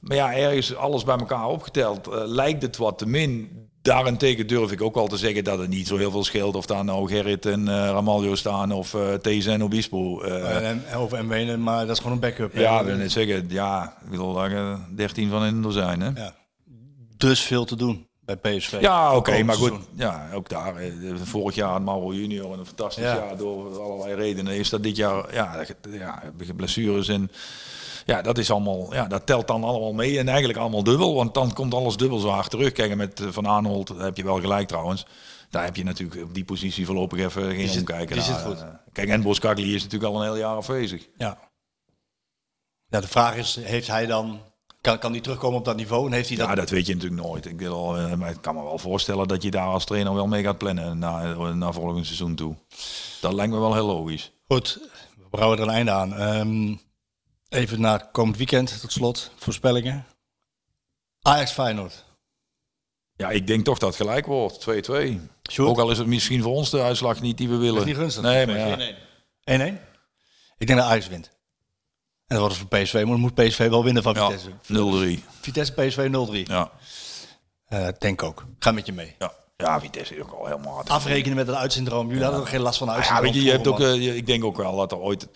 Maar ja, ergens alles bij elkaar opgeteld eh, lijkt het wat te min. Daarentegen durf ik ook wel te zeggen dat het niet zo heel veel scheelt of daar nou Gerrit en Ramaljo staan of eh These en Obispo. eh, En, en over Mwene, maar dat is gewoon een backup. ja, ik wil net zeggen, ja, ik wil daar eh, 13 van in een dozijn. Hè? Ja. Dus veel te doen bij PSV. Ja, oké, maar goed. Ja, ook daar. Vorig jaar had Mauro Junior en een fantastisch Ja. jaar door allerlei redenen. Is dat dit jaar, ja, ja blessures en ja, dat is allemaal, ja, dat telt dan allemaal mee en eigenlijk allemaal dubbel, want dan komt alles dubbel zo hard terug. Kijk, met eh, Van Aanholt heb je wel gelijk trouwens. Daar heb je natuurlijk op die positie voorlopig even geen omkijken. die zit naar, goed. eh, Kijk, en is natuurlijk al een heel jaar afwezig. Ja. ja, de vraag is, heeft hij dan... Kan, kan hij terugkomen op dat niveau? En heeft hij dat... Ja, dat weet je natuurlijk nooit. Ik, wil, eh, maar ik kan me wel voorstellen dat je daar als trainer wel mee gaat plannen naar, naar volgend seizoen toe. Dat lijkt me wel heel logisch. Goed, we brouwen er een einde aan. Ehm, even naar komend weekend, tot slot. Voorspellingen. Ajax Feyenoord. Ja, ik denk toch dat het gelijk wordt. 2-2. Sjoerd? Ook al is het misschien voor ons de uitslag niet die we willen. is niet gunstig. Nee, maar ja. 1-1? Ik denk dat Ajax wint. En dat wordt het voor PSV, maar dan moet PSV wel winnen van Ja, Vitesse. 0-3. Vitesse PSV 0-3. Ja. Eh, denk ook. Ga met je mee. Ja. ja, Vitesse is ook al helemaal hard. Afrekenen met het uitsyndroom. Jullie hadden er geen last van Ja, uitsyndroom. weet je, je hebt ook, eh, ik denk ook wel dat er ooit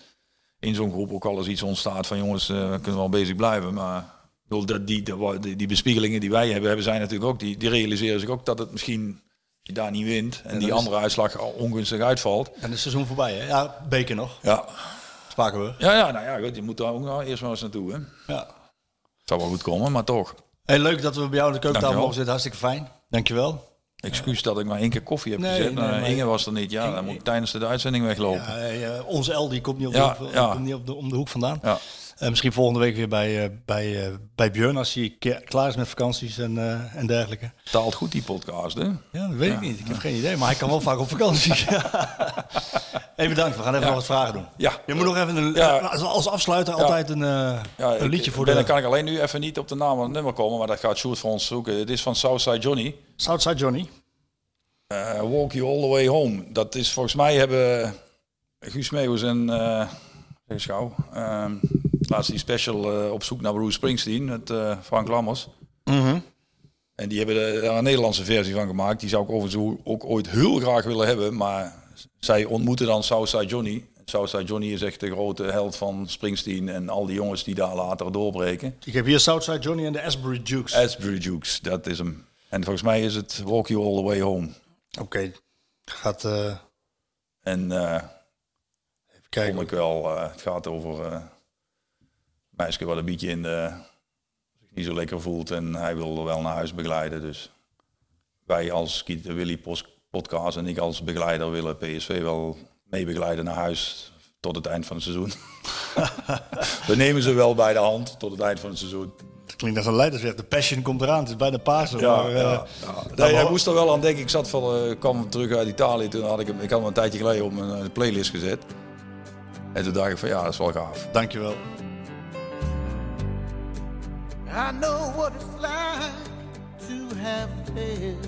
in zo'n groep ook eens iets ontstaat van jongens, we kunnen wel bezig blijven. Maar die, die, die bespiegelingen die wij hebben, hebben zij natuurlijk ook. Die, die realiseren zich ook dat het misschien je daar niet wint en die is- andere uitslag al ongunstig uitvalt. En het seizoen voorbij, hè? Ja, beker nog. Ja, Spraken we. ja, ja nou ja, goed, je moet daar ook nou eerst maar eens naartoe. Hè. Ja. Zou wel goed komen, maar toch. Hey, leuk dat we bij jou in de keukentafel mogen zitten. Hartstikke fijn. Dankjewel. Excuus dat ik maar één keer koffie heb Nee, gezet. nee, maar maar- Inge was er niet. Ja, dan moet ik tijdens de uitzending weglopen. Ja, eh, onze L die komt niet, op de, Ja, hoek, ja. komt niet op de, om de hoek vandaan. Ja. Eh, misschien volgende week weer bij, eh, bij, eh, bij Björn als hij klaar is met vakanties en, en dergelijke. Taalt goed die podcast, hè? Ja, dat weet ik niet. Ik heb geen idee, maar hij kan wel vaak op vakantie. hey, bedankt. We gaan even nog wat vragen doen. Ja. Je moet nog even een, Ja. als, afsluiter altijd een, een liedje ik, voor ben, de Dan kan ik alleen nu even niet op de naam van het nummer komen, maar dat gaat Sjoerd voor ons zoeken. Het is van Southside Johnny. Southside Johnny. Walk You All The Way Home. Dat is volgens mij hebben Guus Meeuwis en uh, uh, laatst die special uh, op zoek naar Bruce Springsteen met uh, Frank Lammers. En die hebben er een Nederlandse versie van gemaakt. Die zou ik overigens ook ooit heel graag willen hebben. Maar zij ontmoeten dan Southside Johnny. Southside Johnny is echt de grote held van Springsteen en al die jongens die daar later doorbreken. Ik heb hier Southside Johnny en de Asbury Jukes. Asbury Jukes, dat is hem. En volgens mij is het Walk You All The Way Home. Oké, okay. gaat... Uh... En uh, even kijken. vond ik wel, uh, het gaat over meisje wat een beetje in de, zich niet zo lekker voelt en hij wil wel naar huis begeleiden. Dus wij als Kiet Willy podcast en ik als begeleider willen PSV wel mee begeleiden naar huis tot het eind van het seizoen. We nemen ze wel bij de hand tot het eind van het seizoen. Het klinkt als een leidersweg. De passion komt eraan. Het is bijna Pasen. Ja, maar, ja, uh, ja. Nee, ik moest er wel aan denken. Ik zat van, uh, kwam terug uit Italië. Toen had ik hem, ik had hem een tijdje geleden op een, playlist gezet. En toen dacht ik van ja, dat is wel gaaf. Dankjewel. I know what it's like to have baby.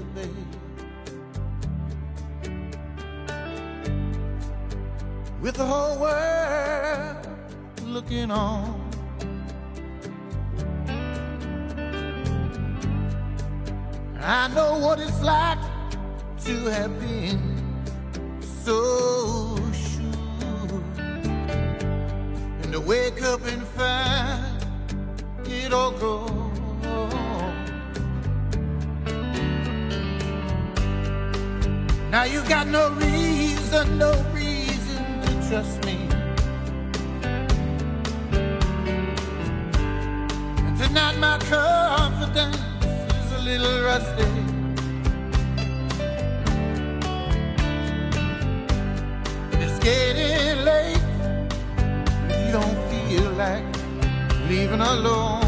With the whole world looking on. I know what it's like to have been so sure. And to wake up and find it all gone. Now you got no reason, no reason to trust me. And tonight my confidence is a little rusty. It's getting late. You don't feel like leaving alone,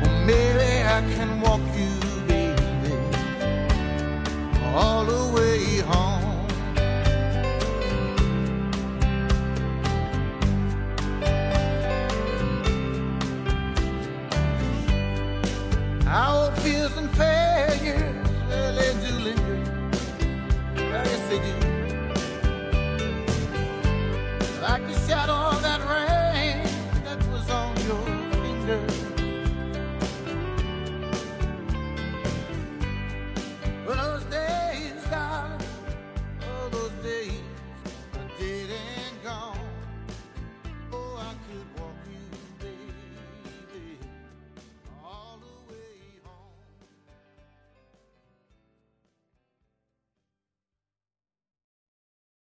well, maybe I can walk you, baby, all the way home. Our fears and failures, well, they do linger. Yes, they do. Like the shadow